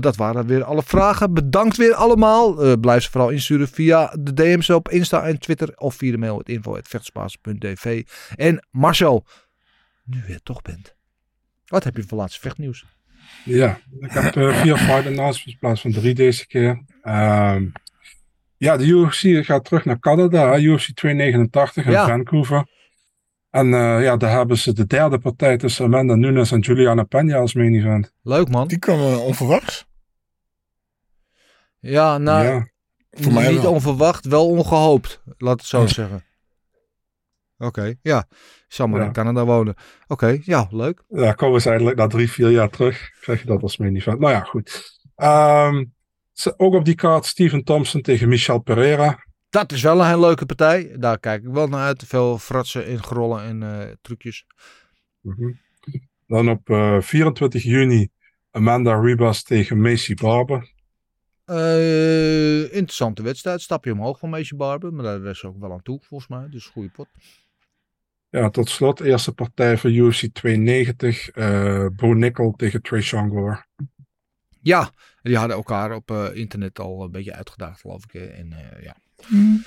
Speaker 3: Dat waren weer alle vragen. Bedankt weer allemaal. Blijf ze vooral insturen via de DM's op Insta en Twitter. Of via de mail het info.vechtspaas.tv. En Marcel, nu je toch bent. Wat heb je voor laatste vechtnieuws?
Speaker 5: Ja, ik heb eh, vier fight announcements in plaats van drie deze keer. Ehm, ja, de UFC gaat terug naar Canada, UFC 289 in
Speaker 3: Ja.
Speaker 5: Vancouver. En eh, ja, daar hebben ze de derde partij tussen Amanda Nunes en Juliana Peña als main event.
Speaker 3: Leuk man.
Speaker 4: Die kwam onverwachts.
Speaker 3: Ja, nou,
Speaker 5: ja,
Speaker 4: Voor mij
Speaker 3: niet
Speaker 4: wel.
Speaker 3: onverwacht, wel ongehoopt. Laat het zo zeggen. Oké, ja. Maar
Speaker 5: Ja.
Speaker 3: in Canada wonen. Oké, ja, leuk.
Speaker 5: ja, komen ze eindelijk na drie, vier jaar terug. Krijg je dat als main event. Nou ja, goed. Ehm, ook op die kaart Steven Thompson tegen Michel Pereira.
Speaker 3: Dat is wel een hele leuke partij. Daar kijk ik wel naar uit. Veel fratsen en grollen en eh, trucjes.
Speaker 5: Mhm. Dan op eh, 24 juni Amanda Ribas tegen Macy Barber.
Speaker 3: Eh, interessante wedstrijd. Stapje omhoog van Meisje Barber. Maar daar is ze ook wel aan toe, volgens mij. Dus goede pot.
Speaker 5: Ja, tot slot, eerste partij voor UFC 290. eh Bo Nickel tegen Trey Gore.
Speaker 3: Ja, die hadden elkaar op eh, internet al een beetje uitgedaagd, geloof ik. eh, En eh, ja.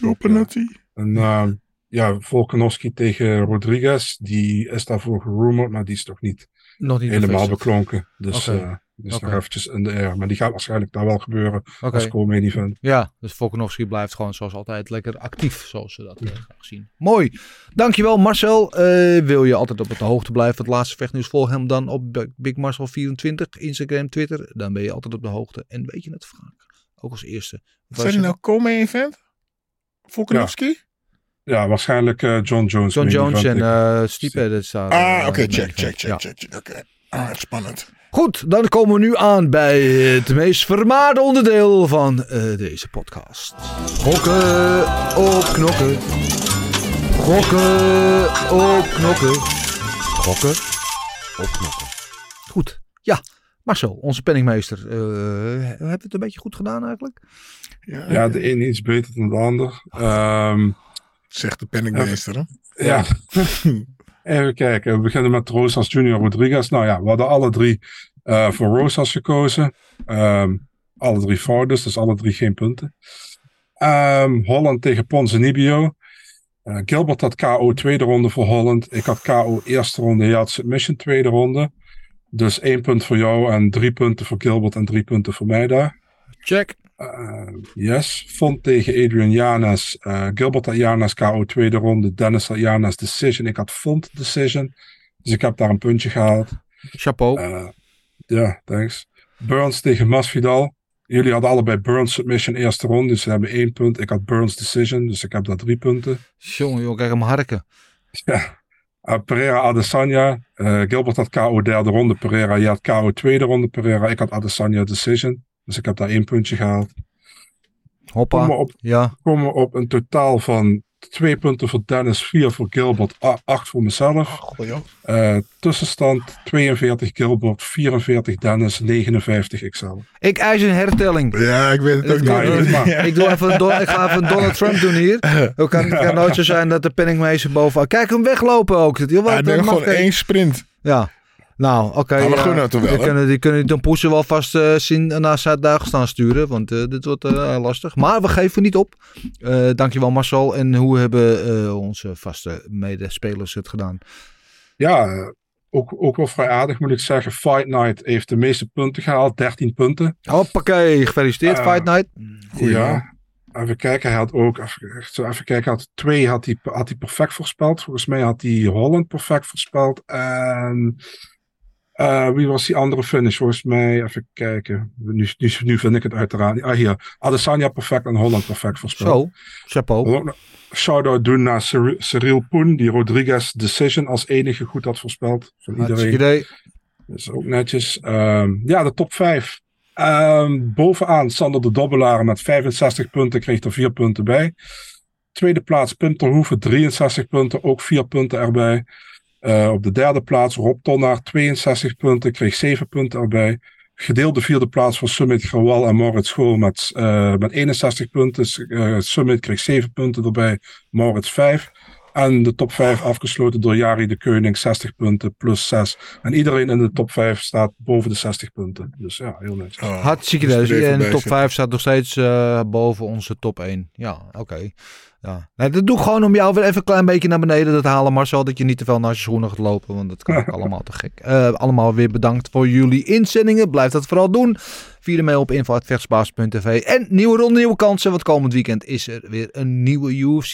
Speaker 4: Openatty.
Speaker 5: En ehm, ja, Volkanovski tegen Rodriguez. Die is daarvoor gerumored, maar die is toch niet
Speaker 3: Nog niet
Speaker 5: helemaal
Speaker 3: bevestigd.
Speaker 5: beklonken. Dus
Speaker 3: Oké.
Speaker 5: Eh
Speaker 3: Oké.
Speaker 5: nog eventjes in de air. Maar die gaat waarschijnlijk daar wel gebeuren
Speaker 3: Oké.
Speaker 5: als co-main event.
Speaker 3: Ja, dus Volkanovski blijft gewoon zoals altijd lekker actief, zoals ze dat eh, graag zien. Mooi. Dankjewel Marcel. Eh, wil je altijd op de hoogte blijven van het laatste vechtnieuws? Volg hem dan op Big- Big Marcel24, Instagram, Twitter. Dan ben je altijd op de hoogte. En weet je het vaak. Ook als eerste.
Speaker 4: Wat zei hij nou? Komen event? Volkanovski?
Speaker 5: Ja, waarschijnlijk eh, John Jones.
Speaker 3: John Jones en eh Stipe.
Speaker 4: Ah,
Speaker 3: eh,
Speaker 4: oké, check, check, check,
Speaker 3: Ja.
Speaker 4: check, check. Oké. Ah, spannend.
Speaker 3: Goed, dan komen we nu aan bij het meest vermaarde onderdeel van eh, deze podcast. Gokken op knokken. Gokken op knokken. Gokken op knokken. Goed, ja. Marcel, onze penningmeester. eh hebben we het een beetje goed gedaan eigenlijk?
Speaker 5: Ja, de een iets beter dan de ander. Ehm,
Speaker 4: Zegt de penningmeester. hè?
Speaker 5: ja. Even kijken. We beginnen met Rosas Junior Rodriguez. Nou ja, we hadden alle drie eh, voor Rosas gekozen. Ehm, alle drie fout, dus, alle drie geen punten. Ehm, Holland tegen Ponzinibbio. Eh Gilbert had KO tweede ronde voor Holland. Ik had KO eerste ronde. Jij had submission tweede ronde. Dus één punt voor jou en drie punten voor Gilbert en drie punten voor mij daar.
Speaker 3: Check.
Speaker 5: Uh, yes. Font tegen Adrian Janes. Uh, Gilbert had Janes KO tweede ronde. Dennis had Janes decision. Ik had Font decision. Dus ik heb daar een puntje gehaald.
Speaker 3: Chapeau.
Speaker 5: Uh, ja, thanks. Burns tegen Masvidal. Jullie hadden allebei Burns submission eerste ronde. Dus ze hebben één punt. Ik had Burns decision. Dus ik heb daar drie punten.
Speaker 3: Jongen, joh, kijk hem harken.
Speaker 5: Ja. Uh, Pereira Adesanya. Uh, Gilbert had KO derde ronde. Pereira, je had KO tweede ronde. Pereira, ik had Adesanya decision. Dus ik heb daar één puntje gehaald.
Speaker 3: Hoppa.
Speaker 5: Komen we op,
Speaker 3: ja.
Speaker 5: komen op een totaal van twee punten voor Dennis, vier voor Gilbert, acht voor mezelf. Uh, tussenstand 42 Gilbert, 44 Dennis, 59 ikzelf.
Speaker 3: Ik eis een hertelling.
Speaker 4: Ja, ik weet het ook
Speaker 5: Ja,
Speaker 4: niet.
Speaker 5: maar.
Speaker 3: Ik, doe even een ik ga even een Donald Trump doen hier. Het kan, het kan nooit zo zijn dat de penningmeester bovenaan... Kijk hem weglopen ook. Joh, wat,
Speaker 4: Hij gewoon één sprint.
Speaker 3: Ja. Nou, oké.
Speaker 4: We
Speaker 3: ja.
Speaker 4: gunnen het hem wel,
Speaker 3: Die
Speaker 4: hè?
Speaker 3: kunnen, die kunnen Don Poesen wel vast eh, zien naar Zuid-Dagestan sturen. Want eh, dit wordt eh, lastig. Maar we geven niet op. Eh dankjewel Marcel. En hoe hebben eh, onze vaste medespelers het gedaan?
Speaker 5: Ja, uh, ook, ook wel vrij aardig moet ik zeggen. Fight Night heeft de meeste punten gehaald, 13 punten.
Speaker 3: Hoppakee, gefeliciteerd
Speaker 5: Uh,
Speaker 3: Fight Night.
Speaker 4: Goeie
Speaker 5: ja. Even kijken, hij had ook, even, zo even kijken, hij had twee had hij, had hij perfect voorspeld. Volgens mij had hij Holland perfect voorspeld. En uh, wie was die andere finish? Volgens mij, even kijken. Nu, nu, nu vind ik het uiteraard. Ah, hier. Adesanya perfect en Holland perfect voorspeld.
Speaker 3: Zo, chapeau.
Speaker 5: Shout-out doen naar Cyril, Cyril Poen, die Rodriguez Decision als enige goed had voorspeld. Van iedereen.
Speaker 3: idee.
Speaker 5: Dat is ook netjes. Um, ja, de top 5. Um, bovenaan Sander de Dobbelaar met 65 punten, kreeg er 4 punten bij. Tweede plaats Pim Terhoeven, 63 punten, ook 4 punten erbij. Uh, op de derde plaats Rob Tonnaar, 62 punten, kreeg 7 punten erbij. Gedeelde vierde plaats voor Summit Grawal en Moritz School met, uh, met 61 punten. Uh, Summit kreeg 7 punten erbij, Moritz 5. En de top 5 afgesloten door Jari de Keuning, 60 punten plus 6. En iedereen in de top 5 staat boven de 60 punten. Dus ja, heel netjes.
Speaker 3: Oh, Hartstikke dus idee. En de top 5 staat nog steeds uh, boven onze top 1. Ja, oké. Okay. Ja. Nee, dat doe ik gewoon om jou weer even een klein beetje naar beneden te halen, Marcel. Dat je niet te veel naar je schoenen gaat lopen, want dat kan ook allemaal te gek. Uh, allemaal weer bedankt voor jullie inzendingen. Blijf dat vooral doen. De mail op info.vechtsbaas.tv. En nieuwe ronde, nieuwe kansen, want komend weekend is er weer een nieuwe UFC.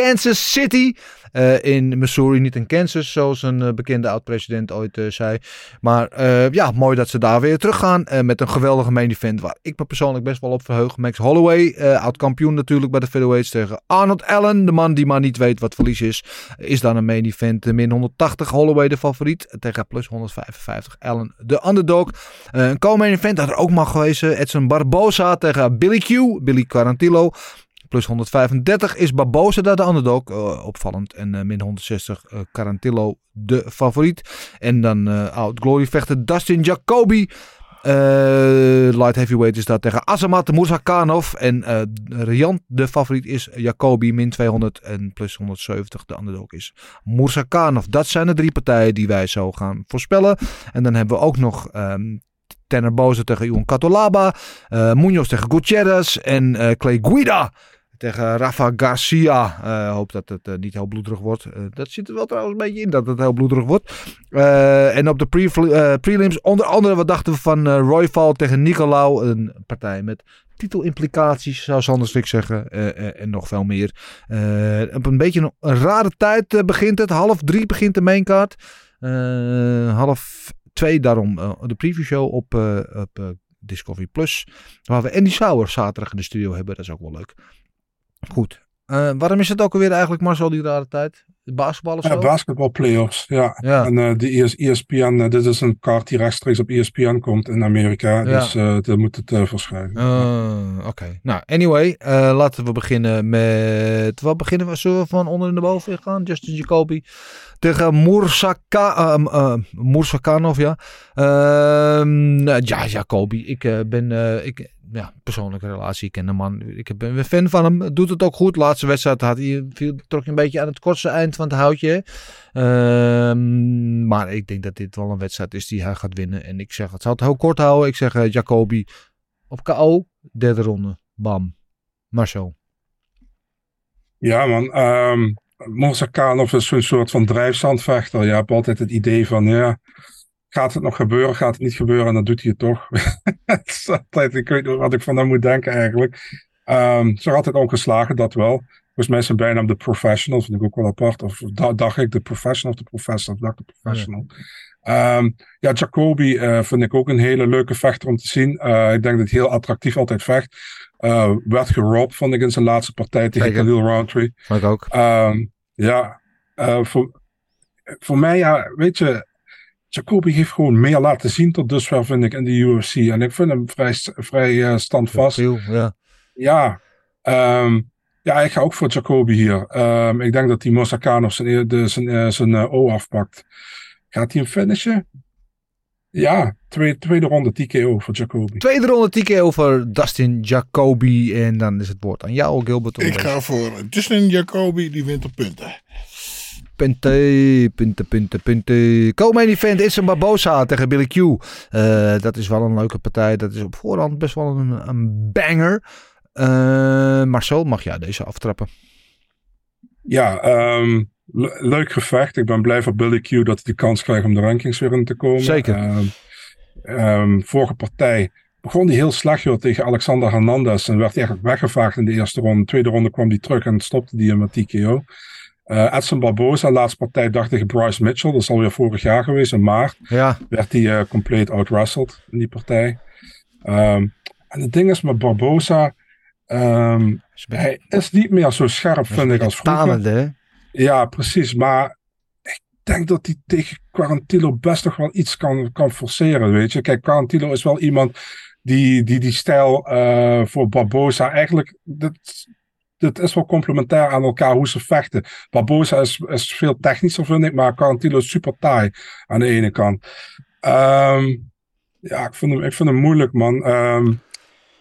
Speaker 3: Kansas City uh, in Missouri. Niet in Kansas, zoals een uh, bekende oud-president ooit uh, zei. Maar ja, mooi dat ze daar weer teruggaan. met een geweldige main event waar ik me persoonlijk best wel op verheug. Max Holloway, oud-kampioen natuurlijk bij de featherweights tegen Arnold Allen. De man die maar niet weet wat verlies is. Is dan een main event. min 180 Holloway de favoriet. Tegen plus 155 Allen de underdog. een co-main event had er ook mag geweest. Edson Barbosa tegen Billy Q. Billy Quarantillo. Plus 135 is Barbosa daar de underdog. Uh, opvallend. En uh, min 160 uh, Carantillo de favoriet. En dan uh, oud glory vechter Dustin Jacoby. light heavyweight is dat tegen Azamat Murzakanov. En Rian de favoriet is Jacoby min 200 en plus 170 de underdog is Murzakanov. Dat zijn de drie partijen die wij zo gaan voorspellen. En dan hebben we ook nog... Um, Tanner tegen Ion Catolaba. Munoz tegen Gutierrez. En Clay Guida tegen Rafa Garcia. Uh, hoop dat het uh, niet heel bloederig wordt. Uh, dat zit er wel trouwens een beetje in dat het heel bloederig wordt. en op de pre prelims onder andere wat dachten we van Roy Val tegen Nicolau. Een partij met titelimplicaties zou Sanderslik zeggen. en nog veel meer. op een beetje een, een rare tijd begint het. Half drie begint de maincard. half twee daarom de preview show op, op Discovery Plus. Waar we Andy Sauer zaterdag in de studio hebben. Dat is ook wel leuk. Goed. Uh, waarom is het ook alweer eigenlijk Marcel die rare tijd? Basketbal of zo?
Speaker 5: Ja, basketbal playoffs, ja.
Speaker 3: Ja.
Speaker 5: En eh, de ES, ESPN, eh, dit is een kaart die rechtstreeks op E ESPN komt in Amerika.
Speaker 3: Ja.
Speaker 5: Dus eh daar moet het eh, verschijnen.
Speaker 3: Eh, Oké. Nou, anyway. eh, laten we beginnen met... Wat beginnen we? Zullen we van onder naar boven gaan? Justin Jacoby tegen Mursaka, ehm, eh, Mursakanov, ja. Ehm, nou, ja, Jacoby. Ik eh, ben... eh, ik, ja, persoonlijke relatie. Ik ken de man. Ik ben een fan van hem. Doet het ook goed. Laatste wedstrijd had hij, viel, trok een beetje aan het kortste eind van het houtje. Ehm, maar ik denk dat dit wel een wedstrijd is die hij gaat winnen. En ik zeg, het zal het heel kort houden. Ik zeg eh, Jacoby op KO. Derde ronde. Bam. Marcel.
Speaker 5: Ja, man. Um, Morsakhanov is zo'n soort van drijfstandvechter. Je hebt altijd het idee van, ja, gaat het nog gebeuren, gaat het niet gebeuren? En dan doet hij het toch. Het is altijd, ik weet niet wat ik van hem moet denken eigenlijk. Um, ze is altijd ongeslagen, dat wel. Volgens mij zijn bijnaam de professional, vind ik ook wel apart. Of da- dacht ik de professional of de professor, of dacht de professional. Um, ja, Jacoby uh, vind ik ook een hele leuke vechter om te zien. Uh, ik denk dat hij heel attractief altijd vecht. Uh, werd geropt, vond ik in zijn laatste partij tegen. Khalil Roundtree.
Speaker 3: Vond ik ook.
Speaker 5: Um, ja, voor, voor mij, ja, weet je, Jacoby heeft gewoon meer laten zien tot dusver, vind ik, in de UFC. En ik vind hem vrij, vrij uh, standvast.
Speaker 3: Ja.
Speaker 5: Ja, um, ja, ik ga ook voor Jacoby hier. Um, ik denk dat die Mosakanov zijn, de, zijn, uh, zijn uh, O afpakt. Gaat hij hem finishen? Ja, tweede, tweede ronde TKO voor Jacoby.
Speaker 3: Tweede ronde TKO voor Dustin Jacoby. En dan is het woord aan jou, Gilbert.
Speaker 4: Ik ga voor Justin Jacoby, die wint op punten.
Speaker 3: Punten, punten, punten, punten. Co-main event is een Barbosa tegen Billy Q. Uh, dat is wel een leuke partij. Dat is op voorhand best wel een, een banger. Uh, Marcel, mag jij deze aftrappen?
Speaker 5: Ja, um, le leuk gevecht. Ik ben blij voor Billy Q dat hij de kans krijgt om de rankings weer in te komen.
Speaker 3: Zeker.
Speaker 5: Um, um, vorige partij begon hij heel slecht joh, tegen Alexander Hernandez. En werd hij eigenlijk weggevaagd in de eerste ronde. De tweede ronde kwam hij terug en stopte hij hem met TKO. Uh, Edson Barboza, laatste partij dacht tegen Bryce Mitchell. Dat is alweer vorig jaar geweest, in maart.
Speaker 3: Ja.
Speaker 5: Werd hij uh, compleet outwrestled in die partij. Um, en het ding is met Barboza... Um, is hij is niet meer zo scherp, vind ik, als vroeger.
Speaker 3: Talende?
Speaker 5: Ja, precies. Maar ik denk dat hij tegen Quarantillo best nog wel iets kan, kan forceren, weet je. Kijk, Quarantillo is wel iemand die die, die stijl uh, voor Barboza eigenlijk... Dat, het is wel complementair aan elkaar hoe ze vechten. Barboza is, is veel technischer, vind ik, maar Quarantillo is super taai aan de ene kant. Um, ja, ik vind, hem, ik vind hem moeilijk, man. Um,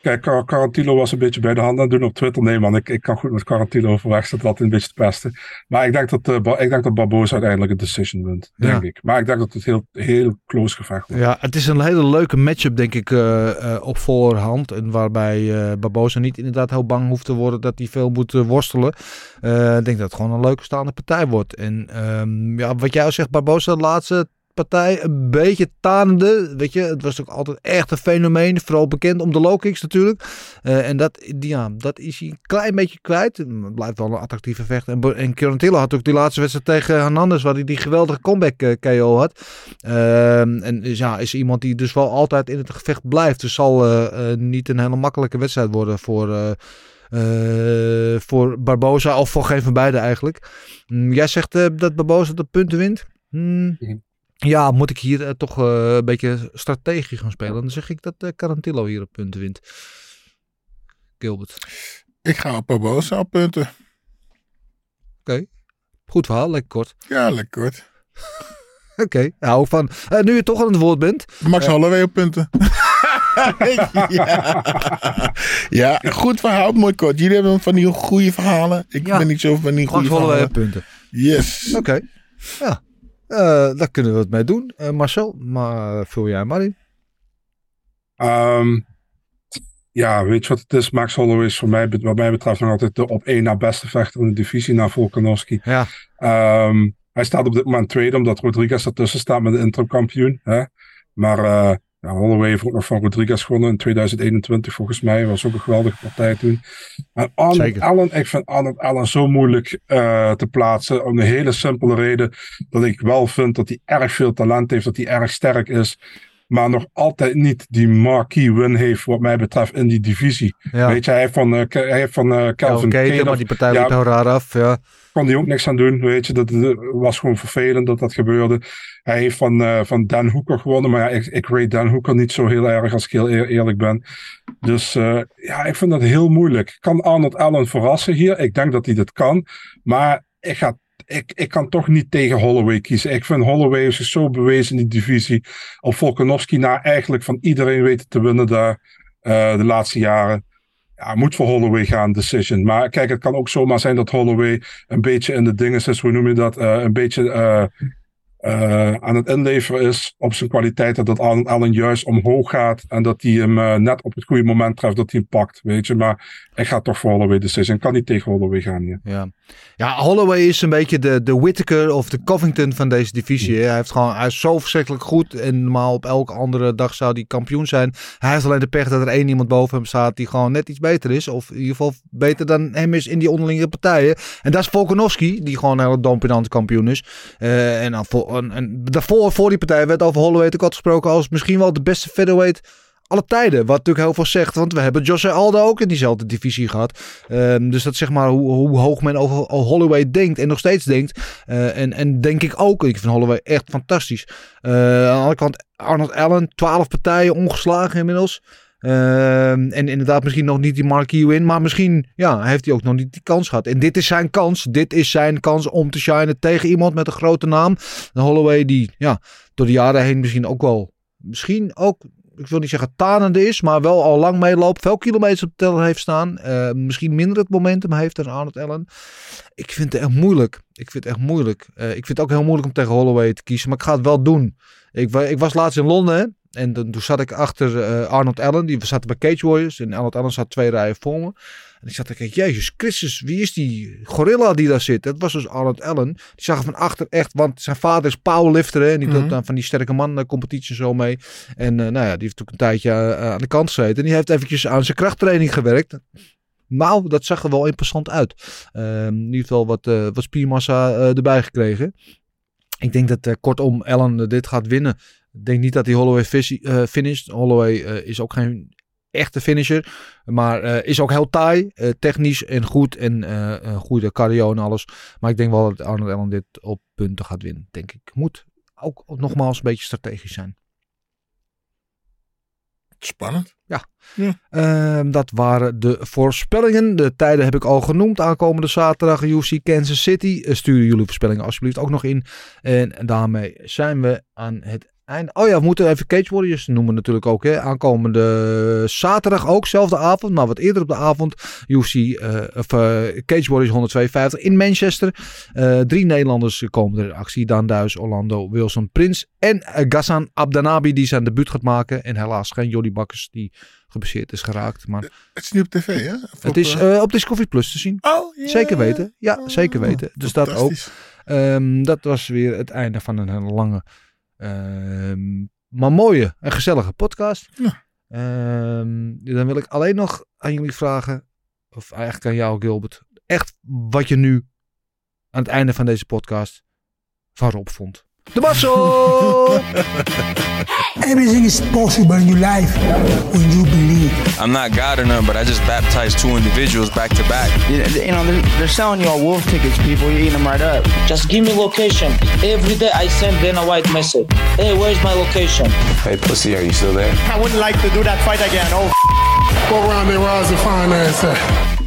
Speaker 5: kijk, Quarantillo was een beetje bij de hand aan het doen op Twitter. Nee, man, ik, ik kan goed met Quarantillo overweg. Dat altijd een beetje te pesten. Maar ik denk dat, uh, ik denk dat Barboza uiteindelijk een decision wint, denk ja. ik. Maar ik denk dat het heel, heel close gevecht wordt.
Speaker 3: Ja, het is een hele leuke matchup, denk ik, uh, uh, op voorhand. En waarbij Barboza niet inderdaad heel bang hoeft te worden dat hij veel moet worstelen. Ik denk dat het gewoon een leuke staande partij wordt. En um, ja, wat jij al zegt, Barboza, de laatste partij een beetje tanende. Weet je, het was ook altijd echt een fenomeen. Vooral bekend om de low kicks natuurlijk. Uh, en dat, ja, dat is hij een klein beetje kwijt. Het blijft wel een attractieve vecht. En, en Quarantillo had ook die laatste wedstrijd tegen Hernandez. Waar hij die geweldige comeback uh, KO had. Uh, en ja, is iemand die dus wel altijd in het gevecht blijft. Dus zal uh, niet een hele makkelijke wedstrijd worden voor... Voor Barboza of voor geen van beide eigenlijk. Mm, jij zegt dat Barboza de punten wint. Mm. Ja, moet ik hier uh, toch een beetje strategisch gaan spelen? Dan zeg ik dat Carantillo hier op punten wint. Gilbert.
Speaker 4: Ik ga op Barboza op punten.
Speaker 3: Oké. Okay. Goed verhaal, lekker kort.
Speaker 4: Ja, lekker kort.
Speaker 3: Oké, okay. hou van. nu je toch aan het woord bent.
Speaker 4: Max Holloway op punten. ja. ja, goed verhaal, mooi kort. Jullie hebben van die goede verhalen. Ik ja. ben niet zo van die goede verhalen.
Speaker 3: punten.
Speaker 4: Yes.
Speaker 3: Oké. Okay. Ja. Uh, daar kunnen we het mee doen. Uh, Marcel, maar vul jij maar in.
Speaker 5: Um, ja, weet je wat het is? Max Holloway is voor mij, wat mij betreft nog altijd de op één na beste vechter in de divisie na Volkanovski.
Speaker 3: Ja.
Speaker 5: Um, hij staat op dit moment tweede, omdat Rodriguez ertussen staat met de interimkampioen. Hè? Maar ja, Holloway heeft ook nog van Rodriguez gewonnen in 2021 volgens mij. was ook een geweldige partij toen. En Arnold Allen, ik vind Arnold Allen zo moeilijk uh, te plaatsen. Om de hele simpele reden dat ik wel vind dat hij erg veel talent heeft. Dat hij erg sterk is. Maar nog altijd niet die marquee win heeft, wat mij betreft, in die divisie.
Speaker 3: Ja.
Speaker 5: Weet je, hij heeft van, eh, Ke- hij heeft van eh, Calvin Caleb-
Speaker 3: maar die partij
Speaker 5: ja,
Speaker 3: heel raar af. Ja.
Speaker 5: kon hij ook niks aan doen, weet je. Dat eh, was gewoon vervelend dat dat gebeurde. Hij heeft van, eh, van Dan Hoeker gewonnen, maar ja, ik, ik rate Dan Hoeker niet zo heel erg, als ik heel eer- eerlijk ben. Dus ja, ik vind dat heel moeilijk. Kan Arnold Allen verrassen hier? Ik denk dat hij dat kan, maar ik ga ik, kan toch niet tegen Holloway kiezen. Ik vind Holloway zich zo bewezen in die divisie. Op Volkanovski na eigenlijk van iedereen weten te winnen daar eh, de laatste jaren. Ja, moet voor Holloway gaan, decision. Maar kijk, het kan ook zomaar zijn dat Holloway een beetje in de dingen is, hoe noem je dat, eh, een beetje eh, eh, aan het inleveren is op zijn kwaliteiten. Dat Allen, Allen juist omhoog gaat en dat hij hem eh, net op het goede moment treft, dat hij hem pakt, weet je. Maar ik ga toch voor Holloway decision. Kan niet tegen Holloway gaan hier.
Speaker 3: Ja. ja, Holloway is een beetje de, de Whittaker of de Covington van deze divisie. Hij, heeft gewoon, hij is zo verschrikkelijk goed. En normaal op elke andere dag zou hij kampioen zijn. Hij heeft alleen de pech dat er één iemand boven hem staat die gewoon net iets beter is. Of in ieder geval beter dan hem is in die onderlinge partijen. En dat is Volkanovski, die gewoon een hele dominante kampioen is. Eh, en, dan en, daarvoor, voor die partij, werd over Holloway ook al gesproken als misschien wel de beste featherweight alle tijden. Wat natuurlijk heel veel zegt. Want we hebben Jose Aldo ook in diezelfde divisie gehad. Ehm, dus dat zeg maar hoe, hoe hoog men over Holloway denkt. En nog steeds denkt. Eh, en, en denk ik ook. Ik vind Holloway echt fantastisch. Eh, aan de andere kant Arnold Allen. 12 partijen ongeslagen inmiddels. Ehm, en inderdaad misschien nog niet die marquee win. Maar misschien ja, heeft hij ook nog niet die kans gehad. En dit is zijn kans. Dit is zijn kans om te shinen tegen iemand met een grote naam. Een Holloway die ja, door de jaren heen misschien ook wel... Misschien ook ik wil niet zeggen tanende is, maar wel al lang meeloopt. Veel kilometers op de teller heeft staan. Eh, misschien minder het momentum heeft dan Arnold Allen. Ik vind het echt moeilijk. Ik vind het echt moeilijk. Eh, ik vind het ook heel moeilijk om tegen Holloway te kiezen, maar ik ga het wel doen. Ik, ik was laatst in Londen en dan- toen zat ik achter eh, Arnold Allen. Die zaten bij Cage Warriors en Arnold Allen zat twee rijen voor me. En ik zat te kijken, jezus Christus, wie is die gorilla die daar zit? Dat was dus Arnold Allen. Die zag er van achter echt, want zijn vader is powerlifter. Hè, en die doet
Speaker 4: Mhm.
Speaker 3: dan van die sterke man eh, competitie zo mee. En eh, nou ja, die heeft ook een tijdje aan de kant gezeten. En die heeft eventjes aan zijn krachttraining gewerkt. Nou, dat zag er wel interessant uit. Ehm die heeft wel wat, wat spiermassa erbij gekregen. Ik denk dat kortom Allen dit gaat winnen. Ik denk niet dat hij Holloway finisht. Holloway eh, is ook geen echte finisher. Maar eh, is ook heel taai. technisch en goed. En een goede cardio en alles. Maar ik denk wel dat Arnold Allen dit op punten gaat winnen. Denk ik. Moet ook nogmaals een beetje strategisch zijn.
Speaker 4: Spannend.
Speaker 3: Ehm, dat waren de voorspellingen. De tijden heb ik al genoemd. Aankomende zaterdag UFC Kansas City. Eh, stuur jullie voorspellingen alsjeblieft ook nog in. En daarmee zijn we aan het Oh ja, we moeten even Cage Warriors noemen natuurlijk ook. Hè. Aankomende zaterdag ook, zelfde avond. Maar wat eerder op de avond. UFC eh, of, Cage Warriors 152 in Manchester. Eh, drie Nederlanders komen er in actie. Dan Duis, Orlando, Wilson, Prins. En eh, Ghassan Abdanabi die zijn debuut gaat maken. En helaas geen Jody Bakkers die geblesseerd is geraakt. Maar
Speaker 4: Het is nu op tv, hè? Of
Speaker 3: het is
Speaker 4: eh,
Speaker 3: op Discovery Plus te zien.
Speaker 4: oh.
Speaker 3: Zeker weten. Ja, zeker weten. Dus dat ook. Ehm, dat was weer het einde van een lange, ehm, maar mooie en gezellige podcast.
Speaker 4: Ja.
Speaker 3: Ehm, dan wil ik alleen nog aan jullie vragen, of eigenlijk aan jou Gilbert, echt wat je nu aan het einde van deze podcast van Rob vond. De Muscle!
Speaker 6: Everything is possible in your life when you believe.
Speaker 7: I'm not God or none, but I just baptized two individuals back to back.
Speaker 6: You know, they're, they're selling you all wolf tickets, people. You're eating them right up.
Speaker 8: Just give me location. Every day I send Dana White message. Hey, where's my location?
Speaker 7: Hey, pussy, are you still there?
Speaker 9: I wouldn't like to do that fight again. Oh,
Speaker 4: What round they rise to find ass at?